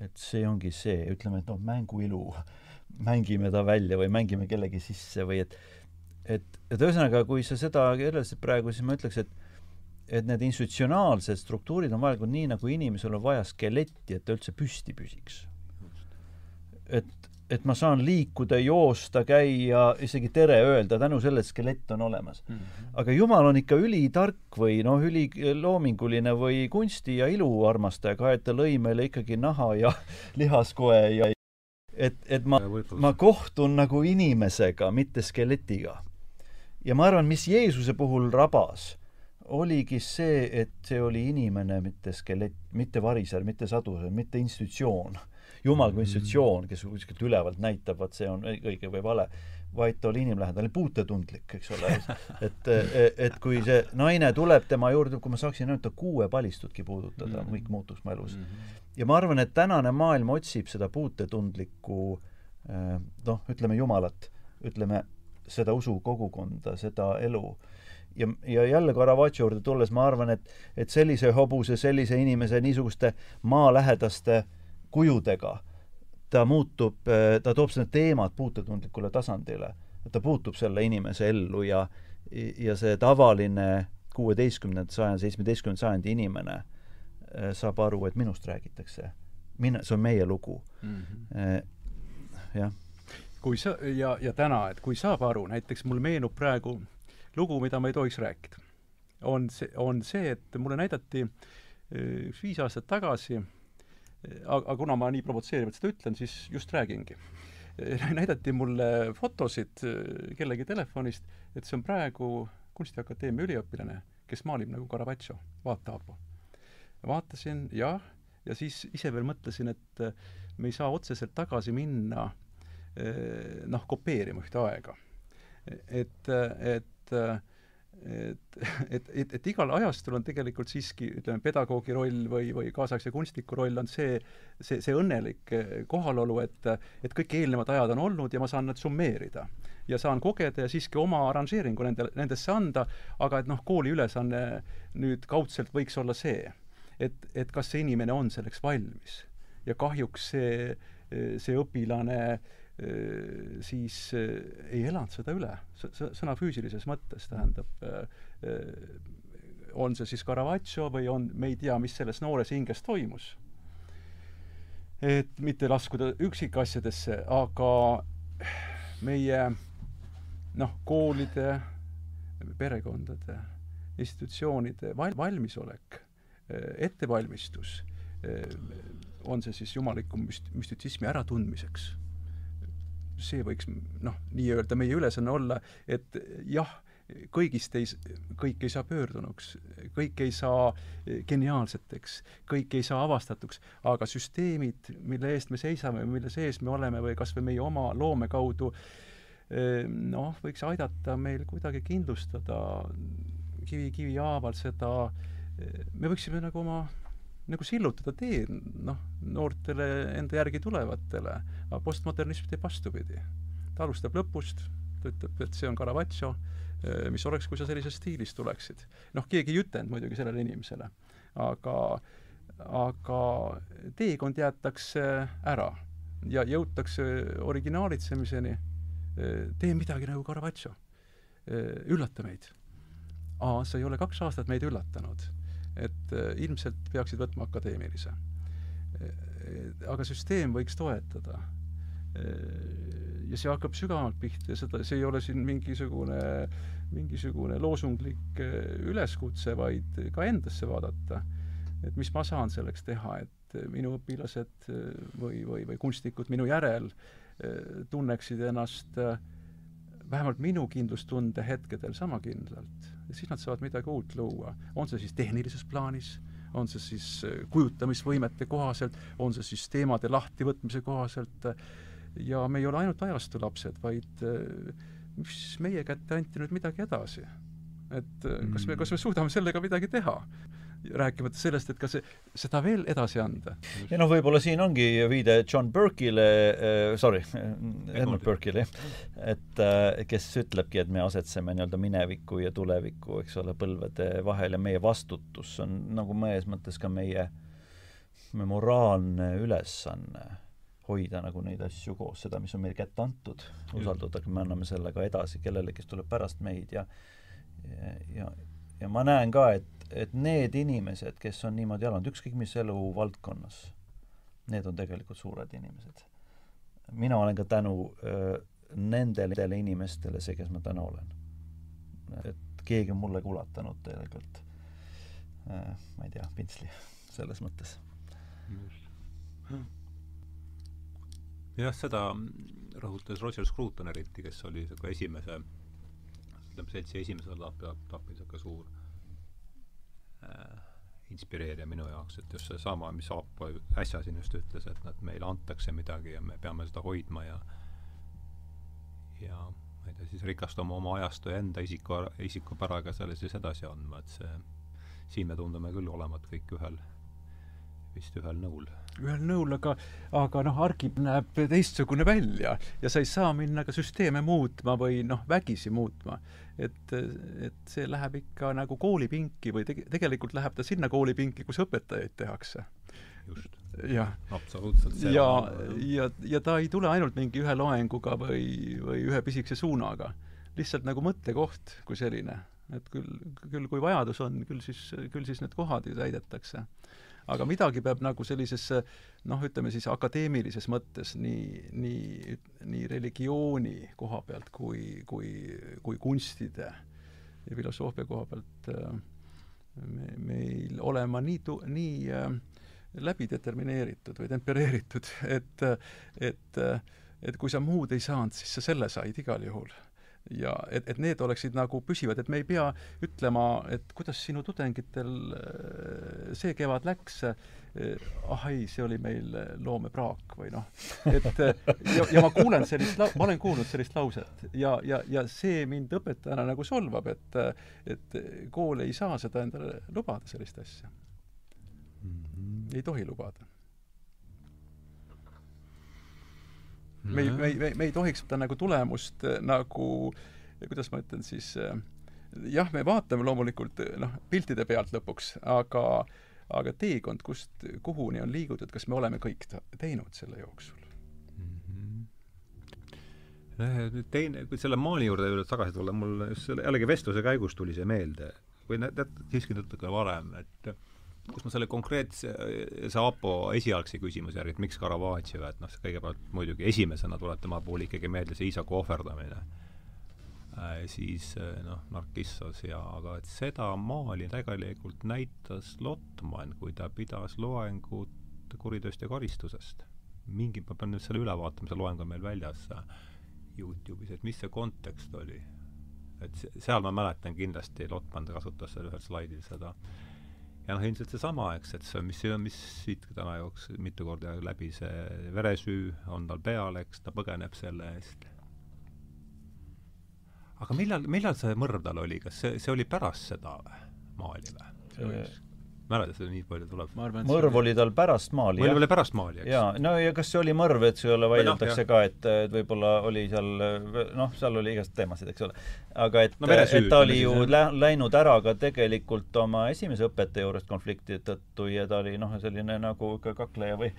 et see ongi see, ütleme, et noh, mänguilu, mängime ta välja või mängime kellegi sisse või et et, et ühesõnaga, kui sa seda kirjeldasid praegu, siis ma ütleks, et et need institutsionaalsed struktuurid on vajalikud nii, nagu inimesel on vaja skeletti, et ta üldse püsti püsiks. et et ma saan liikuda, joosta, käia, isegi tere öelda tänu sellele, et skelett on olemas mm. -hmm. aga Jumal on ikka ülitark või noh, üliloominguline või kunsti ja ilu armastaja, ka et ta lõi meile ikkagi naha ja [LAUGHS] lihaskoe ja et, et ma, ma kohtun nagu inimesega, mitte skeletiga. ja ma arvan, mis Jeesuse puhul rabas, oligi see, et see oli inimene, mitte skelett, mitte variser, mitte saduser, mitte institutsioon jumal kui institutsioon, kes kuskilt ülevalt näitab, vot see on õige või vale, vaid ta oli inimlähedane, puutetundlik, eks ole. et, et kui see naine tuleb tema juurde, kui ma saaksin ainult ta kuuepalistutki puudutada mm, -hmm. kõik muutuks mu elus mm. -hmm. ja ma arvan, et tänane maailm otsib seda puutetundlikku eh, noh, ütleme Jumalat, ütleme seda usukogukonda, seda elu ja, ja jälle Caravaggio juurde tulles ma arvan, et, et sellise hobuse, sellise inimese, niisuguste maalähedaste kujudega ta muutub, ta toob need teemad puutetundlikule tasandile. ta puutub selle inimese ellu ja, ja see tavaline kuueteistkümnenda sajandi, seitsmeteistkümnenda sajandi inimene eh, saab aru, et minust räägitakse. mina, see on meie lugu mm. -hmm. jah. kui sa, ja, ja täna, et kui saab aru, näiteks mul meenub praegu lugu, mida ma ei tohiks rääkida. on see, on see, et mulle näidati eh, üks viis aastat tagasi aga kuna ma nii provotseerivalt seda ütlen, siis just räägingi. näidati mulle fotosid äh, kellegi telefonist, et see on praegu Kunstiakadeemia üliõpilane, kes maalib nagu Caravaggio, vaata, Aapo. vaatasin, jah, ja siis ise veel mõtlesin, et äh, me ei saa otseselt tagasi minna noh, kopeerima ühte aega. et, et et, et, et, et igal ajastul on tegelikult siiski, ütleme, pedagoogi roll või, või kaasaegse kunstniku roll on see, see, see õnnelik eh, kohalolu, et, et kõik eelnevad ajad on olnud ja ma saan need summeerida. ja saan kogeda ja siiski oma arranžeeringu nende, nendesse anda, aga et noh, kooli ülesanne nüüd kaudselt võiks olla see, et, et kas see inimene on selleks valmis. ja kahjuks see, see õpilane Äh, siis ei elanud seda üle, sõna füüsilises mõttes, tähendab, äh, on see siis Caravaggio või on, me ei tea, mis selles noores hinges toimus. et mitte laskuda üksikasjadesse, aga meie noh, koolide, perekondade, institutsioonide val-, valmisolek, ettevalmistus, on see siis jumaliku müst-, müstitsismi äratundmiseks see võiks noh, nii-öelda meie ülesanne olla, et jah, kõigist ei, kõik ei saa pöördunuks, kõik ei saa geniaalseteks, kõik ei saa avastatuks, aga süsteemid, mille eest me seisame, mille sees me oleme või kas või meie oma loome kaudu, noh, võiks aidata meil kuidagi kindlustada kivi kivi haaval seda, me võiksime nagu oma nagu sillutada tee noh, noortele enda järgi tulevatele, aga postmodernism teeb vastupidi. ta alustab lõpust, ta ütleb, et see on Caravaggio, eh, mis oleks, kui sa sellises stiilis tuleksid. noh, keegi ei ütelnud muidugi sellele inimesele, aga, aga teekond jäetakse ära ja jõutakse originaalitsemiseni, eh, tee midagi nagu Caravaggio, eh, üllata meid. aa, sa ei ole kaks aastat meid üllatanud et äh, ilmselt peaksid võtma akadeemilise. Äh, aga süsteem võiks toetada. Äh, ja see hakkab sügavamalt pihta ja seda, see ei ole siin mingisugune, mingisugune loosunglik üleskutse, vaid ka endasse vaadata. et mis ma saan selleks teha, et minu õpilased või, või, või kunstnikud minu järel tunneksid ennast vähemalt minu kindlustunde hetkedel sama kindlalt ja siis nad saavad midagi uut luua. on see siis tehnilises plaanis, on see siis äh, kujutamisvõimete kohaselt, on see siis teemade lahtivõtmise kohaselt ja me ei ole ainult ajastu lapsed, vaid äh, mis meie kätte anti nüüd midagi edasi. et äh, kas me, kas me suudame sellega midagi teha? Rääkimata sellest, et kas seda veel edasi anda. ja noh, võib-olla siin ongi viide John Burke'ile äh,, sorry, Edmund Burke'ile, et äh, kes ütlebki, et me asetseme nii-öelda mineviku ja tuleviku, eks ole, põlvede vahel ja meie vastutus on nagu mõnes mõttes ka meie, meie moraalne ülesanne hoida nagu neid asju koos, seda, mis on meile kätte antud, usaldada, me anname selle ka edasi kellelegi, kes tuleb pärast meid ja ja, ja, ja ma näen ka, et et need inimesed, kes on niimoodi elanud, ükskõik mis eluvaldkonnas, need on tegelikult suured inimesed. mina olen ka tänu öö, nendele inimestele see, kes ma täna olen. et keegi on mulle kulatanud tegelikult ma ei tea, pintsli [LAUGHS] selles mõttes. jah, seda rõhutas Roger Scruton eriti, kes oli ka esimese, ütleme, seltsi esimesel etapil niisugune suur Äh, inspireeriv minu jaoks, et just seesama, mis Aapo äsja siin just ütles, et nad, meile antakse midagi ja me peame seda hoidma ja ja ma ei tea, siis rikastama oma ajastu ja enda isiku, isikupäraga selle siis edasi andma, et see, siin me tundume küll olevat kõik ühel, vist ühel nõul ühel nõul, aga, aga noh, argib näeb teistsugune välja ja sa ei saa minna ka süsteeme muutma või noh, vägisi muutma. Et, et see läheb ikka nagu koolipinki või tege-, tegelikult läheb ta sinna koolipinki, kus õpetajaid tehakse. just. jah. absoluutselt. ja, ja, ja ta ei tule ainult mingi ühe loenguga või, või ühe pisikese suunaga. lihtsalt nagu mõttekoht kui selline. et küll, küll kui vajadus on, küll siis, küll siis need kohad ju täidetakse aga midagi peab nagu sellisesse noh, ütleme siis akadeemilises mõttes nii, nii, nii religiooni koha pealt kui, kui, kui kunstide ja filosoofia koha pealt äh, me, meil olema nii tu-, nii äh, läbi determineeritud või tempereeritud, [LAUGHS] et, et, et kui sa muud ei saanud, siis sa selle said igal juhul ja et, et need oleksid nagu püsivad, et me ei pea ütlema, et kuidas sinu tudengitel äh, see kevad läks, äh, ah ei, see oli meil loomepraak või noh, et ja, ja ma kuulen sellist ma olen kuulnud sellist lauset ja, ja, ja see mind õpetajana nagu solvab, et et kool ei saa seda endale lubada, sellist asja mm. -hmm. ei tohi lubada me ei, me ei, me, me ei tohiks võtta nagu tulemust äh, nagu, kuidas ma ütlen siis, äh, jah, me vaatame loomulikult noh, piltide pealt lõpuks, aga aga teekond, kust kuhuni on liigutud, kas me oleme kõik teinud selle jooksul mm? -hmm. teine, kui selle maali juurde tagasi tulla, mul just selle, jällegi vestluse käigus tuli see meelde või tead, siiski natuke varem, et kus ma selle konkreetse, see Aapo esialgse küsimuse järgi, et miks Caravaggio, et noh, kõigepealt muidugi esimesena tuleb tema puhul ikkagi meelde see isaku ohverdamine äh,, siis äh, noh, Narkissos ja aga et seda maali tegelikult näitas Lotman, kui ta pidas loengut kuritööst ja karistusest. mingi, ma pean nüüd selle üle vaatama, see loeng on meil väljas äh, Youtube'is, et mis see kontekst oli et seal ma mäletan kindlasti, Lotman kasutas seal ühel slaidil seda. Ja noh, ilmselt seesama, eks, et see on, mis, mis siit täna jooksis mitu korda läbi, see veresüü on tal peal, eks, ta põgeneb selle eest. aga millal, millal see mõrv tal oli, kas see, see oli pärast seda maali või? see võis mäletad, seda nii palju tuleb? mõrv oli tal pärast maali, mõrv oli pärast maali, eks? jaa, no ja kas see oli mõrv, et selle väideldakse no, ka, et, et võib-olla oli seal noh, seal oli igast teemasid, eks ole. aga et no,, et ta oli ju lä läinud ära ka tegelikult oma esimese õpetaja juurest konflikti tõttu ja ta oli noh, selline nagu ikka kakleja või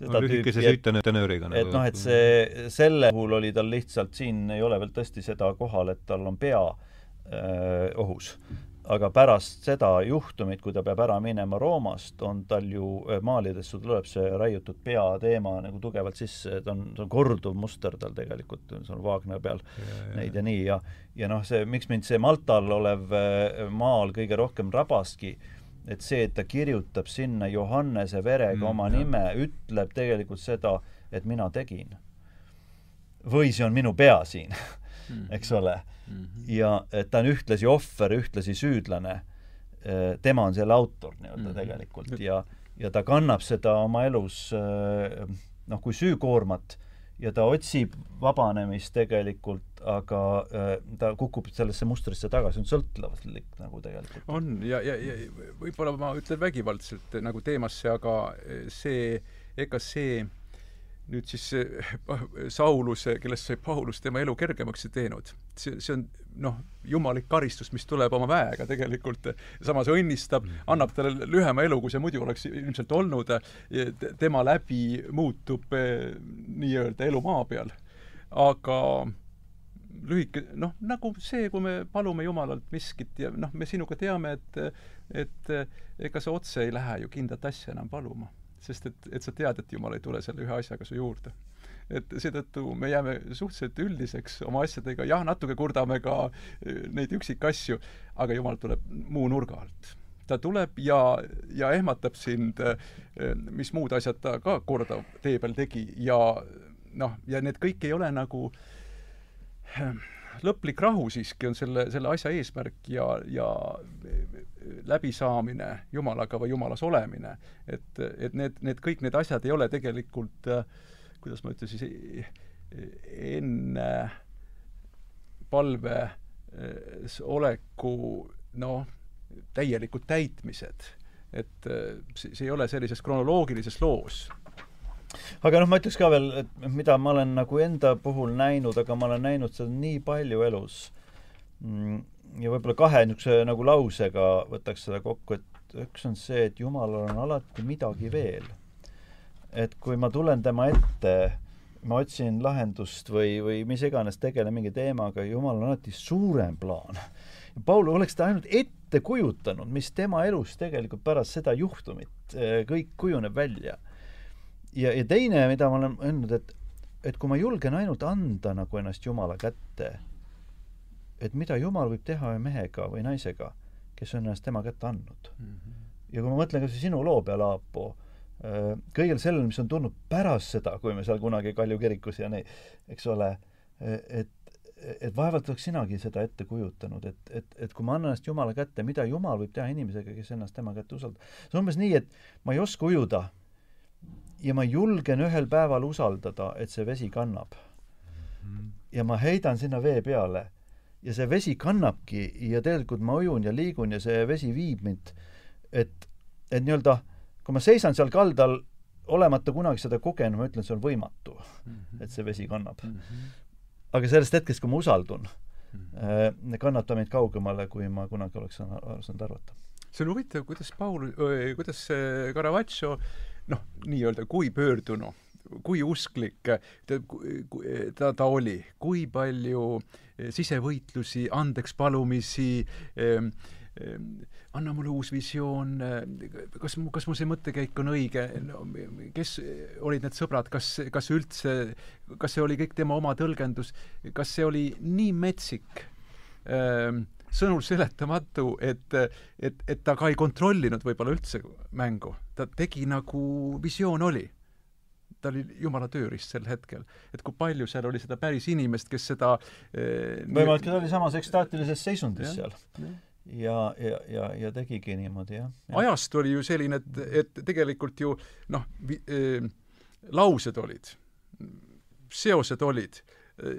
seda no, tüüpi, et, tenööriga, nagu, et noh, et see, selle puhul oli tal lihtsalt, siin ei ole veel tõesti seda kohal, et tal on pea öö, ohus aga pärast seda juhtumit, kui ta peab ära minema Roomast, on tal ju äh, maalidesse tuleb see raiutud pea teema nagu tugevalt sisse, ta on, see on korduv muster tal tegelikult, see on Wagner peal ja, ja, neid ja nii ja ja noh, see, miks mind see Maltal olev äh, maal kõige rohkem rabaski, et see, et ta kirjutab sinna Johannese verega mm, oma jah. nime, ütleb tegelikult seda, et mina tegin. või see on minu pea siin mm., eks ole mm. -hmm. ja et ta on ühtlasi ohver, ühtlasi süüdlane. Äh, tema on selle autor nii-öelda mm -hmm. tegelikult ja, ja ta kannab seda oma elus äh, noh, kui süükoormat ja ta otsib vabanemist tegelikult, aga äh, ta kukub sellesse mustrisse tagasi, on sõltlavuslik nagu tegelikult. on ja, ja, ja võib-olla ma ütlen vägivaldselt nagu teemasse, aga see, ega see nüüd siis Saulus, kellest sai Paulus, tema elu kergemaks ei teinud. see, see on noh, jumalik karistus, mis tuleb oma väega tegelikult, samas õnnistab, mm. annab talle lühema elu, kui see muidu oleks ilmselt olnud, tema läbi muutub eh, nii-öelda elu maa peal. aga lühike, noh, nagu see, kui me palume Jumalalt miskit ja noh, me sinuga teame, et et ega sa otse ei lähe ju kindlat asja enam paluma sest et, et sa tead, et Jumal ei tule selle ühe asjaga su juurde. et seetõttu me jääme suhteliselt üldiseks oma asjadega, jah, natuke kurdame ka eh, neid üksikasju, aga Jumal tuleb muu nurga alt. Ta tuleb ja, ja ehmatab sind, eh, mis muud asjad ta ka korda tee peal tegi. Ja noh, ja need kõik ei ole nagu lõplik rahu siiski on selle, selle asja eesmärk ja, ja läbisaamine Jumalaga või Jumalas olemine. et, et need, need kõik need asjad ei ole tegelikult, kuidas ma ütlen siis, enne palves oleku noh, täielikud täitmised. et see, see ei ole sellises kronoloogilises loos aga noh, ma ütleks ka veel, et mida ma olen nagu enda puhul näinud, aga ma olen näinud seda nii palju elus mm,, ja võib-olla kahe niisuguse nagu lausega võtaks seda kokku, et üks on see, et Jumalal on alati midagi veel. et kui ma tulen tema ette, ma otsin lahendust või, või mis iganes, tegelen mingi teemaga, Jumal on alati suurem plaan. Paul oleks ta ainult ette kujutanud, mis tema elus tegelikult pärast seda juhtumit eh, kõik kujuneb välja ja, ja teine, mida ma olen öelnud, et, et kui ma julgen ainult anda nagu ennast Jumala kätte, et mida Jumal võib teha ühe mehega või naisega, kes on ennast tema kätte andnud mm. -hmm. ja kui ma mõtlen kas või sinu loo peale, Aapo, äh, kõigel sellel, mis on tulnud pärast seda, kui me seal kunagi Kalju kirikus ja nii, eks ole, et et vaevalt oleks sinagi seda ette kujutanud, et, et, et kui ma annan ennast Jumala kätte, mida Jumal võib teha inimesega, kes ennast tema kätte usaldab. see on umbes nii, et ma ei oska ujuda ja ma julgen ühel päeval usaldada, et see vesi kannab. ja ma heidan sinna vee peale ja see vesi kannabki ja tegelikult ma ujun ja liigun ja see vesi viib mind, et, et nii-öelda kui ma seisan seal kaldal, olemata kunagi seda kogenud, ma ütlen, see on võimatu mm, -hmm. et see vesi kannab mm. -hmm. aga sellest hetkest, kui ma usaldun mm, -hmm. kannab ta mind kaugemale, kui ma kunagi oleks saanud arvata. see on huvitav, kuidas Paul, kuidas Caravaggio noh, nii-öelda kui pöördunu, kui usklik ta, ta, ta oli, kui palju eh, sisevõitlusi, andekspalumisi ähm,, ähm, anna mulle uus visioon, eh, kas mu, kas mu see mõttekäik on õige no,, kes olid need sõbrad, kas, kas üldse, kas see oli kõik tema oma tõlgendus, kas see oli nii metsik ähm, sõnul seletamatu, et, et, et ta ka ei kontrollinud võib-olla üldse mängu. ta tegi nagu visioon oli. Ta oli jumala tööriist sel hetkel. et kui palju seal oli seda päris inimest, kes seda eh, võimalik, et ta oli samas ekstaatilises seisundis ja, seal. ja, ja, ja, ja tegigi niimoodi, jah ja.. ajastu oli ju selline, et, et tegelikult ju noh, eh, laused olid, seosed olid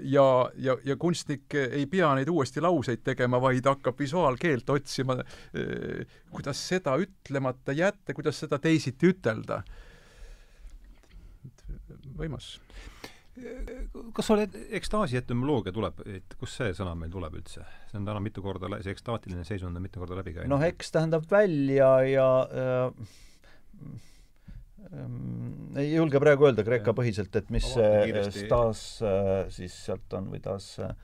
ja, ja, ja kunstnik ei pea neid uuesti lauseid tegema, vaid hakkab visuaalkeelt otsima, eh, kuidas seda ütlemata jätta, kuidas seda teisiti ütelda. Võimas. kas sa oled, ekstaasi etümoloogia tuleb, et kust see sõna meil tuleb üldse? see on täna mitu korda, see ekstaatiline seisund on mitu korda läbi käinud. noh, eks tähendab välja ja äh, ei julge praegu öelda Kreeka põhiselt, et mis see staas äh, siis sealt on või taas äh,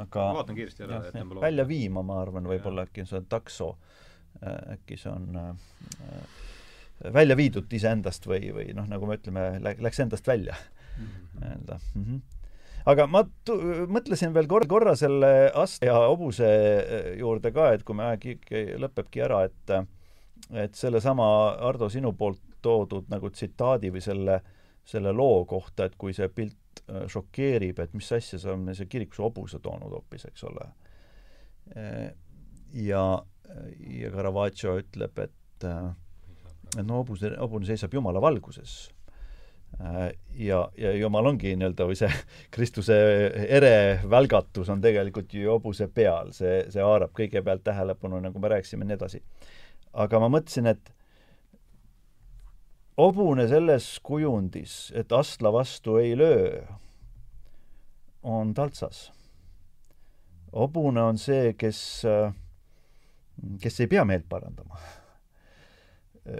aga vaatan kiiresti ära, et välja viima, ma arvan, võib-olla äkki see on takso, äh, äkki see on välja viidud iseendast või, või noh, nagu me ütleme, läks endast välja mhm. nii-öelda mm -hmm. aga ma mõtlesin veel kor-, korra selle Ast- ja hobuse juurde ka, et kui me aeg lõpebki ära, et et sellesama, Ardo, sinu poolt toodud nagu tsitaadi või selle, selle loo kohta, et kui see pilt äh, šokeerib, et mis asja, see on see kirikus hobuse toonud hoopis, eks ole. Äh, ja, ja Caravaggio ütleb, et äh, et no hobuse, hobune seisab Jumala valguses ja, ja jumal ongi nii-öelda või see [LAUGHS] Kristuse ere välgatus on tegelikult ju hobuse peal, see, see haarab kõigepealt tähelepanu, nagu me rääkisime, nii edasi. aga ma mõtlesin, et hobune selles kujundis, et astla vastu ei löö, on taltsas. hobune on see, kes, kes ei pea meelt parandama. [LAUGHS]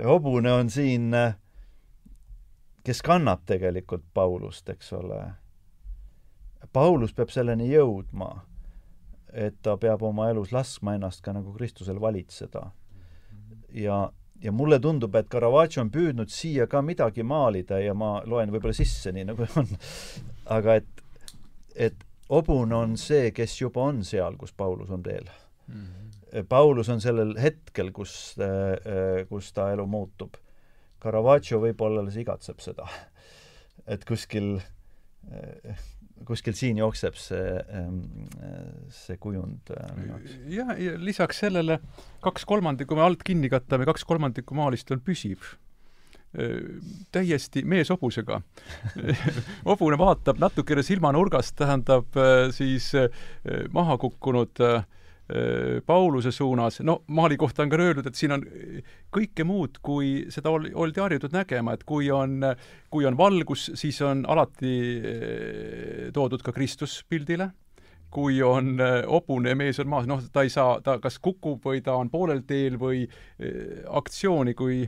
hobune on siin, kes kannab tegelikult Paulust, eks ole. Paulus peab selleni jõudma, et ta peab oma elus laskma ennast ka nagu Kristusel valitseda. ja ja mulle tundub, et Caravaggio on püüdnud siia ka midagi maalida ja ma loen võib-olla sisse, nii nagu on. aga et, et hobune on see, kes juba on seal, kus Paulus on teel mm. -hmm. Paulus on sellel hetkel, kus, äh, kus ta elu muutub. Caravaggio võib-olla alles igatseb seda. et kuskil äh, kuskil siin jookseb see, ähm, see kujund äh, jah, ja lisaks sellele kaks kolmandikku, kui me alt kinni katame, kaks kolmandikku maalist on püsiv täiesti mees hobusega hobune [LAUGHS] vaatab natukene silmanurgast, tähendab äh, siis maha kukkunud Äh, Pauluse suunas, no Maali kohta on ka öeldud, et siin on kõike muud, kui seda ol-, oldi harjutud nägema, et kui on, kui on valgus, siis on alati toodud ka Kristus pildile, kui on hobune mees on maas, noh, ta ei saa, ta kas kukub või ta on poolel teel või aktsiooni kui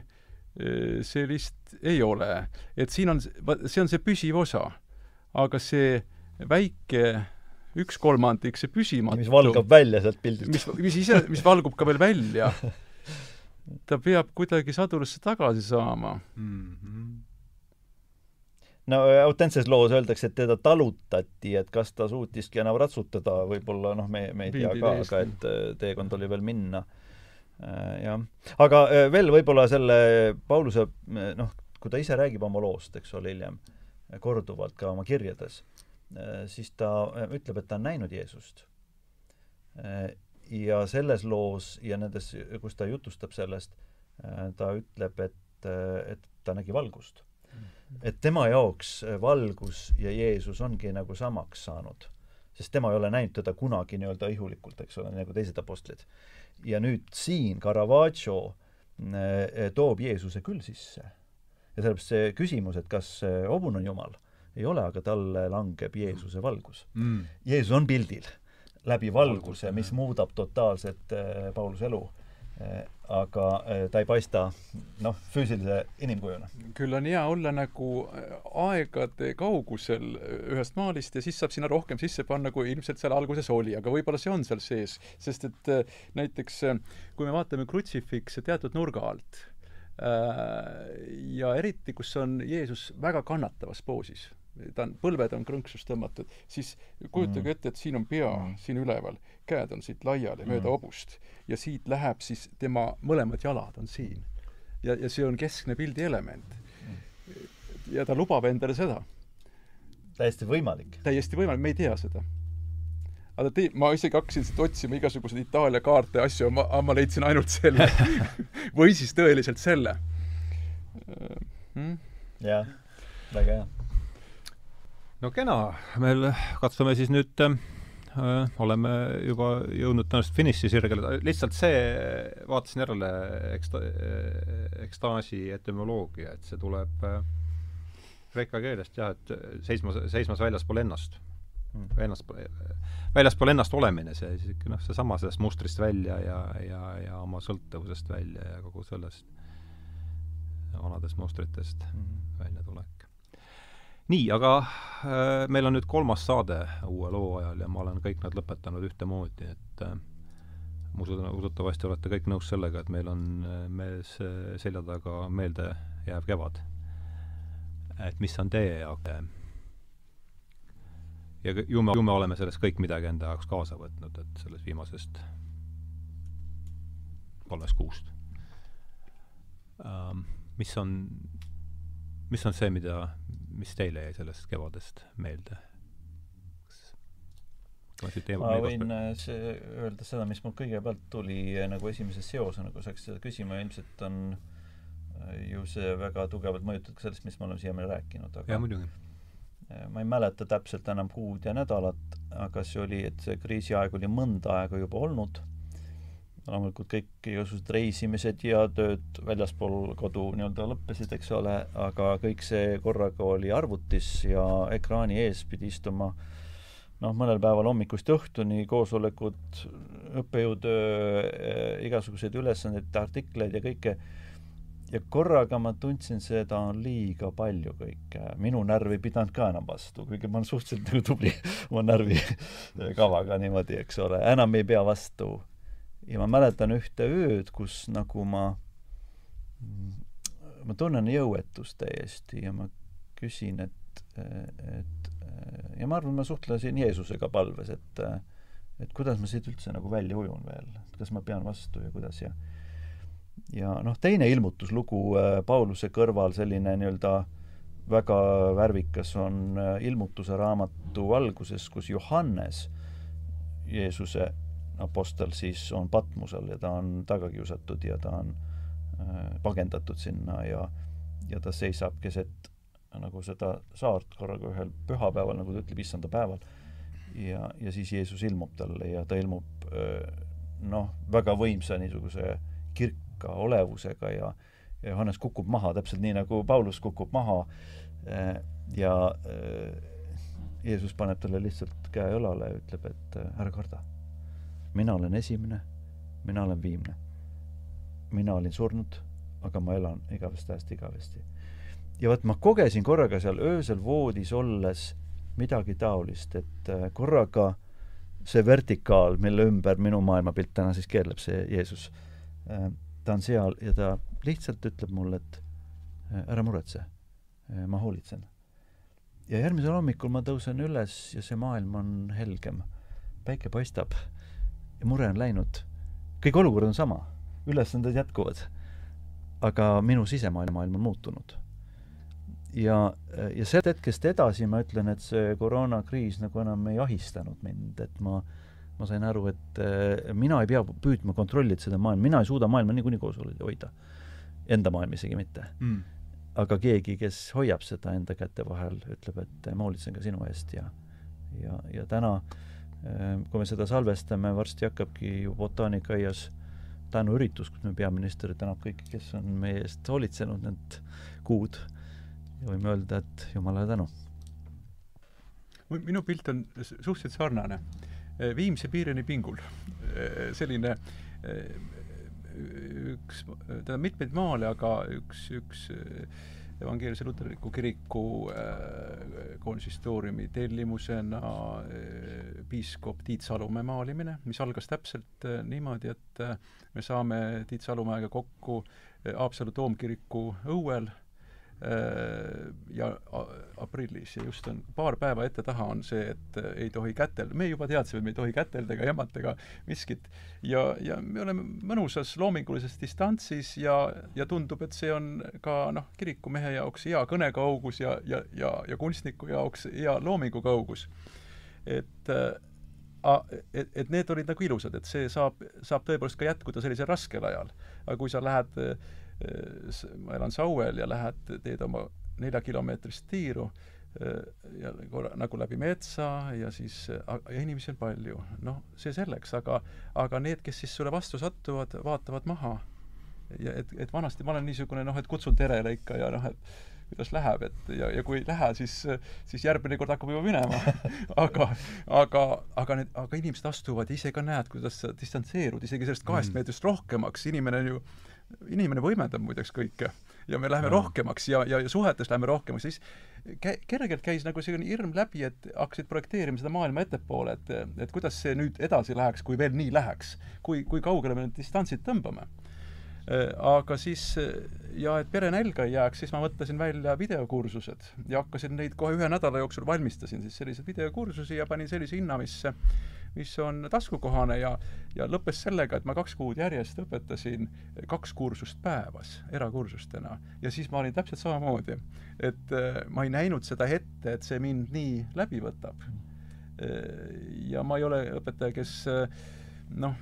sellist ei ole. et siin on, see on see püsiv osa. aga see väike üks kolmandik, see püsimatu. mis valgab välja sealt pildist. mis, mis ise, mis valgub ka veel välja. ta peab kuidagi sadurisse tagasi saama mm. -hmm no autentses loos öeldakse, et teda talutati, et kas ta suutiski enam ratsutada, võib-olla noh, me, me ei tea ka, aga et äh, teekond oli veel minna. Äh, jah. aga äh, veel võib-olla selle Pauluse, noh, kui ta ise räägib oma loost, eks ole, hiljem, korduvalt ka oma kirjades Äh, siis ta äh, ütleb, et ta on näinud Jeesust. Äh, ja selles loos ja nendes, kus ta jutustab sellest, ta ütleb, et, et ta nägi valgust. Mhm. et tema jaoks valgus ja Jeesus ongi nagu samaks saanud. sest tema ei ole näinud teda kunagi nii-öelda ihulikult, eks ole, nagu teised apostlid. ja nüüd siin Caravaggio toob Jeesuse küll sisse. ja sellepärast see küsimus, et kas hobune on Jumal ei ole, aga talle langeb Jeesuse valgus. Mm.. Jeesus on pildil läbi valguse, mis muudab totaalselt äh, Pauluse elu. Äh,. aga äh, ta ei paista noh, füüsilise inimkujuna. küll on hea olla nagu aegade kaugusel ühest maalist ja siis saab sinna rohkem sisse panna, kui ilmselt seal alguses oli, aga võib-olla see on seal sees, sest et näiteks kui me vaatame krutsifikse teatud nurga alt, ja eriti, kus on Jeesus väga kannatavas poosis ta on, põlved on krõnksus tõmmatud, siis kujutage mm. ette, et siin on pea mm. siin üleval, käed on siit laiali mööda mm. hobust ja siit läheb siis tema mõlemad jalad on siin. ja, ja see on keskne pildi element mm. ja ta lubab endale seda. täiesti võimalik. täiesti võimalik, me ei tea seda. aga tei-, ma isegi hakkasin siit otsima igasuguseid Itaalia kaarte ja asju, ma, ma leidsin ainult selle [LAUGHS] või siis tõeliselt selle mm.. jah, väga hea. No kena, me katsume siis nüüd äh, oleme juba jõudnud tõenäoliselt finišisirgele, lihtsalt see, vaatasin järele eksta-, ekstaasi etümoloogia, et see tuleb äh, kreeka keelest jah, et seismas, seismas väljaspool ennast. Mm.. ennast, väljaspool ennast olemine, see noh, seesama sellest mustrist välja ja, ja, ja oma sõltuvusest välja ja kogu sellest vanadest mustritest mm -hmm. väljatulek nii, aga äh, meil on nüüd kolmas saade uue loo ajal ja ma olen kõik nad lõpetanud ühtemoodi, et äh, ma usun, usutavasti olete kõik nõus sellega, et meil on äh, mees äh, selja taga meeldejääv kevad. et mis on teie jaoks ja ju me, ju me oleme sellest kõik midagi enda jaoks kaasa võtnud, et sellest viimasest kolmest kuust um,. mis on, mis on see, mida, mis teile jäi sellest kevadest meelde? ma võin äh, see, öelda seda, mis mul kõigepealt tuli äh, nagu esimese seosena, kui sa hakkasid seda küsima, ilmselt on äh, ju see väga tugevalt mõjutatud ka sellest, mis me oleme siiamaani rääkinud, aga jaa, muidugi. ma ei mäleta täpselt enam kuud ja nädalat, aga see oli, et see kriisiaeg oli mõnda aega juba olnud loomulikult kõik igasugused reisimised ja tööd väljaspool kodu nii-öelda lõppesid, eks ole, aga kõik see korraga oli arvutis ja ekraani ees pidi istuma noh, mõnel päeval hommikust õhtuni koosolekud, õppejõutöö, igasuguseid ülesandeid, artikleid ja kõike, ja korraga ma tundsin, seda on liiga palju kõike. minu närv ei pidanud ka enam vastu, kuigi ma olen suhteliselt nagu tubli [LAUGHS] oma närvikavaga niimoodi, eks ole, enam ei pea vastu ja ma mäletan ühte ööd, kus nagu ma, ma tunnen jõuetust täiesti ja ma küsin, et, et ja ma arvan, ma suhtlesin Jeesusega palves, et et kuidas ma siit üldse nagu välja ujun veel, et kas ma pean vastu ja kuidas ja ja noh, teine ilmutuslugu äh, Pauluse kõrval, selline nii-öelda väga värvikas, on äh, ilmutuse raamatu alguses, kus Johannes Jeesuse Apostel siis on Patmusel ja ta on taga kiusatud ja ta on äh, pagendatud sinna ja ja ta seisab keset nagu seda saart korraga ühel pühapäeval, nagu ta ütleb, issanda päeval. ja, ja siis Jeesus ilmub talle ja ta ilmub äh, noh, väga võimsa niisuguse kirka olevusega ja Johannes kukub maha, täpselt nii, nagu Paulus kukub maha äh, ja Jeesus paneb talle lihtsalt käe õlale ja ütleb, et ära karda mina olen esimene, mina olen viimne. mina olin surnud, aga ma elan igavesti ajast igavesti. ja vot ma kogesin korraga seal öösel voodis olles midagi taolist, et äh, korraga see vertikaal, mille ümber minu maailmapilt täna siis keerleb, see Jeesus, äh, ta on seal ja ta lihtsalt ütleb mulle, et äh, ära muretse, ma hoolitsen. ja järgmisel hommikul ma tõusen üles ja see maailm on helgem. päike paistab ja mure on läinud. kõik olukord on sama, ülesanded jätkuvad. aga minu sisemaailm on muutunud. ja, ja sellest hetkest edasi ma ütlen, et see koroonakriis nagu enam ei ahistanud mind, et ma ma sain aru, et äh, mina ei pea püüdma kontrollida seda maailma, mina ei suuda maailma niikuinii koos hoida. Enda maailm isegi mitte mm. aga keegi, kes hoiab seda enda käte vahel, ütleb, et ma hoolitsen ka sinu eest ja ja, ja täna äh, kui me seda salvestame, varsti hakkabki ju botaanikaaias tänuüritus, kus me peaminister tänab kõiki, kes on meie eest hoolitsenud need kuud ja võime öelda, et jumalale tänu. minu pilt on suhteliselt sarnane. Ehm, Viimsi piirini pingul. Ehm, selline üks, on mitmeid maale, aga üks, üks evangeelse luterliku kiriku äh, konsistooriumi tellimusena äh, piiskop Tiit Salumäe maalimine, mis algas täpselt äh, niimoodi, et äh, me saame Tiit Salumäega kokku äh, Haapsalu toomkiriku õuel ja aprillis ja just on paar päeva ette-taha on see, et ei tohi kätelda, me juba teadsime, et me ei tohi kätelda ega jämmata ega miskit. ja, ja me oleme mõnusas loomingulises distantsis ja, ja tundub, et see on ka noh, kirikumehe jaoks hea kõnekaugus ja, ja, ja, ja kunstniku jaoks hea loomingukaugus. et et, et need olid nagu ilusad, et see saab, saab tõepoolest ka jätkuda sellisel raskel ajal. aga kui sa lähed ma elan Sauel ja lähed, teed oma neljakilomeetrist tiiru ja korra nagu läbi metsa ja siis ja inimesi on palju. noh, see selleks, aga, aga need, kes siis sulle vastu satuvad, vaatavad maha. ja et, et vanasti ma olen niisugune noh, et kutsun terele ikka ja noh, et kuidas läheb, et ja, ja kui ei lähe, siis, siis järgmine kord hakkab juba minema [LAUGHS] aga, aga, aga need, aga inimesed astuvad ja ise ka näed, kuidas sa distantseerud isegi sellest kahest mm. meetrist rohkemaks, inimene on ju inimene võimendab muideks kõike ja me läheme ja. rohkemaks ja, ja, ja suhetes läheme rohkemaks, siis kä-, kergelt käis nagu selline hirm läbi, et hakkasid projekteerima seda maailma ettepoole, et, et kuidas see nüüd edasi läheks, kui veel nii läheks. kui, kui kaugele me need distantsid tõmbame. Aga siis, ja et pere nälga ei jääks, siis ma mõtlesin välja videokursused ja hakkasin neid kohe ühe nädala jooksul valmistasin siis selliseid videokursusi ja panin sellise hinna, mis mis on taskukohane ja, ja lõppes sellega, et ma kaks kuud järjest õpetasin kaks kursust päevas erakursustena. ja siis ma olin täpselt samamoodi. et äh, ma ei näinud seda ette, et see mind nii läbi võtab. Äh, ja ma ei ole õpetaja, kes äh, noh,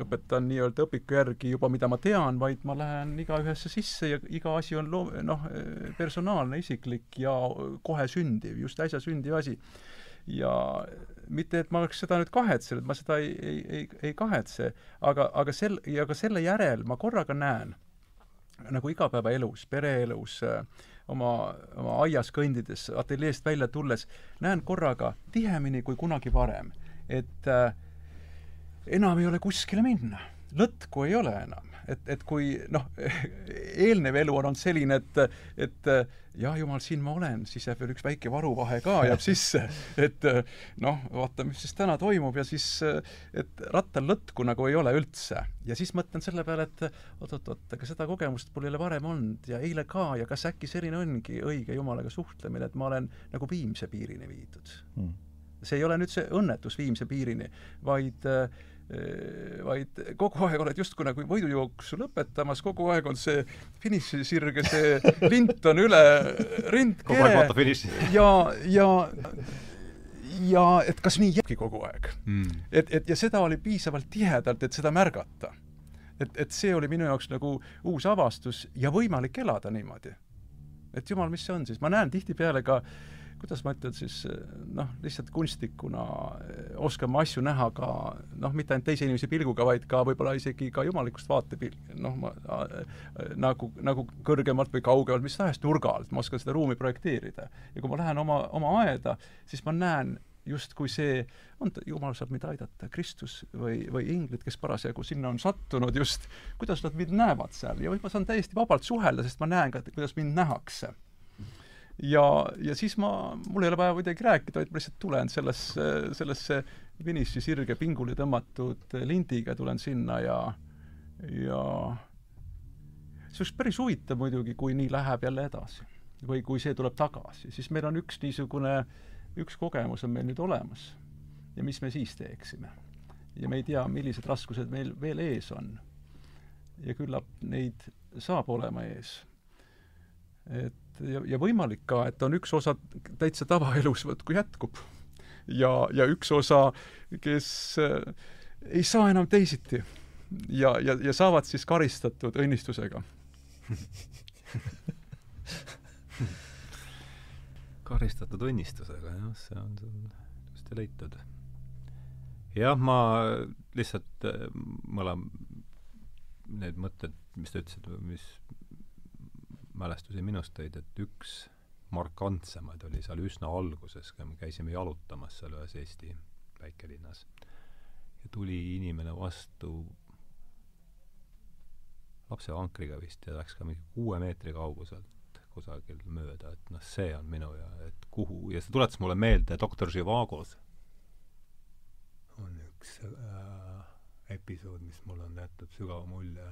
õpetan nii-öelda õpiku järgi juba, mida ma tean, vaid ma lähen igaühesse sisse ja iga asi on loo-, noh, personaalne, isiklik ja kohe sündiv, just äsja sündiv asi. ja mitte, et ma oleks seda nüüd kahetsenud, ma seda ei, ei, ei, ei kahetse, aga, aga sel-, ja ka selle järel ma korraga näen, nagu igapäevaelus, pereelus, oma, oma aias kõndides, ateljeest välja tulles, näen korraga tihemini kui kunagi varem, et äh, enam ei ole kuskile minna. lõtku ei ole enam et, et kui noh, [LAUGHS] eelnev elu on olnud selline, et, et jah, jumal, siin ma olen, siis jääb veel üks väike varuvahe ka jääb [LAUGHS] sisse, et noh, vaata, mis siis täna toimub ja siis, et rattal lõtku nagu ei ole üldse. ja siis mõtlen selle peale, et oot-oot-oot, aga seda kogemust mul ei ole varem olnud ja eile ka ja kas äkki selline ongi õige Jumalaga suhtlemine, et ma olen nagu viimse piirini viidud mm. see ei ole nüüd see õnnetus viimse piirini, vaid äh, vaid kogu aeg oled justkui nagu võidujooksu lõpetamas, kogu aeg on see finišisirge, see lint on üle rindkee. kogu aeg vaatab finiši. ja, ja ja et kas nii jääbki kogu aeg mm.. et, et ja seda oli piisavalt tihedalt, et seda märgata. et, et see oli minu jaoks nagu uus avastus ja võimalik elada niimoodi. et jumal, mis see on siis, ma näen tihtipeale ka äh, kuidas ma ütlen siis, noh, lihtsalt kunstnikuna eh, oskan ma asju näha ka noh, mitte ainult teise inimese pilguga, vaid ka võib-olla isegi ka jumalikust vaatepil-, noh, ma nagu, nagu kõrgemalt või kaugemalt, mis tahes nurga alt, ma oskan seda ruumi projekteerida. ja kui ma lähen oma, oma aeda, siis ma näen justkui see, on ta, jumal saab mind aidata, Kristus või, või inglid, kes parasjagu sinna on sattunud just, kuidas nad mind näevad seal ja ma saan täiesti vabalt suhelda, sest ma näen ka, kuidas mind nähakse ja, ja siis ma, mul ei ole vaja midagi rääkida, vaid ma lihtsalt tulen sellesse, sellesse finiši sirge pinguli tõmmatud lindiga tulen sinna ja, ja see oleks päris huvitav muidugi, kui nii läheb jälle edasi. või kui see tuleb tagasi, siis meil on üks niisugune, üks kogemus on meil nüüd olemas. ja mis me siis teeksime? ja me ei tea, millised raskused meil veel ees on. ja küllap neid saab olema ees. et ja, ja võimalik ka, et on üks osa täitsa tavaelus, vot kui jätkub. ja, ja üks osa, kes äh, ei saa enam teisiti. ja, ja, ja saavad siis karistatud õnnistusega [LAUGHS] karistatud õnnistusega, jah, see on sul ilusti leitud. jah, ma lihtsalt äh, mõlem-, need mõtted, mis sa ütlesid, mis mälestusi minust tõid, et üks markantsemaid oli seal üsna alguses, kui me käisime jalutamas seal ühes Eesti väikelinnas. ja tuli inimene vastu lapsevankriga vist ja läks ka mingi kuue meetri kauguselt kusagil mööda, et noh, see on minu ja et kuhu, ja see tuletas mulle meelde doktor Živagos on üks äh, episood, mis mulle on jätnud sügava mulje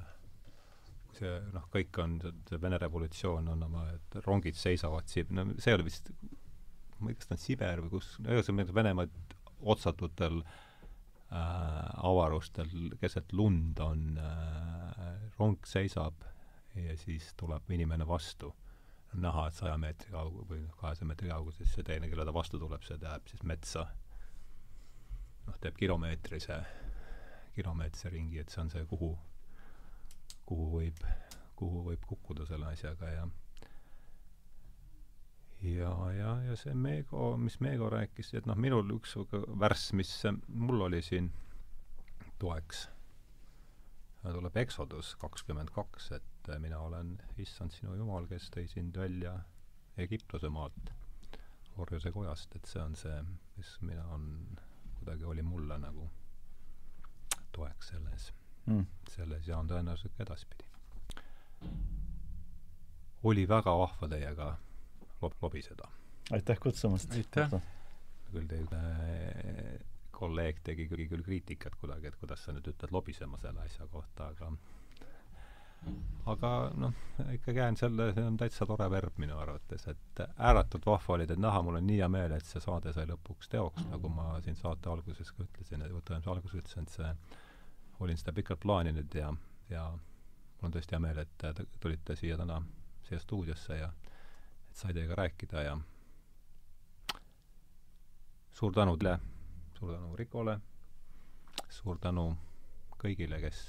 see noh, kõik on, Vene revolutsioon on oma, et rongid seisavad no see oli vist, ma ei tea, kas ta on Siber või kus, ühesõnaga Venemaa otsatutel äh, avarustel keset lund on äh,, rong seisab ja siis tuleb inimene vastu. näha, et saja meetri kaugusel või noh, kahesaja meetri kauguses see teine, kelle ta vastu tuleb, see läheb siis metsa. noh, teeb kilomeetrise, kilomeetrise ringi, et see on see, kuhu kuhu võib, kuhu võib kukkuda selle asjaga ja ja, ja, ja see Meego, mis Meego rääkis, et noh, minul üks värss, mis mul oli siin toeks, tuleb Exodus kakskümmend kaks, et mina olen issand sinu jumal, kes tõi sind välja Egiptuse maalt, orjuse kojast, et see on see, mis mina on, kuidagi oli mulle nagu toeks selles mm. selles ja on tõenäoliselt ka edaspidi. oli väga vahva teiega lob-, lobiseda. aitäh kutsumast! aitäh! küll teie äh, kolleeg tegi küll, küll kriitikat kuidagi, et kuidas sa nüüd ütled lobisema selle asja kohta, aga aga noh, ikkagi jään selle, see on täitsa tore verb minu arvates, et ääretult vahva oli teid näha, mul on nii hea meel, et see saade sai lõpuks teoks, nagu ma siin saate alguses ka ütlesin, et tõenäoliselt alguses ütlesin, et see olin seda pikalt plaaninud ja, ja mul on tõesti hea meel, et te tulite siia täna, siia stuudiosse ja et sai teiega rääkida ja suur tänu teile, suur tänu Rikole, suur tänu kõigile, kes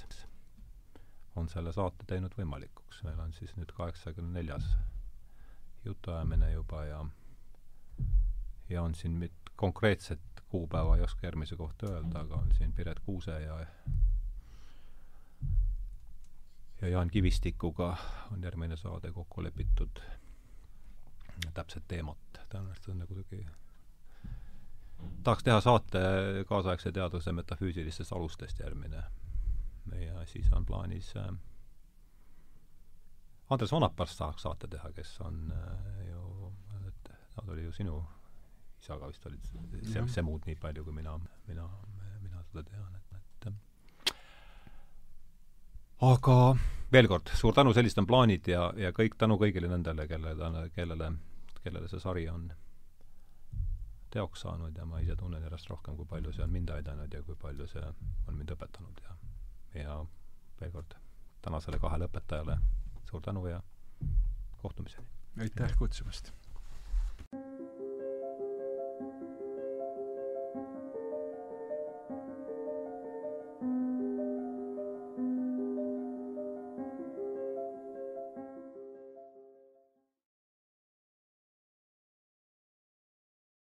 on selle saate teinud võimalikuks. meil on siis nüüd kaheksakümne neljas jutuajamine juba ja ja on siin mit-, konkreetset kuupäeva ei oska järgmise kohta öelda, aga on siin Piret Kuuse ja ja Jaan Kivistikuga on järgmine saade kokku lepitud täpset teemat. tõenäoliselt on nagu kuidagi tahaks teha saate kaasaegse teaduse metafüüsilistest alustest järgmine. ja siis on plaanis äh, Andres Vanapars tahaks saate teha, kes on äh, ju, et ta oli ju sinu isaga vist olid, see, see muud nii palju, kui mina, mina, mina seda tean, et aga veel kord, suur tänu, sellised on plaanid ja, ja kõik tänu kõigile nendele, kellele, kellele, kellele see sari on teoks saanud ja ma ise tunnen järjest rohkem, kui palju see on mind aidanud ja kui palju see on mind õpetanud ja, ja veel kord tänasele kahele õpetajale suur tänu ja kohtumiseni! aitäh kutsumast!